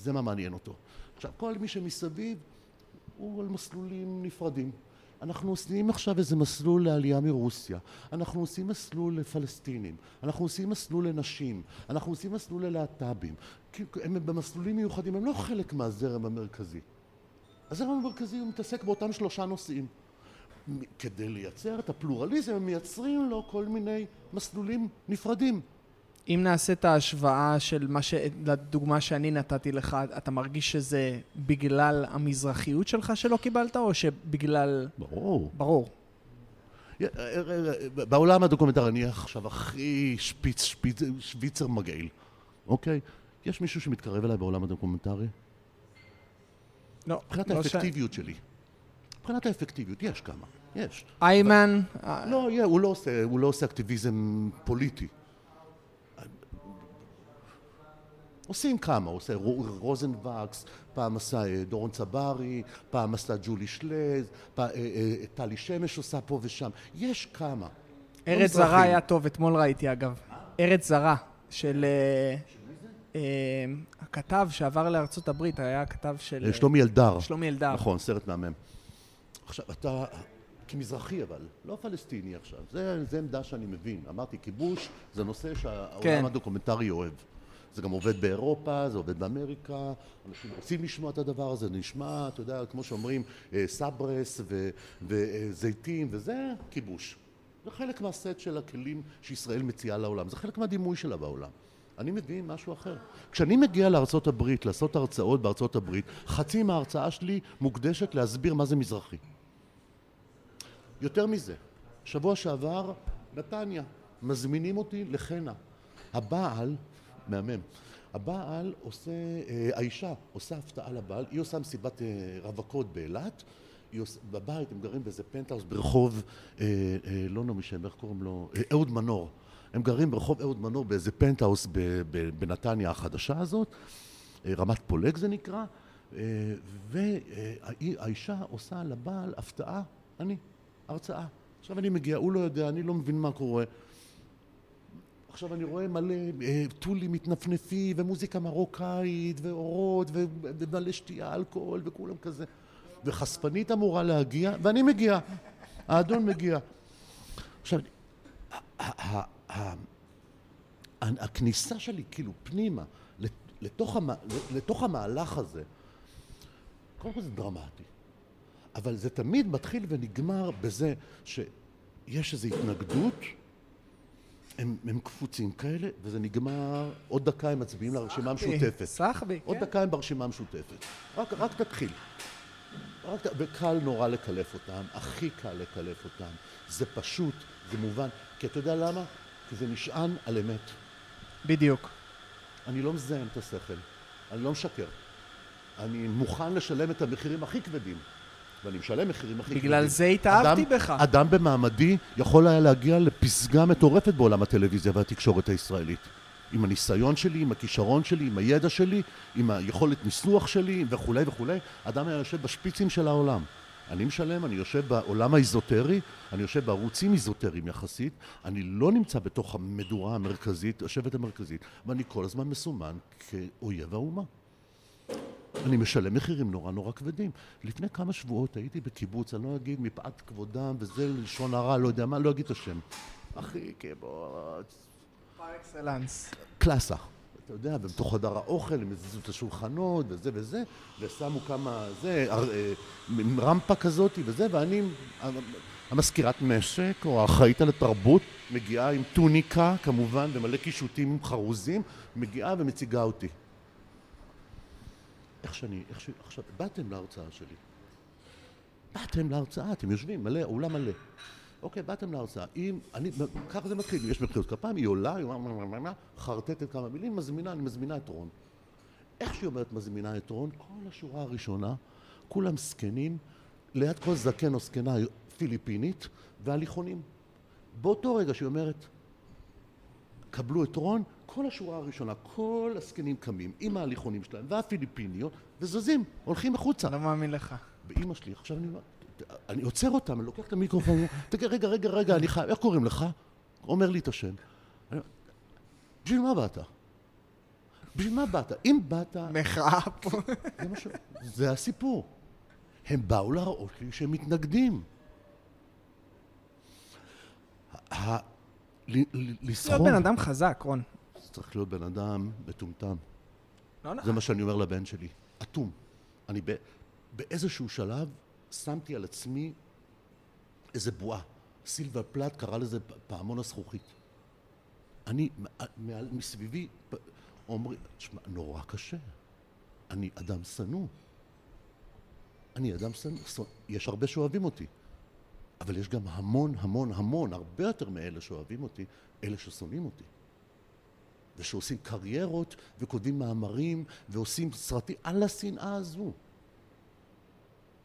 זה מה מעניין אותו. עכשיו, כל מי שמסביב הוא על מסלולים נפרדים. אנחנו עושים עכשיו איזה מסלול לעלייה מרוסיה, אנחנו עושים מסלול לפלסטינים, אנחנו עושים מסלול לנשים, אנחנו עושים מסלול ללהט"בים. הם במסלולים מיוחדים, הם לא חלק מהזרם המרכזי. הזרם המרכזי הוא מתעסק באותם שלושה נושאים. כדי לייצר את הפלורליזם הם מייצרים לו כל מיני מסלולים נפרדים. אם נעשה את ההשוואה של מה ש... לדוגמה שאני נתתי לך, אתה מרגיש שזה בגלל המזרחיות שלך שלא קיבלת, או שבגלל... ברור. ברור. אה, אה, אה, בעולם הדוקומנטרי אני עכשיו הכי שפיץ, שפיץ, שוויצר מגעיל, אוקיי? יש מישהו שמתקרב אליי בעולם הדוקומנטרי? לא. מבחינת לא האפקטיביות ש... שלי. מבחינת האפקטיביות, יש כמה, יש. איימן? לא, הוא לא עושה, הוא לא עושה אקטיביזם פוליטי. עושים כמה, עושה רוזנבקס, פעם עשה אה, דורון צברי, פעם עשה ג'ולי שלז, אה, אה, טלי שמש עושה פה ושם, יש כמה. לא ארץ זרה היה טוב, אתמול ראיתי אגב. ארץ זרה, של... הכתב שעבר לארצות הברית היה הכתב של... שלומי אלדר. שלומי אלדר. נכון, סרט מהמם. עכשיו, אתה כמזרחי אבל, לא פלסטיני עכשיו, זה עמדה שאני מבין. אמרתי, כיבוש זה נושא שהעולם כן. הדוקומנטרי אוהב. זה גם עובד באירופה, זה עובד באמריקה, אנשים רוצים לשמוע את הדבר הזה, נשמע, אתה יודע, כמו שאומרים, אה, סברס וזיתים, וזה כיבוש. זה חלק מהסט של הכלים שישראל מציעה לעולם, זה חלק מהדימוי שלה בעולם. אני מבין משהו אחר. כשאני מגיע לארצות הברית, לעשות הרצאות בארצות הברית, חצי מההרצאה שלי מוקדשת להסביר מה זה מזרחי. יותר מזה, שבוע שעבר, נתניה, מזמינים אותי לחינה. הבעל, מהמם, הבעל עושה, אה, האישה עושה הפתעה לבעל, היא עושה מסיבת אה, רווקות באילת, בבית הם גרים באיזה פנטהאוס ברחוב, אה, לא נעמי שם, איך קוראים לו? אה, אהוד מנור. הם גרים ברחוב אהוד מנור באיזה פנטהאוס בנתניה החדשה הזאת, רמת פולג זה נקרא, והאישה עושה לבעל הפתעה, אני, הרצאה. עכשיו אני מגיע, הוא לא יודע, אני לא מבין מה קורה. עכשיו אני רואה מלא אה, טולים מתנפנפים ומוזיקה מרוקאית ואורות ומלא שתייה אלכוהול וכולם כזה. וחשפנית אמורה להגיע ואני מגיע, האדון מגיע. עכשיו, הכניסה שלי כאילו פנימה לת- לתוך, המ, לתוך המהלך הזה, קודם כל זה דרמטי, אבל זה תמיד מתחיל ונגמר בזה שיש איזו התנגדות הם, הם קפוצים כאלה, וזה נגמר, עוד דקה הם מצביעים לרשימה המשותפת. סח בי, עוד כן. דקה הם ברשימה המשותפת. רק, רק תתחיל. רק, וקל נורא לקלף אותם, הכי קל לקלף אותם. זה פשוט, זה מובן. כי אתה יודע למה? כי זה נשען על אמת. בדיוק. אני לא מזהם את השכל, אני לא משקר. אני מוכן לשלם את המחירים הכי כבדים. ואני משלם מחירים הכי. בגלל זה התאהבתי אדם- בך. אדם במעמדי יכול היה להגיע לפסגה מטורפת בעולם הטלוויזיה והתקשורת הישראלית. עם הניסיון שלי, עם הכישרון שלי, עם הידע שלי, עם היכולת ניסוח שלי וכולי וכולי, אדם היה יושב בשפיצים של העולם. אני משלם, אני יושב בעולם האיזוטרי, אני יושב בערוצים איזוטריים יחסית, אני לא נמצא בתוך המדורה המרכזית, השבט המרכזית, ואני כל הזמן מסומן כאויב האומה. אני משלם מחירים נורא נורא כבדים. לפני כמה שבועות הייתי בקיבוץ, אני לא אגיד מפאת כבודם וזה לשון הרע, לא יודע מה, לא אגיד את השם. אחי, קיבוץ, פר אקסלנס. קלאסה. אתה יודע, ובתוך חדר האוכל הם הזיזו את השולחנות וזה וזה, ושמו כמה, זה, אה, רמפה כזאת וזה, ואני, המזכירת משק, או האחראית על התרבות, מגיעה עם טוניקה, כמובן, ומלא קישוטים חרוזים, מגיעה ומציגה אותי. איך שאני, איך ש... עכשיו, באתם להרצאה שלי. באתם להרצאה, אתם יושבים, מלא, אולם מלא. אוקיי, באתם להרצאה. אם, אני, ככה זה מתחיל, יש מחיאות כפיים, היא עולה, היא אומרת, חרטטת כמה מילים, מזמינה, אני מזמינה את רון. איך שהיא אומרת מזמינה את רון, כל השורה הראשונה, כולם זקנים, ליד כל זקן או זקנה פיליפינית, והליכונים. באותו רגע שהיא אומרת, קבלו את רון, כל השורה הראשונה, כל הזקנים קמים עם ההליכונים שלהם והפיליפיניות וזזים, הולכים החוצה. לא מאמין לך. ואימא שלי, עכשיו אני אני עוצר אותם, אני לוקח את המיקרופון, תגיד, רגע, רגע, רגע, אני חייב, איך קוראים לך? אומר לי את השם. אני בשביל מה באת? בשביל מה באת? אם באת, מחאה פה. זה, ש... זה הסיפור. הם באו להראות לי שהם מתנגדים. ה- ל- ל- להיות בן אדם חזק, רון. צריך להיות בן אדם מטומטם. לא זה נכון. מה שאני אומר לבן שלי, אטום. אני ב, באיזשהו שלב שמתי על עצמי איזה בועה. סילבר פלט קרא לזה פעמון הזכוכית. אני, מ- מעל, מסביבי, אומרים, תשמע, נורא קשה. אני אדם שנוא. אני אדם. שנוא. יש הרבה שאוהבים אותי, אבל יש גם המון, המון, המון, הרבה יותר מאלה שאוהבים אותי, אלה ששונאים אותי. ושעושים קריירות וכותבים מאמרים ועושים סרטים על השנאה הזו.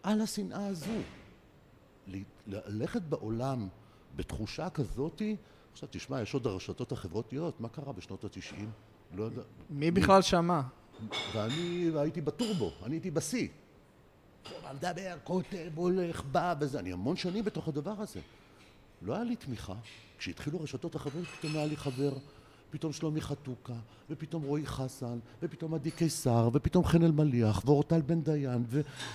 על השנאה הזו. ללכת בעולם בתחושה כזאתי, עכשיו תשמע, יש עוד הרשתות החברתיות, מה קרה בשנות התשעים? לא יודע. מי בכלל שמע? ואני הייתי בטורבו, אני הייתי בשיא. מדבר, כותב, הולך, בא וזה. אני המון שנים בתוך הדבר הזה. לא היה לי תמיכה. כשהתחילו רשתות החברתיות, פתאום היה לי חבר, פתאום שלומי חתוקה, ופתאום רועי חסן, ופתאום עדי קיסר, ופתאום חן אלמליח, ואורטל בן דיין,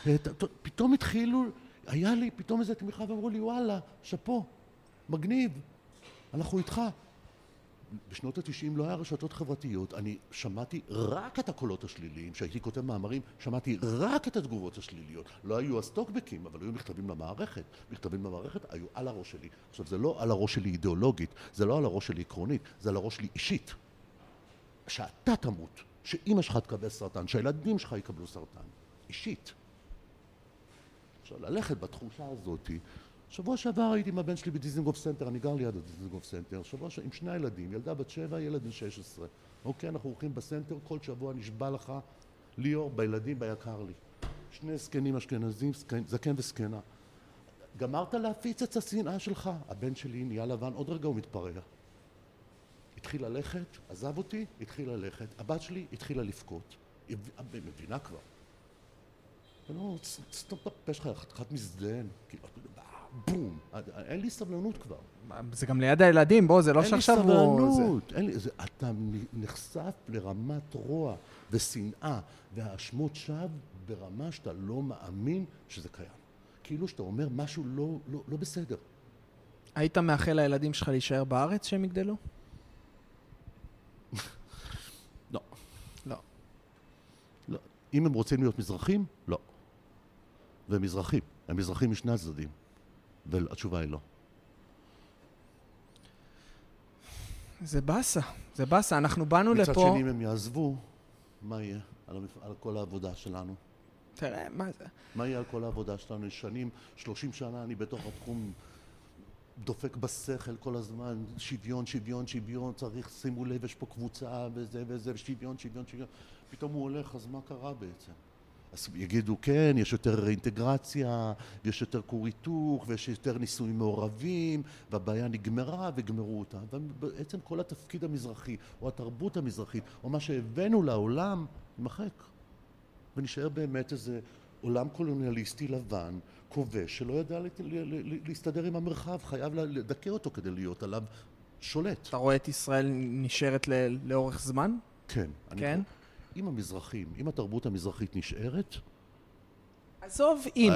ופתאום התחילו, היה לי פתאום איזו תמיכה, ואמרו לי, וואלה, שאפו, מגניב, אנחנו איתך. בשנות התשעים לא היה רשתות חברתיות, אני שמעתי רק את הקולות השליליים, כשהייתי כותב מאמרים, שמעתי רק את התגובות השליליות. לא היו אז טוקבקים, אבל היו מכתבים למערכת. מכתבים למערכת היו על הראש שלי. עכשיו, זה לא על הראש שלי אידיאולוגית, זה לא על הראש שלי עקרונית, זה על הראש שלי אישית. שאתה תמות, שאימא שלך תקבל סרטן, שהילדים שלך יקבלו סרטן. אישית. עכשיו, ללכת בתחושה הזאת, שבוע שעבר הייתי עם הבן שלי בדיזנגוף סנטר, אני גר ליד הדיזנגוף סנטר, שבוע ש... עם שני הילדים, ילדה בת שבע, ילד בן שש עשרה. אוקיי, אנחנו הולכים בסנטר, כל שבוע נשבע לך, ליאור, בילדים, ביקר לי. שני זקנים אשכנזים, זקן, זקן וזקנה. גמרת להפיץ את השנאה שלך? הבן שלי נהיה לבן, עוד רגע הוא מתפרע. התחיל ללכת, עזב אותי, התחיל ללכת. הבת שלי התחילה לבכות. היא מבינה כבר. ולא, סתום את הפה שלך, חתיכת מזדיין. כאילו, בום. אין לי סבלנות כבר. זה גם ליד הילדים, בוא, זה לא שעכשיו הוא... אין לי סבלנות. אין לי, זה, אתה נחשף לרמת רוע ושנאה והאשמות שווא ברמה שאתה לא מאמין שזה קיים. כאילו שאתה אומר משהו לא, לא, לא בסדר. היית מאחל לילדים שלך להישאר בארץ שהם יגדלו? [laughs] לא. לא. לא. אם הם רוצים להיות מזרחים, לא. והם מזרחים. הם מזרחים משני הצדדים. והתשובה היא לא. זה באסה, זה באסה. אנחנו באנו מצד לפה... מצד שני, אם הם יעזבו, מה יהיה על, המפ... על כל העבודה שלנו? תראה, מה זה? מה יהיה על כל העבודה שלנו? שנים, שלושים שנה אני בתוך התחום דופק בשכל כל הזמן, שוויון, שוויון, שוויון, צריך, שימו לב, יש פה קבוצה וזה וזה, שוויון, שוויון, שוויון. פתאום הוא הולך, אז מה קרה בעצם? אז יגידו, כן, יש יותר אינטגרציה, יש יותר כור היתוך, ויש יותר נישואים מעורבים, והבעיה נגמרה וגמרו אותה. ובעצם כל התפקיד המזרחי, או התרבות המזרחית, או מה שהבאנו לעולם, יימחק. ונשאר באמת איזה עולם קולוניאליסטי לבן, כובש, שלא ידע להסתדר עם המרחב, חייב לדכא אותו כדי להיות עליו שולט. אתה רואה את ישראל נשארת לאורך זמן? כן. כן? אם המזרחים, אם התרבות המזרחית נשארת... עזוב אם,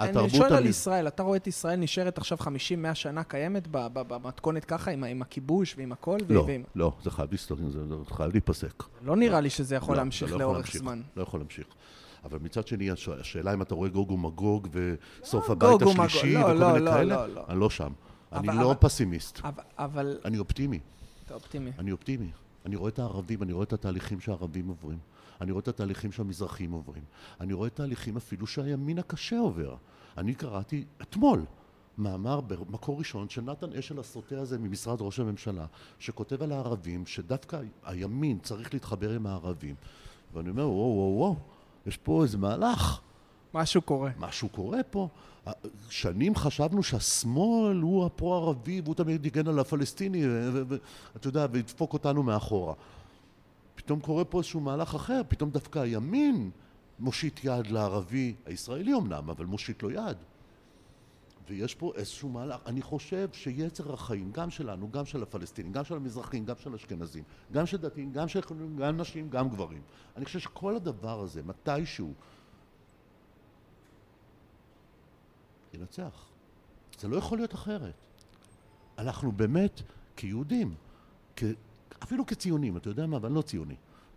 אני שואל על ישראל, אתה רואה את ישראל נשארת עכשיו 50-100 שנה קיימת במתכונת ככה, עם הכיבוש ועם הכל? לא, לא, זה חייב להיפסק. לא נראה לי שזה יכול להמשיך לאורך זמן. לא יכול להמשיך. אבל מצד שני, השאלה אם אתה רואה גוג ומגוג וסוף הבית השלישי וכל מיני כאלה, אני לא שם. אני לא פסימיסט. אבל... אני אופטימי. אתה אופטימי. אני אופטימי. אני רואה את הערבים, אני רואה את התהליכים שהערבים עוברים. אני רואה את התהליכים שהמזרחים עוברים. אני רואה תהליכים אפילו שהימין הקשה עובר. אני קראתי אתמול מאמר במקור ראשון של נתן אשל הסוטה הזה ממשרד ראש הממשלה, שכותב על הערבים, שדווקא הימין צריך להתחבר עם הערבים. ואני אומר, וואו, וואו, וואו, יש פה איזה מהלך. משהו קורה. משהו קורה פה. שנים חשבנו שהשמאל הוא הפרו-ערבי והוא תמיד יגן על הפלסטיני ואתה יודע, וידפוק אותנו מאחורה. פתאום קורה פה איזשהו מהלך אחר, פתאום דווקא הימין מושיט יד לערבי, הישראלי אמנם, אבל מושיט לו יד. ויש פה איזשהו מהלך. אני חושב שיצר החיים, גם שלנו, גם של הפלסטינים, גם של המזרחים, גם של אשכנזים, גם של דתיים, גם של גם נשים, גם גברים. אני חושב שכל הדבר הזה, מתישהו, ינצח. זה לא יכול להיות אחרת. אנחנו באמת, כיהודים, כ... אפילו כציונים, אתה יודע מה, אבל לא ציוני,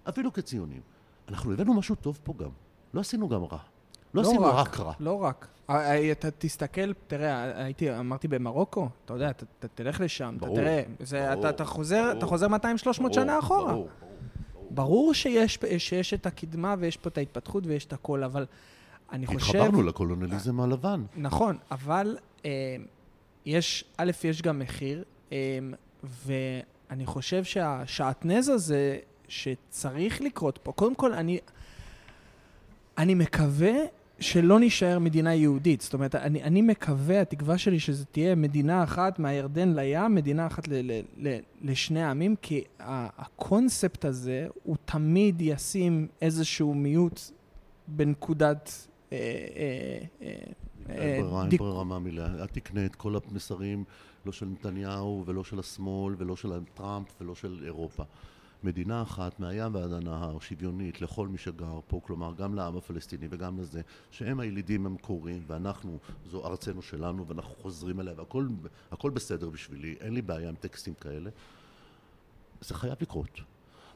אפילו כציונים, אנחנו הבאנו משהו טוב פה גם. לא עשינו גם רע. לא, לא עשינו רק, רק רע. לא רק. אתה תסתכל, תראה, הייתי, אמרתי במרוקו, אתה יודע, אתה, אתה תלך לשם, ברור, אתה תראה, זה, ברור, אתה, אתה חוזר, ברור, אתה חוזר 200-300 שנה אחורה. ברור, ברור, ברור. ברור שיש, שיש את הקדמה ויש פה את ההתפתחות ויש את הכל, אבל אני חושב... התחברנו לקולוניאליזם הלבן. נכון, אבל אה, יש, א', יש גם מחיר, אה, ואני חושב שהשעטנז הזה שצריך לקרות פה, קודם כל, אני, אני מקווה שלא נישאר מדינה יהודית. זאת אומרת, אני, אני מקווה, התקווה שלי שזה תהיה מדינה אחת מהירדן לים, מדינה אחת ל, ל, ל, לשני העמים, כי הקונספט הזה הוא תמיד ישים איזשהו מיעוט בנקודת אין ברירה, אין ברירה מהמילה. אל תקנה את כל המסרים, לא של נתניהו ולא של השמאל ולא של טראמפ ולא של אירופה. מדינה אחת מהים ועד הנהר, שוויונית לכל מי שגר פה, כלומר גם לעם הפלסטיני וגם לזה, שהם הילידים המקוריים ואנחנו, זו ארצנו שלנו ואנחנו חוזרים אליה והכל בסדר בשבילי, אין לי בעיה עם טקסטים כאלה. זה חייב לקרות.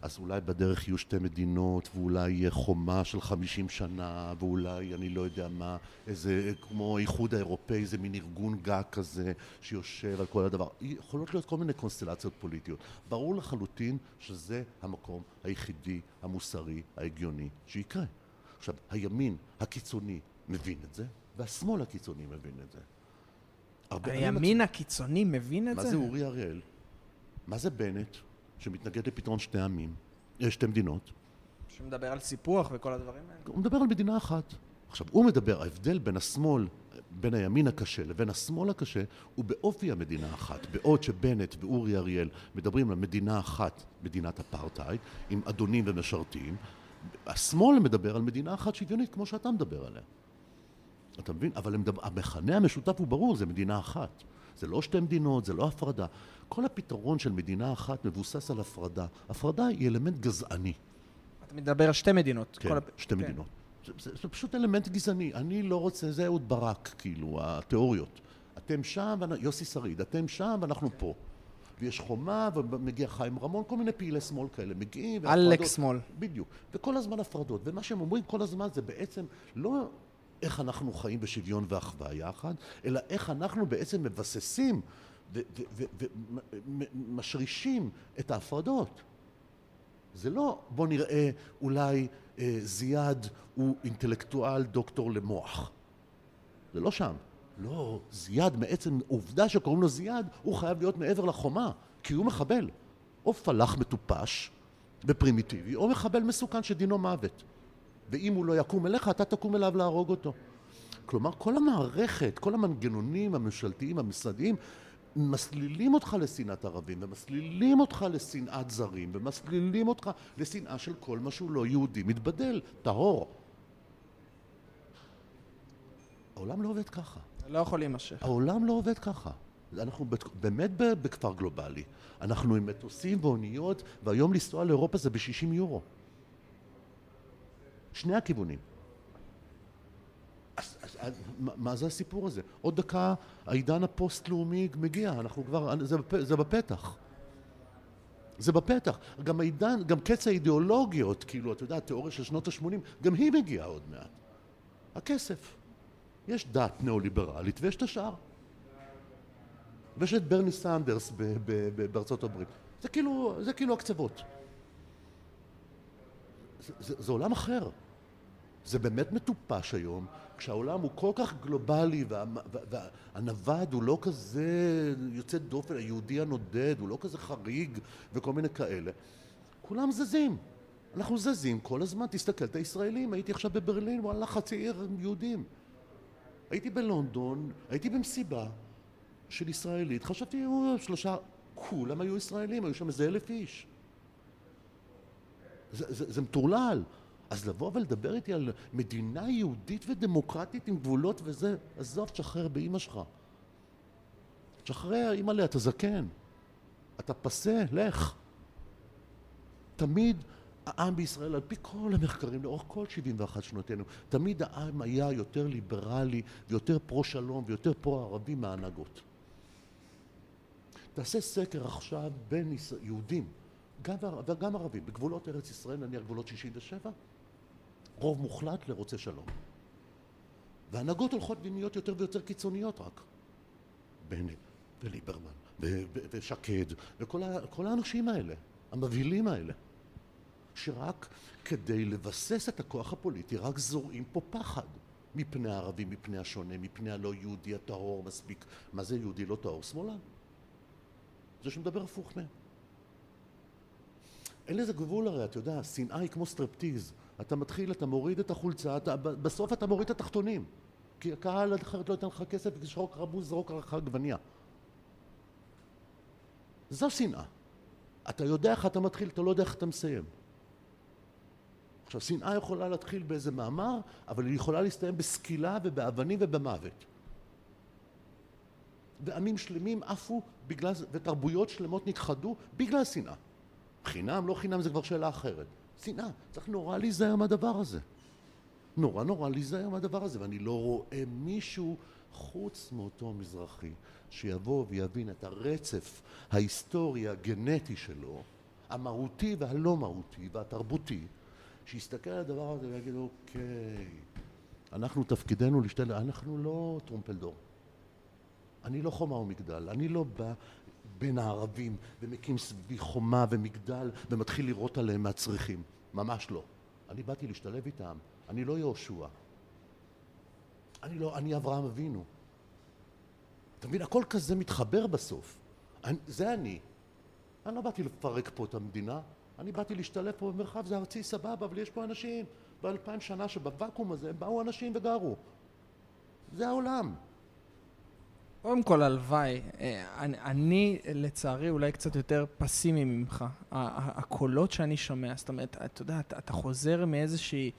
אז אולי בדרך יהיו שתי מדינות, ואולי יהיה חומה של חמישים שנה, ואולי, אני לא יודע מה, איזה, כמו האיחוד האירופאי, איזה מין ארגון גג כזה, שיושב על כל הדבר. יכולות להיות כל מיני קונסטלציות פוליטיות. ברור לחלוטין שזה המקום היחידי, המוסרי, ההגיוני, שיקרה. עכשיו, הימין הקיצוני מבין את זה, והשמאל הקיצוני מבין את זה. הימין הקיצוני מבין את מה זה? זה אורי אריאל? מה זה בנט, שמתנגד לפתרון שתי עמים, אה, שתי מדינות? שמדבר על סיפוח וכל הדברים האלה. הוא מדבר על מדינה אחת. עכשיו, הוא מדבר, ההבדל בין השמאל, בין הימין הקשה לבין השמאל הקשה, הוא באופי המדינה אחת. בעוד שבנט ואורי אריאל מדברים על מדינה אחת, מדינת אפרטהייד, עם אדונים ומשרתים, השמאל מדבר על מדינה אחת שוויונית, כמו שאתה מדבר עליה. אתה מבין? אבל המכנה המשותף הוא ברור, זה מדינה אחת. זה לא שתי מדינות, זה לא הפרדה. כל הפתרון של מדינה אחת מבוסס על הפרדה. הפרדה היא אלמנט גזעני. אתה מדבר על שתי מדינות. כן, הפ- שתי כן. מדינות. זה, זה, זה פשוט אלמנט גזעני. אני לא רוצה, זה אהוד ברק, כאילו, התיאוריות. אתם שם, יוסי שריד, אתם שם ואנחנו פה. ויש חומה, ומגיע חיים רמון, כל מיני פעילי שמאל כאלה מגיעים. והפרדות- שמאל. בדיוק. וכל הזמן הפרדות. ומה שהם אומרים כל הזמן זה בעצם לא איך אנחנו חיים בשוויון ואחווה יחד, אלא איך אנחנו בעצם מבססים ומשרישים את ההפרדות. זה לא בוא נראה אולי אה, זיאד הוא אינטלקטואל דוקטור למוח. זה לא שם. לא, זיאד מעצם עובדה שקוראים לו זיאד, הוא חייב להיות מעבר לחומה, כי הוא מחבל. או פלאח מטופש ופרימיטיבי, או מחבל מסוכן שדינו מוות. ואם הוא לא יקום אליך, אתה תקום אליו להרוג אותו. כלומר, כל המערכת, כל המנגנונים הממשלתיים, המשרדיים, מסלילים אותך לשנאת ערבים, ומסלילים אותך לשנאת זרים, ומסלילים אותך לשנאה של כל מה שהוא לא יהודי מתבדל, טהור. העולם לא עובד ככה. לא יכול להימשך. העולם לא עובד ככה. אנחנו באמת בכפר גלובלי. אנחנו עם מטוסים ואוניות, והיום לנסוע לאירופה זה ב-60 יורו. שני הכיוונים. אז, אז, אז מה, זה הסיפור הזה? עוד דקה העידן הפוסט-לאומי מגיע, אנחנו כבר, זה, בפ- זה בפתח. זה בפתח. גם העידן, גם קץ האידיאולוגיות, כאילו, אתה יודע, התיאוריה של שנות ה-80, גם היא מגיעה עוד מעט. הכסף. יש דת ניאו-ליברלית ויש את השאר. ויש את ברני סנדרס ב- ב- ב- בארצות הברית. זה כאילו, זה כאילו הקצוות. זה, זה, זה עולם אחר. זה באמת מטופש היום, כשהעולם הוא כל כך גלובלי וה- וה- והנווד הוא לא כזה יוצא דופן, היהודי הנודד, הוא לא כזה חריג וכל מיני כאלה. כולם זזים. אנחנו זזים כל הזמן, תסתכל, את הישראלים, הייתי עכשיו בברלין, וואלה, חצי עיר יהודים. הייתי בלונדון, הייתי במסיבה של ישראלית, חשבתי, "או, שלושה, כולם היו ישראלים, היו שם איזה אלף איש. זה, זה, זה מטורלל. אז לבוא ולדבר איתי על מדינה יהודית ודמוקרטית עם גבולות וזה, עזוב, תשחרר באימא שלך. תשחרר, אימא'לה, אתה זקן. אתה פסה, לך. תמיד העם בישראל, על פי כל המחקרים לאורך כל 71 שנותינו, תמיד העם היה יותר ליברלי ויותר פרו-שלום ויותר פרו-ערבי מההנהגות. תעשה סקר עכשיו בין יהודים, גם, וגם ערבים, בגבולות ארץ ישראל, נניח גבולות 67, רוב מוחלט לרוצה שלום. וההנהגות הולכות ונהיות יותר ויותר קיצוניות רק. בנט וליברמן ושקד וכל האנשים האלה, המבהילים האלה, שרק כדי לבסס את הכוח הפוליטי רק זורעים פה פחד מפני הערבים, מפני השונה, מפני הלא יהודי הטהור מספיק. מה זה יהודי לא טהור? שמאלן. זה שמדבר הפוך מהם. אין לזה גבול הרי, אתה יודע, שנאה היא כמו סטרפטיז. אתה מתחיל, אתה מוריד את החולצה, אתה, בסוף אתה מוריד את התחתונים. כי הקהל אחרת לא ייתן לך כסף, וישרוק לך בוז, יזרוק לך עגבנייה. זו שנאה. אתה יודע איך אתה מתחיל, אתה לא יודע איך אתה מסיים. עכשיו, שנאה יכולה להתחיל באיזה מאמר, אבל היא יכולה להסתיים בסקילה ובאבנים ובמוות. ועמים שלמים עפו בגלל ותרבויות שלמות נכחדו בגלל שנאה. חינם, לא חינם, זה כבר שאלה אחרת. שנאה. צריך נורא להיזהר מהדבר הזה. נורא נורא להיזהר מהדבר הזה, ואני לא רואה מישהו חוץ מאותו מזרחי שיבוא ויבין את הרצף ההיסטורי הגנטי שלו, המהותי והלא מהותי והתרבותי, שיסתכל על הדבר הזה ויגיד, אוקיי, אנחנו תפקידנו להשתל... אנחנו לא טרומפלדור. אני לא חומה ומגדל, אני לא בא בין הערבים ומקים סביבי חומה ומגדל ומתחיל לירות עליהם מהצריחים, ממש לא. אני באתי להשתלב איתם, אני לא יהושע. אני לא, אני אברהם אבינו. אתה מבין, הכל כזה מתחבר בסוף. אני, זה אני. אני לא באתי לפרק פה את המדינה, אני באתי להשתלב פה במרחב, זה ארצי סבבה, אבל יש פה אנשים. באלפיים שנה שבוואקום הזה באו אנשים וגרו. זה העולם. קודם כל, הלוואי. אה, אני, אני, לצערי, אולי קצת יותר פסימי ממך. הקולות שאני שומע, זאת אומרת, אתה יודע, אתה, אתה חוזר מאיזושהי...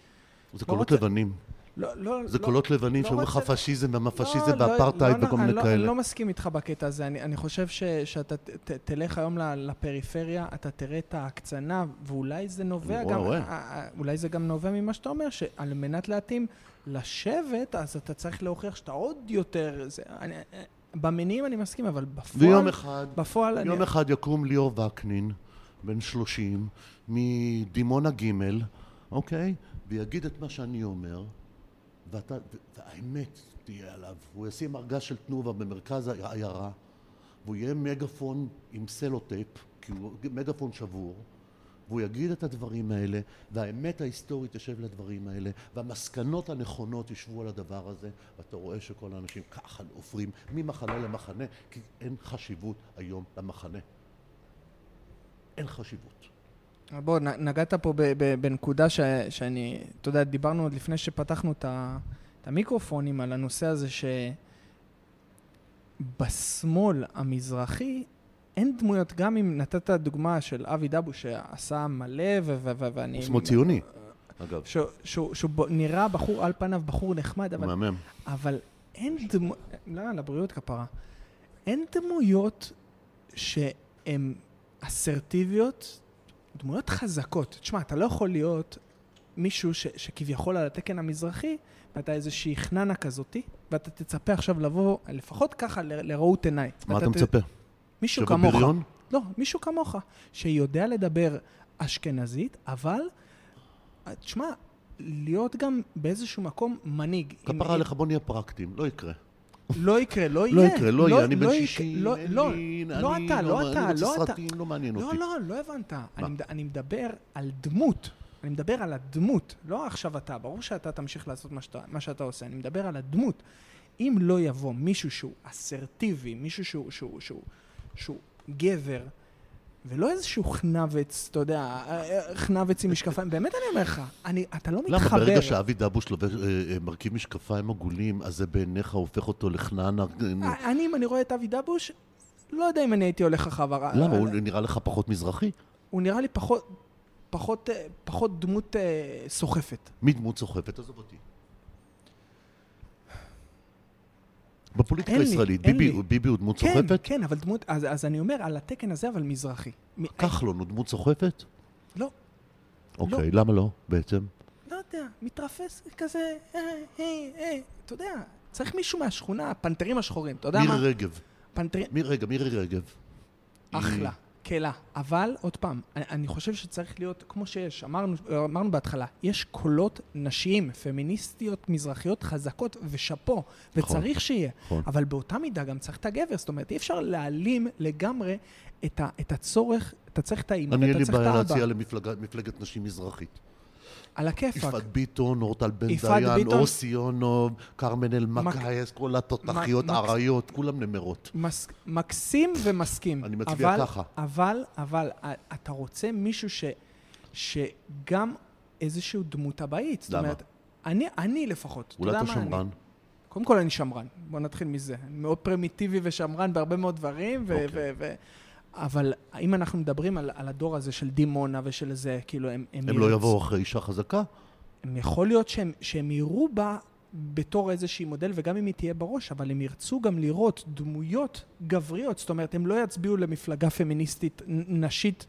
זה לא קולות לבנים. לא, לא, זה לא, קולות לבנים לא שאומרים לך פשיזם ומפשיזם לא, ואפרטהייד לא, וכל אני מיני לא, אני כאלה. לא מסכים איתך בקטע הזה. אני, אני חושב ש, שאתה ת, ת, תלך היום לפריפריה, אתה תראה את ההקצנה, ואולי זה נובע אני גם, רואה. אה, אה, אולי זה גם נובע ממה שאתה אומר, שעל מנת להתאים לשבט, אז אתה צריך להוכיח שאתה עוד יותר... זה, אני, אה, במניעים אני מסכים, אבל בפועל... ויום אחד, בפועל אני... יום אחד יקום ליאור וקנין, בן 30, מדימונה ג', אוקיי? ויגיד את מה שאני אומר, ואתה, והאמת תהיה עליו. הוא ישים ארגז של תנובה במרכז העיירה, והוא יהיה מגפון עם סלוטייפ, כי הוא מגפון שבור, והוא יגיד את הדברים האלה, והאמת ההיסטורית תשב לדברים האלה, והמסקנות הנכונות ישבו על הדבר הזה, ואתה רואה שכל האנשים ככה עוברים ממחנה למחנה, כי אין חשיבות היום למחנה. אין חשיבות. בוא, נגעת פה בנקודה ש, שאני, אתה יודע, דיברנו עוד לפני שפתחנו את, ה, את המיקרופונים על הנושא הזה שבשמאל המזרחי אין דמויות, גם אם נתת דוגמה של אבי דבו שעשה מלא ו- ו- ו- ואני... הוא שמאל ציוני, אגב. שהוא, שהוא, נראה בחור, על פניו בחור נחמד, אבל מהמם. אבל אין דמויות, לא, לבריאות כפרה. אין דמויות שהן אסרטיביות, דמויות חזקות. תשמע, אתה לא יכול להיות מישהו ש, שכביכול על התקן המזרחי, ואתה איזושהי חננה כזאתי, ואתה תצפה עכשיו לבוא, לפחות ככה, לראות עיניי. מה אתה ת- מצפה? מישהו כמוך. שבבריון? לא, מישהו כמוך, שיודע לדבר אשכנזית, אבל, תשמע, להיות גם באיזשהו מקום מנהיג. כפרה עליך, בוא נהיה פרקטיים, לא יקרה. לא יקרה, לא יהיה. לא יקרה, לא יהיה, אני בן יקרה, 60, לא, לא, לא אתה, לא אתה, לא אתה. לא מעניין לא, אותי. לא, לא הבנת. אני, מד- אני מדבר על דמות. אני מדבר על הדמות, לא עכשיו אתה. ברור שאתה תמשיך לעשות מה שאתה, מה שאתה עושה. אני מדבר על הדמות. אם לא יבוא מישהו שהוא אסרטיבי, מישהו שהוא, שהוא, שהוא, שהוא גבר, ולא איזשהו חנבץ, אתה יודע, חנבץ עם משקפיים, באמת אני אומר לך, אני, אתה לא למה מתחבר. ברגע שאבי דבוש אה, אה, מרכיב משקפיים עגולים, אז זה בעיניך הופך אותו לחננה? אה, אני, אם אני רואה את אבי דבוש, לא יודע אם אני הייתי הולך אחריו. למה? הוא נראה לך פחות מזרחי? הוא נראה לי פחות, פחות, פחות דמות סוחפת. מי דמות סוחפת? עזוב אותי. בפוליטיקה הישראלית, ביבי. ביבי הוא דמות כן, סוחפת? כן, אבל דמות, אז, אז אני אומר, על התקן הזה, אבל מזרחי. כחלון הוא דמות סוחפת? לא, אוקיי, למה לא בעצם? לא יודע, מתרפס כזה, אה, אה, אה, אתה יודע, צריך מישהו מהשכונה, הפנתרים השחורים, אתה יודע מירי מה? רגב. פנתרים, מי רגע, מירי רגב. אחלה, קלה. אבל, עוד פעם, אני, אני חושב שצריך להיות, כמו שיש, אמרנו, אמרנו בהתחלה, יש קולות נשיים, פמיניסטיות, מזרחיות חזקות, ושאפו, נכון. וצריך שיהיה. נכון. אבל באותה מידה גם צריך את הגבר, זאת אומרת, אי אפשר להעלים לגמרי את, ה, את הצורך, אתה צריך את האימא, אני אין ואתה לי צריך את בעיה האבא. להציע למפלגת נשים מזרחית. על הכיפאק. יפעת ביטון, אורטל בן דיין, ביטון. אור סיונוב, כרמן אלמקייס, כל התותחיות, מק- אריות, כולם נמרות. מס, מקסים ומסכים. אני מצביע אבל, ככה. אבל, אבל, א- אתה רוצה מישהו ש, שגם איזשהו דמות הבאית. זאת? אומרת, אני, אני לפחות, אולי אתה שמרן? קודם כל אני שמרן, בוא נתחיל מזה. אני מאוד פרימיטיבי ושמרן בהרבה מאוד דברים, ו... אוקיי. אבל אם אנחנו מדברים על, על הדור הזה של דימונה ושל זה, כאילו הם... הם, הם לא יבואו אחרי אישה חזקה? הם יכול להיות שהם, שהם יראו בה בתור איזושהי מודל, וגם אם היא תהיה בראש, אבל הם ירצו גם לראות דמויות גבריות, זאת אומרת, הם לא יצביעו למפלגה פמיניסטית נשית,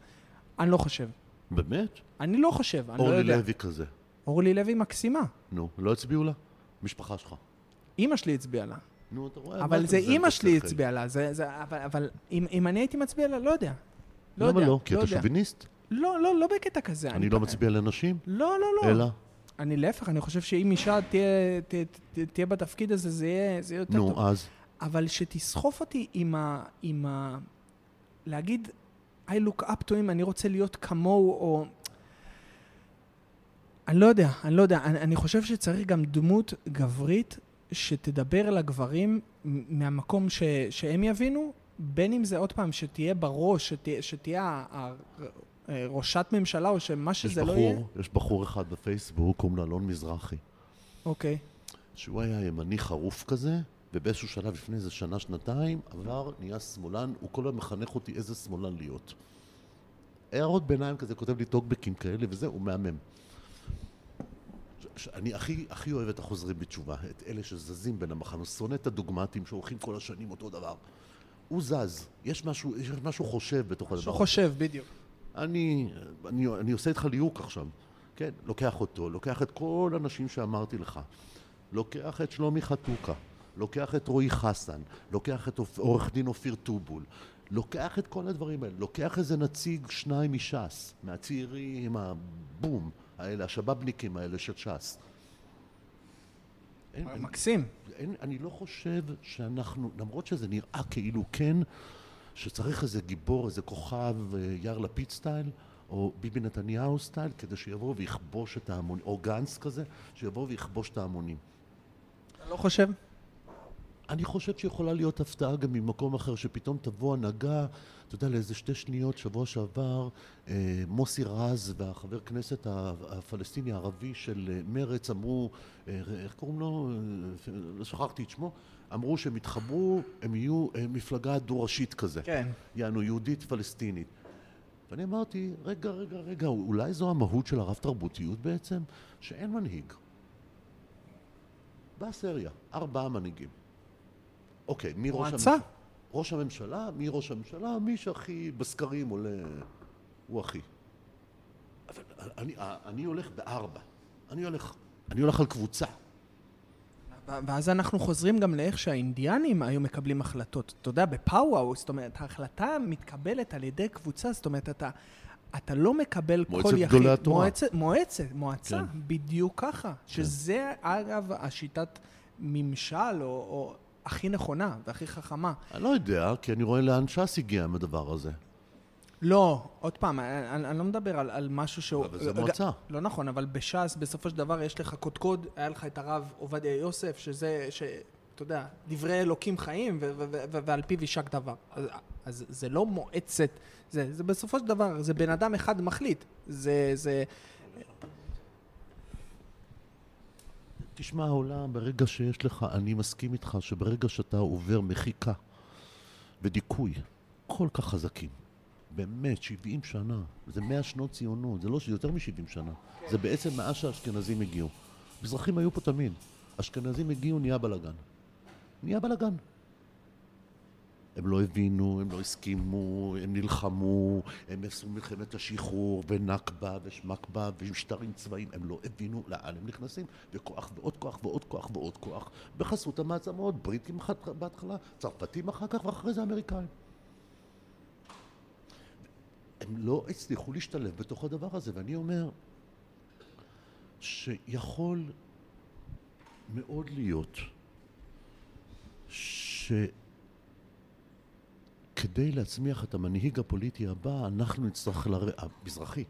אני לא חושב. באמת? אני לא חושב, אני לא אורלי יודע. לוי כזה. אורלי לוי מקסימה. נו, לא הצביעו לה? משפחה שלך. אימא שלי הצביעה לה. נו, אתה רואה? אבל זה אימא שלי? הצביעה לה, זה, זה, אבל, אבל אם, אם אני הייתי מצביע לה, לא יודע. לא למה יודע, לא? כי אתה יודע. שוביניסט? לא, לא, לא בקטע כזה. אני לא מצביע לנשים? לא, לא, לא. אלא? אני להפך, אני חושב שאם אישה תהיה, תהיה, תהיה, תהיה בתפקיד הזה, זה יהיה, זה יהיה יותר טוב. נו, אז? אבל שתסחוף אותי עם ה... עם ה... להגיד, I look up to him, אני רוצה להיות כמוהו, או... אני לא יודע, אני לא יודע. אני, אני חושב שצריך גם דמות גברית שתדבר לגברים מהמקום ש, שהם יבינו, בין אם זה עוד פעם, שתהיה בראש, שתהיה, שתהיה אה, ראשת ממשלה, או שמה שזה לא יהיה. בחור, יש בחור אחד בפייסבוק, קוראים לו אלון מזרחי, אוקיי. שהוא היה ימני חרוף כזה, ובאיזשהו שלב לפני איזה שנה, שנתיים, עבר, נהיה שמאלן, הוא כל הזמן מחנך אותי איזה שמאלן להיות. הערות ביניים כזה, כותב לי טוקבקים כאלה וזה, הוא מהמם. אני הכי, הכי אוהב את החוזרים בתשובה, את אלה שזזים בין המחנות, שונא את הדוגמטים שהולכים כל השנים אותו דבר. הוא זז, יש משהו, יש משהו חושב בתוך הדבר הזה. חושב, בדיוק. אני, אני, אני עושה איתך ליהוק עכשיו, כן? לוקח אותו, לוקח את כל האנשים שאמרתי לך, לוקח את שלומי חתוקה, לוקח את רועי חסן, לוקח את עורך דין אופיר טובול, לוקח את כל הדברים האלה, לוקח איזה נציג שניים מש"ס, מהצעירים הבום האלה, השבאבניקים האלה של ש"ס. אין, מקסים. אין, אני לא חושב שאנחנו, למרות שזה נראה כאילו כן, שצריך איזה גיבור, איזה כוכב אה, יאיר לפיד סטייל, או ביבי נתניהו סטייל, כדי שיבוא ויכבוש את ההמונים, או גנץ כזה, שיבוא ויכבוש את ההמונים. אתה לא חושב? אני חושב שיכולה להיות הפתעה גם ממקום אחר, שפתאום תבוא הנהגה, אתה יודע, לאיזה שתי שניות, שבוע שעבר, אה, מוסי רז והחבר כנסת הפלסטיני הערבי של אה, מרץ אמרו, אה, איך קוראים לו? אה, לא שכחתי את שמו. אמרו שהם יתחברו, הם יהיו אה, מפלגה דו-ראשית כזה. כן. יענו יהודית פלסטינית. ואני אמרתי, רגע, רגע, רגע, אולי זו המהות של הרב-תרבותיות בעצם? שאין מנהיג. באה סריה, ארבעה מנהיגים. אוקיי, מי ראש מועצה. ראש הממשלה, מי ראש הממשלה? מי שהכי בסקרים עולה, הוא הכי. אבל אני, אני הולך בארבע. אני הולך, אני הולך על קבוצה. ואז אנחנו חוזרים גם לאיך שהאינדיאנים היו מקבלים החלטות. אתה יודע, בפאוואו, זאת אומרת, ההחלטה מתקבלת על ידי קבוצה, זאת אומרת, אתה, אתה לא מקבל מועצת כל יחיד. גדולי התורה. מועצת, מועצת, מועצה, כן. בדיוק ככה. שזה, אגב, השיטת ממשל, או, או הכי נכונה והכי חכמה. אני לא יודע, כי אני רואה לאן ש"ס הגיע עם הדבר הזה. לא, עוד פעם, אני, אני אני לא מדבר על, על משהו שהוא... אבל זה מועצה. לא נכון, אבל בש"ס, בסופו של דבר, יש לך קודקוד, היה לך את הרב עובדיה יוסף, שזה, ש... אתה יודע, דברי אלוקים חיים, ו- ו- ו- ועל פיו יישק דבר. אז, אז זה לא מועצת, זה, זה בסופו של דבר, זה בן אדם אחד מחליט. זה, זה... תשמע, העולם, ברגע שיש לך, אני מסכים איתך שברגע שאתה עובר מחיקה ודיכוי כל כך חזקים, באמת, 70 שנה, זה 100 שנות ציונות, זה לא, זה יותר מ-70 שנה, זה בעצם מאז שהאשכנזים הגיעו. מזרחים היו פה תמיד, אשכנזים הגיעו, נהיה בלאגן. נהיה בלאגן. הם לא הבינו, הם לא הסכימו, הם נלחמו, הם עשו מלחמת השחרור ונכבה ושמכבה ומשטרים צבאיים, הם לא הבינו לאן הם נכנסים, וכוח ועוד כוח ועוד כוח ועוד כוח, בחסות המעצמות, בריטים בהתחלה, צרפתים אחר כך ואחרי זה אמריקאים. הם לא הצליחו להשתלב בתוך הדבר הזה, ואני אומר שיכול מאוד להיות ש... כדי להצמיח את המנהיג הפוליטי הבא, אנחנו נצטרך, לר... המזרחי,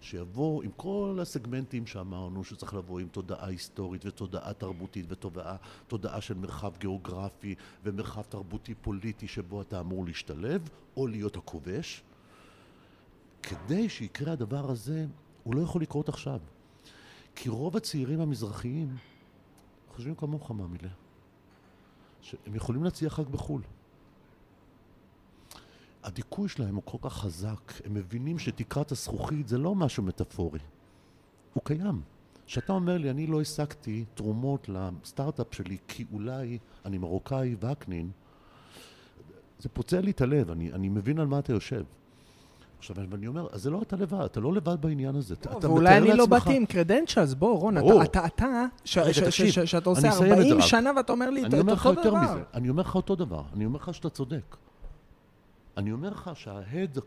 שיבוא עם כל הסגמנטים שאמרנו, שצריך לבוא עם תודעה היסטורית ותודעה תרבותית ותודעה תודעה של מרחב גיאוגרפי ומרחב תרבותי פוליטי שבו אתה אמור להשתלב, או להיות הכובש. כדי שיקרה הדבר הזה, הוא לא יכול לקרות עכשיו. כי רוב הצעירים המזרחיים חושבים כמוך, מאמילה, שהם יכולים להצליח רק בחו"ל. הדיכוי שלהם הוא כל כך חזק, הם מבינים שתקרת הזכוכית זה לא משהו מטאפורי, הוא קיים. כשאתה אומר לי, אני לא השגתי תרומות לסטארט-אפ שלי כי אולי אני מרוקאי וקנין, זה פוצע לי את הלב, אני, אני מבין על מה אתה יושב. עכשיו, אני אומר, אז זה לא אתה לבד, אתה לא לבד בעניין הזה. אתה- אתה ואולי אני לא באתי עם קרדנצ'לס, בוא רון, ברור. אתה, אתה, שאתה עושה אני אסיים את זה 40 רק. שנה ואתה אומר לי את אני אומר לך אותו יותר דבר. מזה, אני אומר לך אותו דבר, אני אומר לך שאתה צודק. אני אומר לך שההד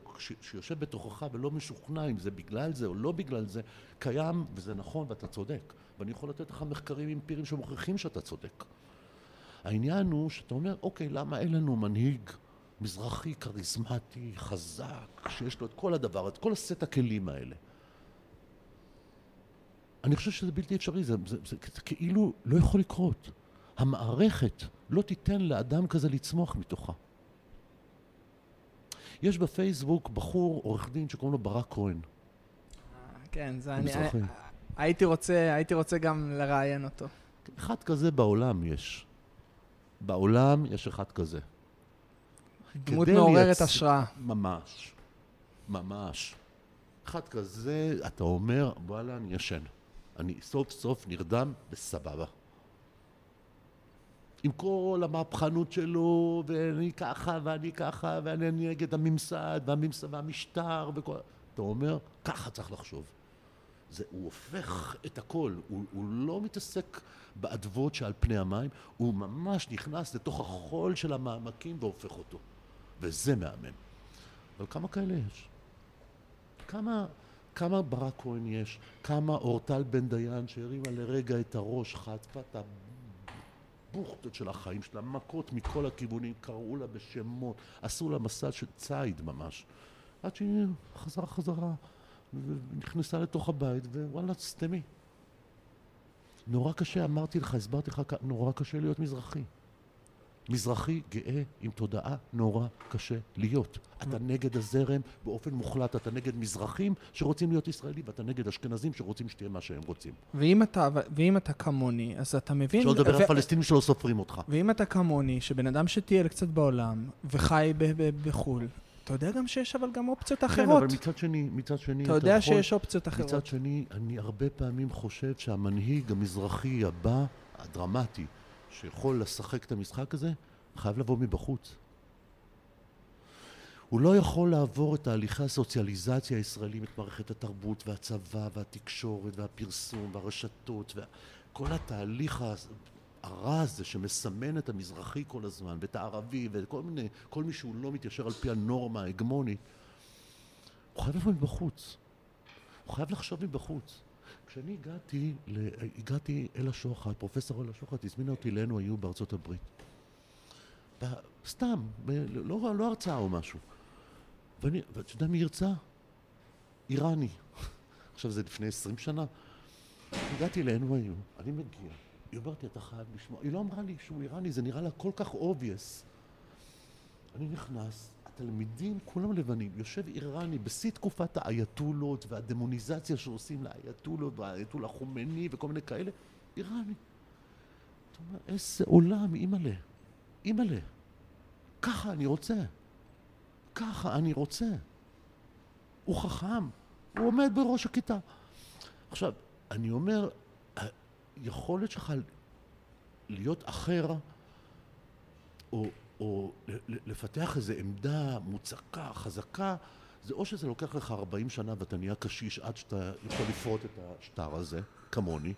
שיושב בתוכך ולא משוכנע אם זה בגלל זה או לא בגלל זה, קיים וזה נכון ואתה צודק. ואני יכול לתת לך מחקרים אמפיריים שמוכיחים שאתה צודק. העניין הוא שאתה אומר, אוקיי, למה אין לנו מנהיג מזרחי, כריזמטי, חזק, שיש לו את כל הדבר, את כל הסט הכלים האלה? אני חושב שזה בלתי אפשרי, זה, זה, זה, זה כאילו לא יכול לקרות. המערכת לא תיתן לאדם כזה לצמוח מתוכה. יש בפייסבוק בחור, עורך דין, שקוראים לו ברק כהן. כן, זה אני... מזרחי. הייתי רוצה, הייתי רוצה גם לראיין אותו. אחד כזה בעולם יש. בעולם יש אחד כזה. דמות מעוררת לייצ- השראה. ממש. ממש. אחד כזה, אתה אומר, וואלה, אני ישן. אני סוף סוף נרדם בסבבה. עם כל המהפכנות שלו, ואני ככה, ואני ככה, ואני נגד הממסד, והממסד, והמשטר, וכל... אתה אומר, ככה צריך לחשוב. זה, הוא הופך את הכל, הוא, הוא לא מתעסק באדוות שעל פני המים, הוא ממש נכנס לתוך החול של המעמקים והופך אותו. וזה מהמם. אבל כמה כאלה יש? כמה, כמה ברק כהן יש? כמה אורטל בן דיין שהרימה לרגע את הראש, חטפה את הבוכטות של החיים שלה, מכות מכל הכיוונים, קראו לה בשמות, עשו לה מסע של ציד ממש. עד שהיא חזרה חזרה ונכנסה לתוך הבית, ווואלה, סתמי. נורא קשה, אמרתי לך, הסברתי לך, נורא קשה להיות מזרחי. מזרחי גאה עם תודעה נורא קשה להיות. אתה נגד הזרם באופן מוחלט, אתה נגד מזרחים שרוצים להיות ישראלים, ואתה נגד אשכנזים שרוצים שתהיה מה שהם רוצים. ואם אתה, ואם אתה כמוני, אז אתה מבין... שלא לדבר על פלסטינים שלא סופרים אותך. ואם אתה כמוני, שבן אדם שטייל קצת בעולם, וחי ב- ב- בחו"ל, אתה יודע גם שיש אבל גם אופציות כן, אחרות. אבל מצד שני, מצד שני, אתה יודע יכול- שיש אופציות אחרות. מצד שני, אני הרבה פעמים חושב שהמנהיג המזרחי הבא, הדרמטי, שיכול לשחק את המשחק הזה, חייב לבוא מבחוץ. הוא לא יכול לעבור את תהליכי הסוציאליזציה הישראלים, את מערכת התרבות והצבא והתקשורת והפרסום והרשתות וכל התהליך הרע הזה שמסמן את המזרחי כל הזמן ואת הערבי וכל מיני, כל מי שהוא לא מתיישר על פי הנורמה ההגמונית, הוא חייב לבוא מבחוץ. הוא חייב לחשוב מבחוץ. כשאני הגעתי. הגעתי אל השוחט, פרופסור אל השוחט הזמינה אותי אלינו, היו בארצות הברית. סתם. לא, לא הרצאה או משהו. ואני, ואתה יודע מי הרצה? איראני. [laughs] עכשיו זה לפני עשרים שנה. הגעתי היו, אני מגיע. היא אומרת לי, אתה חייב לשמוע. היא לא אמרה לי שהוא איראני, זה נראה לה כל כך obvious. אני נכנס, התלמידים כולם לבנים, יושב איראני בשיא תקופת האייתולות והדמוניזציה שעושים לאייתולות והאייתול החומני וכל מיני כאלה, איראני. אתה אומר, איזה עולם, אימא'לה, אימא'לה. ככה אני רוצה. ככה אני רוצה. הוא חכם, הוא עומד בראש הכיתה. עכשיו, אני אומר, היכולת שלך להיות אחר, או, או לפתח איזו עמדה מוצקה, חזקה, זה או שזה לוקח לך 40 שנה ואתה נהיה קשיש עד שאתה יכול לפרוט את השטר הזה, כמוני.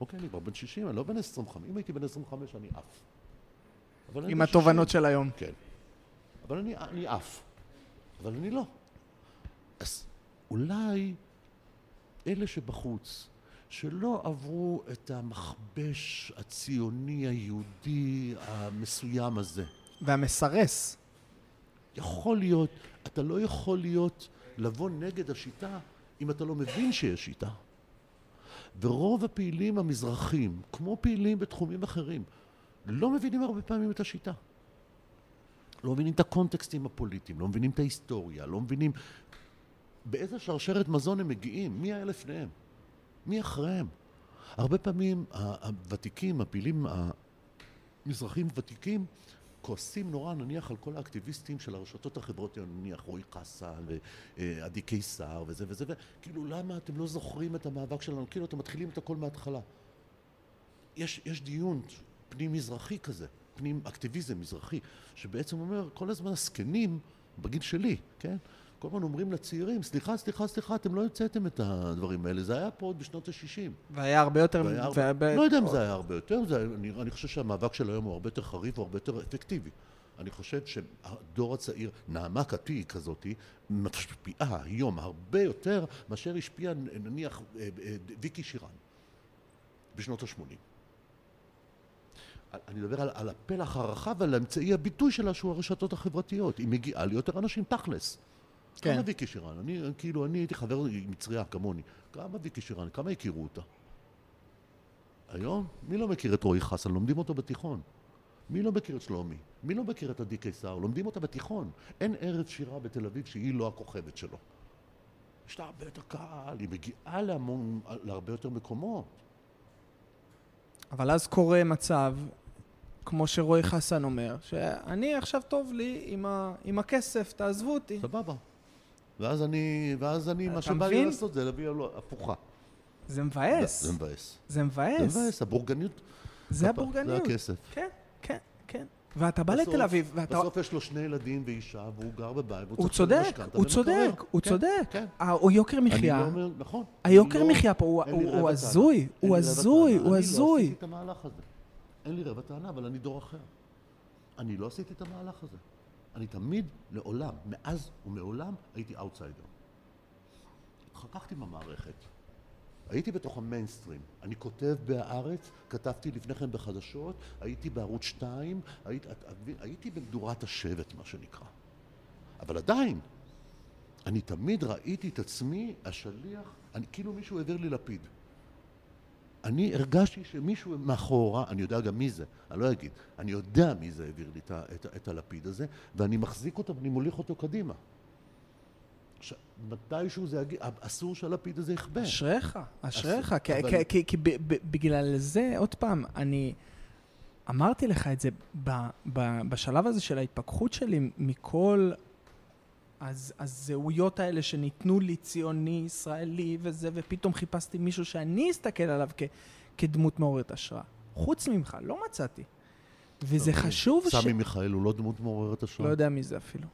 אוקיי, אני כבר בן 60, אני לא בן 25. אם הייתי בן 25 אני עף. עם התובנות 60. של היום. כן. אבל אני, אני עף. אבל אני לא. אז אולי אלה שבחוץ, שלא עברו את המכבש הציוני היהודי המסוים הזה, והמסרס. יכול להיות, אתה לא יכול להיות, לבוא נגד השיטה אם אתה לא מבין שיש שיטה. ורוב הפעילים המזרחים, כמו פעילים בתחומים אחרים, לא מבינים הרבה פעמים את השיטה. לא מבינים את הקונטקסטים הפוליטיים, לא מבינים את ההיסטוריה, לא מבינים באיזה שרשרת מזון הם מגיעים, מי היה לפניהם, מי אחריהם. הרבה פעמים הוותיקים, הפעילים המזרחים ותיקים, כועסים נורא נניח על כל האקטיביסטים של הרשתות החברתיות, נניח רועי קאסל ועדי קיסר וזה וזה, וכאילו למה אתם לא זוכרים את המאבק שלנו, כאילו אתם מתחילים את הכל מההתחלה. יש, יש דיון פנים מזרחי כזה, פנים אקטיביזם מזרחי, שבעצם אומר כל הזמן הזקנים, בגיל שלי, כן? כל הזמן אומרים לצעירים, סליחה, סליחה, סליחה, אתם לא המצאתם את הדברים האלה, זה היה פה עוד בשנות ה-60. והיה הרבה יותר... והיה הרבה- והיה- לא יודע אם זה היה הרבה יותר, זה, אני, אני חושב שהמאבק של היום הוא הרבה יותר חריף והרבה יותר אפקטיבי. אני חושב שהדור הצעיר, נעמה קטי כזאתי, משפיעה היום הרבה יותר מאשר השפיעה נניח אה, אה, ויקי שירן בשנות ה-80. אני מדבר על, על הפלח הרחב ועל אמצעי הביטוי שלה שהוא הרשתות החברתיות. היא מגיעה ליותר אנשים תכלס. כן. כמה ויקי שירן? אני, כאילו, אני הייתי חבר מצריה כמוני. כמה ויקי שירן? כמה הכירו אותה? היום, מי לא מכיר את רועי חסן? לומדים אותו בתיכון. מי לא מכיר את שלומי? מי לא מכיר את עדי קיסר? לומדים אותה בתיכון. אין ערב שירה בתל אביב שהיא לא הכוכבת שלו. יש לה הרבה יותר קהל, היא מגיעה להמון, להרבה יותר מקומות. אבל אז קורה מצב, כמו שרועי חסן אומר, שאני עכשיו טוב לי עם, ה, עם הכסף, תעזבו אותי. סבבה. ואז אני, ואז אני, מה שבא לי? לעשות זה להביא לו הפוכה. זה מבאס. זה מבאס. זה מבאס. זה מבאס, הבורגניות. זה הבורגניות. זה הכסף. כן, כן, כן. ואתה בא לתל אביב, ואתה... בסוף יש לו שני ילדים ואישה, והוא גר בבית, והוא הוא צריך לשלם משכנתה הוא. צודק, הוא כן, צודק. כן. ה- הוא יוקר אני מחיה. לא אומר, נכון. היוקר אני לא- מחיה פה הוא- לי הוא-. הזוי, הוא הזוי, אני לא הזוי. עשיתי את המהלך הזה. אין לי רבע טענה, אבל אני דור אחר. אני לא עשיתי את המהלך הזה. אני תמיד, לעולם, מאז ומעולם, הייתי אאוטסיידר. התחככתי עם המערכת. הייתי בתוך המיינסטרים. אני כותב בהארץ, כתבתי לפני כן בחדשות, הייתי בערוץ 2, הייתי, את- את- הייתי במדורת השבט, מה שנקרא. אבל עדיין, אני תמיד ראיתי את עצמי השליח, אני, כאילו מישהו העביר לי לפיד. אני הרגשתי שמישהו מאחורה, אני יודע גם מי זה, אני לא אגיד, אני יודע מי זה העביר לי את, את, את הלפיד הזה, ואני מחזיק אותו ואני מוליך אותו קדימה. עכשיו, מתישהו זה יגיע, אסור שהלפיד הזה יכבה. אשריך, אשריך, כי- אבל- כי- כי- כי ב- ב- בגלל זה, עוד פעם, אני אמרתי לך את זה ב- ב- בשלב הזה של ההתפכחות שלי מכל הז- הזהויות האלה שניתנו לי, ציוני, ישראלי וזה, ופתאום חיפשתי מישהו שאני אסתכל עליו כ- כדמות מעוררת השראה. חוץ ממך, לא מצאתי. וזה חשוב ש... סמי מיכאל הוא לא דמות מעוררת השראה? לא יודע מי זה אפילו.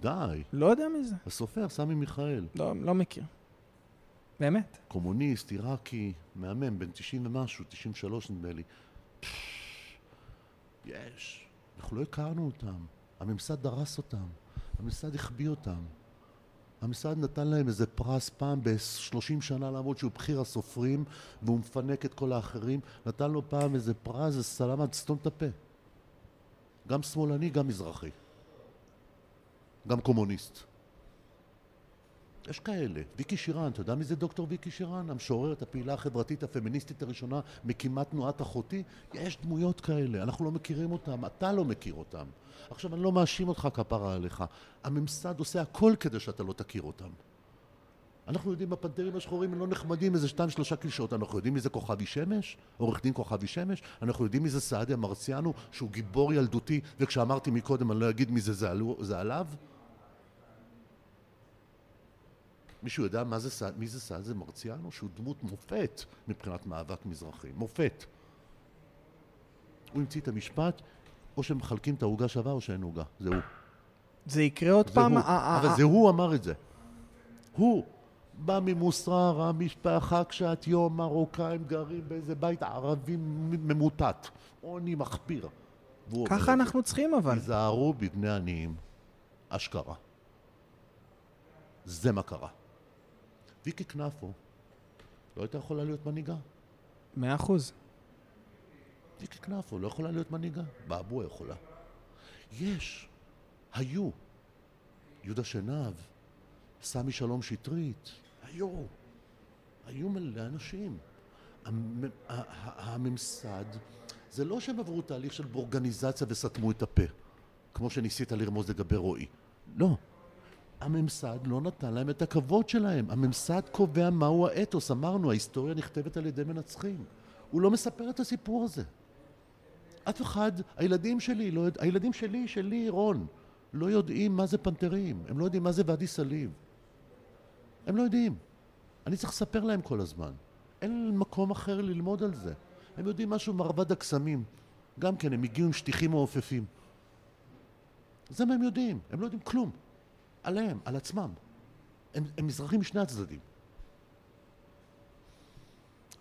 די, לא יודע מי זה. הסופר סמי מיכאל. לא, לא מכיר. באמת. קומוניסט, עיראקי, מהמם, בן 90 ומשהו, 93 נדמה לי. יש. אנחנו לא הכרנו אותם. הממסד דרס אותם. הממסד החביא אותם. הממסד נתן להם איזה פרס פעם ב-30 שנה למרות שהוא בכיר הסופרים והוא מפנק את כל האחרים. נתן לו פעם איזה פרס, איזה סלמת, סתום את הפה. גם שמאלני, גם מזרחי. גם קומוניסט. יש כאלה. ויקי שירן, אתה יודע מי זה דוקטור ויקי שירן? המשוררת, הפעילה החברתית הפמיניסטית הראשונה, מקימת תנועת אחותי? יש דמויות כאלה, אנחנו לא מכירים אותם, אתה לא מכיר אותם. עכשיו, אני לא מאשים אותך כפרה עליך. הממסד עושה הכל כדי שאתה לא תכיר אותם. אנחנו יודעים, הפנתרים השחורים הם לא נחמדים, איזה שתיים שלושה קלישאות. אנחנו יודעים מי זה כוכבי שמש? עורך דין כוכבי שמש? אנחנו יודעים מי זה סעדיה מרציאנו, שהוא גיבור ילדותי, וכשאמרתי מקודם אני לא אגיד מי זה, זה, עלו, זה עליו? מישהו יודע מה זה, סע- מי זה סעדיה מרציאנו? שהוא דמות מופת מבחינת מאבק מזרחי. מופת. הוא המציא את המשפט, או שמחלקים את העוגה שווה או שאין עוגה. זה הוא. זה יקרה עוד זה פעם. הוא. אבל זה הוא אמר את זה. הוא. בא ממוסררה, משפחה קשת יום, מרוקאים גרים באיזה בית ערבי ממוטט. עוני מחפיר. ככה זה. אנחנו צריכים אבל. היזהרו בבני עניים. אשכרה. זה מה קרה. ויקי קנפו לא הייתה יכולה להיות מנהיגה. מאה אחוז. ויקי קנפו לא יכולה להיות מנהיגה. באבו יכולה. יש. היו. יהודה שנהב, סמי שלום שטרית, היו. היו מלא אנשים. המ- הממסד, זה לא שהם עברו תהליך של בורגניזציה וסתמו את הפה, כמו שניסית לרמוז לגבי רועי. לא. הממסד לא נתן להם את הכבוד שלהם. הממסד קובע מהו האתוס. אמרנו, ההיסטוריה נכתבת על ידי מנצחים. הוא לא מספר את הסיפור הזה. אף אחד, הילדים שלי, לא, יודע- הילדים שלי, שלי, רון, לא יודעים מה זה פנתרים, הם לא יודעים מה זה ואדי סאליב. הם לא יודעים. אני צריך לספר להם כל הזמן. אין מקום אחר ללמוד על זה. הם יודעים משהו מרבד הקסמים. גם כן, הם הגיעו עם שטיחים מעופפים. זה מה הם יודעים, הם לא יודעים כלום. עליהם, על עצמם. הם, הם מזרחים משני הצדדים.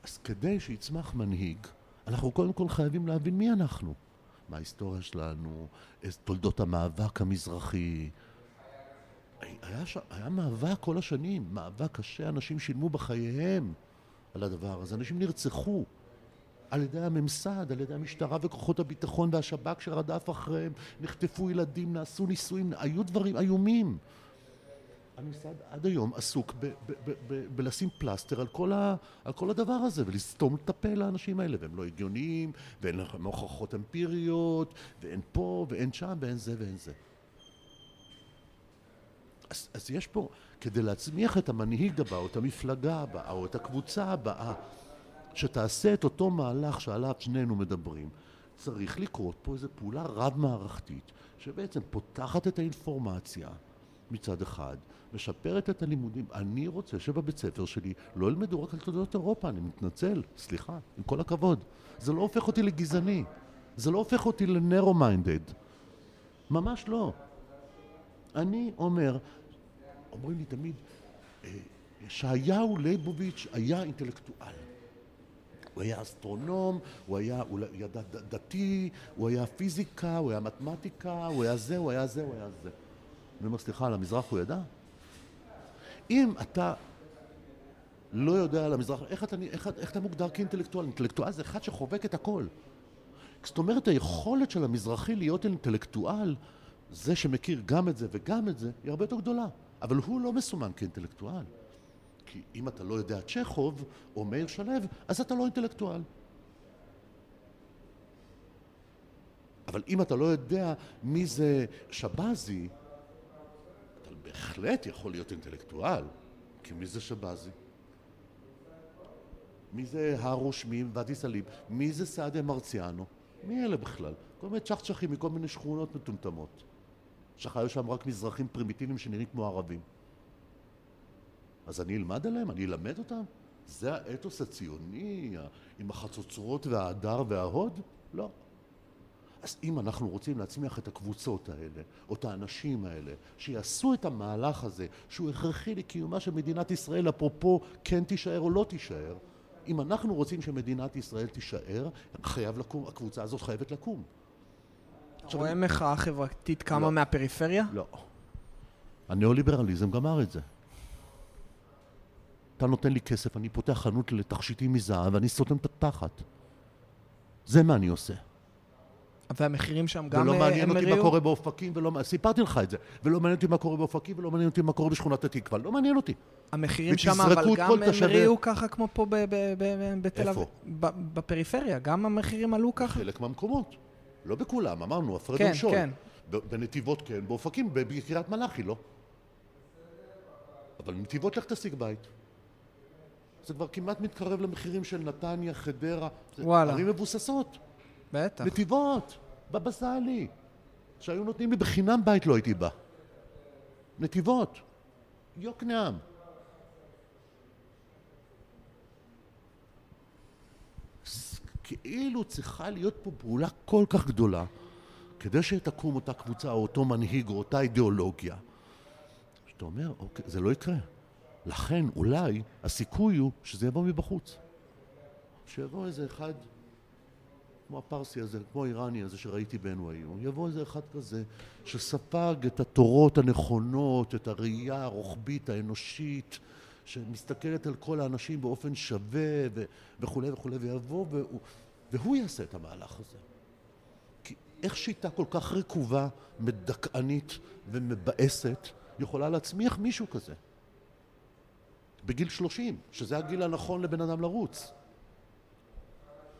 אז כדי שיצמח מנהיג, אנחנו קודם כל חייבים להבין מי אנחנו. מה ההיסטוריה שלנו, תולדות המאבק המזרחי. היה, ש... היה מאבק כל השנים, מאבק קשה, אנשים שילמו בחייהם על הדבר הזה, אנשים נרצחו על ידי הממסד, על ידי המשטרה וכוחות הביטחון והשב"כ שרדף אחריהם, נחטפו ילדים, נעשו נישואים, היו דברים איומים. הממסד עד היום עסוק בלשים פלסטר על כל, ה- על כל הדבר הזה ולסתום את הפה לאנשים האלה והם לא הגיוניים ואין לכם הוכחות אמפיריות ואין פה ואין שם ואין זה ואין זה. אז, אז יש פה, כדי להצמיח את המנהיג הבא או את המפלגה הבאה או את הקבוצה הבאה שתעשה את אותו מהלך שעליו שנינו מדברים, צריך לקרות פה איזו פעולה רב-מערכתית שבעצם פותחת את האינפורמציה מצד אחד, משפרת את הלימודים. אני רוצה שבבית ספר שלי לא ילמדו רק על תולדות אירופה, אני מתנצל, סליחה, עם כל הכבוד. זה לא הופך אותי לגזעני, זה לא הופך אותי לנרו מיינדד. ממש לא. אני אומר, אומרים לי תמיד, אה, ישעיהו ליבוביץ' היה אינטלקטואל. הוא היה אסטרונום, הוא היה, הוא ד- דתי, הוא היה פיזיקה, הוא היה מתמטיקה, הוא היה זה, הוא היה זה, הוא היה זה. אני אומר, סליחה, על המזרח הוא ידע? אם אתה לא יודע על המזרח, איך אתה, איך, איך אתה מוגדר כאינטלקטואל? אינטלקטואל זה אחד שחובק את הכל. זאת אומרת, היכולת של המזרחי להיות אינטלקטואל, זה שמכיר גם את זה וגם את זה, היא הרבה יותר גדולה. אבל הוא לא מסומן כאינטלקטואל. כי אם אתה לא יודע צ'כוב או מאיר שלו, אז אתה לא אינטלקטואל. אבל אם אתה לא יודע מי זה שבזי, אתה בהחלט יכול להיות אינטלקטואל, כי מי זה שבזי? מי זה הרוש מי ואדי סאליב? מי זה סעדיה מרציאנו? מי אלה בכלל? כל מיני צ'חצ'חים מכל מיני שכונות מטומטמות. שחיו שם רק מזרחים פרימיטיביים שנראים כמו ערבים. אז אני אלמד עליהם? אני אלמד אותם? זה האתוס הציוני עם החצוצרות וההדר וההוד? לא. אז אם אנחנו רוצים להצמיח את הקבוצות האלה, או את האנשים האלה, שיעשו את המהלך הזה, שהוא הכרחי לקיומה של מדינת ישראל, אפרופו כן תישאר או לא תישאר, אם אנחנו רוצים שמדינת ישראל תישאר, חייב לקום, הקבוצה הזאת חייבת לקום. אתה רואה מחאה חברתית קמה לא. מהפריפריה? לא. הניאו-ליברליזם גמר את זה. אתה נותן לי כסף, אני פותח חנות לתכשיטים מזהב ואני סותם את התחת. זה מה אני עושה. והמחירים שם גם ולא אה, מעניין הם אותי מה הריעו? קורה באופקים, ולא... סיפרתי לך את זה. ולא מעניין אותי מה קורה באופקים, ולא מעניין אותי מה קורה בשכונת התקווה. לא מעניין אותי. המחירים שם אבל גם הם הריעו ככה כמו פה בתל איפה? אביב. ב- בפריפריה, גם המחירים עלו ככה? חלק מהמקומות. לא בכולם, אמרנו, הפרד כן, ומשול. כן. ב- בנתיבות כן, באופקים, בקריית מלאכי לא. אבל נתיבות לך תשיג בית. זה כבר כמעט מתקרב למחירים של נתניה, חדרה. וואלה. ערים מבוססות. בטח. נתיבות, בבא סאלי. שהיו נותנים לי בחינם בית לא הייתי בא. נתיבות, יוקנעם. כאילו צריכה להיות פה פעולה כל כך גדולה כדי שתקום אותה קבוצה או אותו מנהיג או אותה אידיאולוגיה. שאתה אומר, אוקיי, זה לא יקרה. לכן אולי הסיכוי הוא שזה יבוא מבחוץ. שיבוא איזה אחד כמו הפרסי הזה, כמו האיראני הזה שראיתי ב-NYU, יבוא איזה אחד כזה שספג את התורות הנכונות, את הראייה הרוחבית, האנושית, שמסתכלת על כל האנשים באופן שווה ו- וכולי וכולי, ויבוא והוא, והוא יעשה את המהלך הזה. כי איך שיטה כל כך רקובה, מדכאנית ומבאסת, יכולה להצמיח מישהו כזה? בגיל 30, שזה הגיל הנכון לבן אדם לרוץ.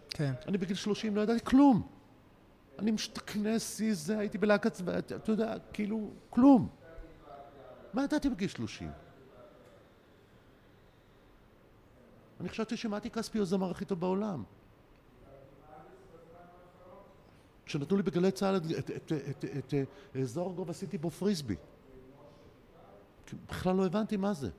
כן. אני בגיל 30 לא ידעתי כלום. אני משתכנס, שיא זה, הייתי בלהקת צבא, אתה יודע, כאילו, כלום. מה ידעתי בגיל 30? אני חשבתי שמתי כספי הוא הזמר הכי טוב בעולם. כשנתנו לי בגלי צה"ל את, את, את, את, את, את זורגוב עשיתי בו פריסבי. בכלל לא הבנתי מה זה.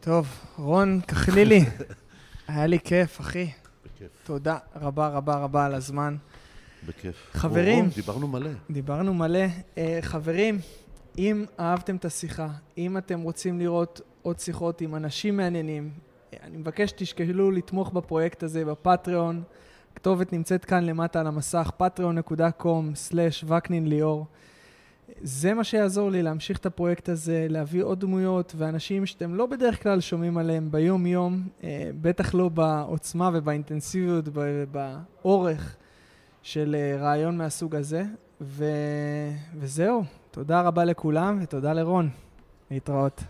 טוב, רון כחלילי, [laughs] היה לי כיף, אחי. בכיף, תודה רבה רבה רבה על הזמן. בכיף. חברים. או, דיברנו מלא. דיברנו מלא. Uh, חברים, אם אהבתם את השיחה, אם אתם רוצים לראות עוד שיחות עם אנשים מעניינים, אה, אני מבקש שתשקלו לתמוך בפרויקט הזה בפטריון. הכתובת נמצאת כאן למטה על המסך, patreon.com/וקנין ליאור. זה מה שיעזור לי להמשיך את הפרויקט הזה, להביא עוד דמויות ואנשים שאתם לא בדרך כלל שומעים עליהם ביום-יום, אה, בטח לא בעוצמה ובאינטנסיביות, ב- באורך של אה, רעיון מהסוג הזה. ו... וזהו, תודה רבה לכולם ותודה לרון. להתראות.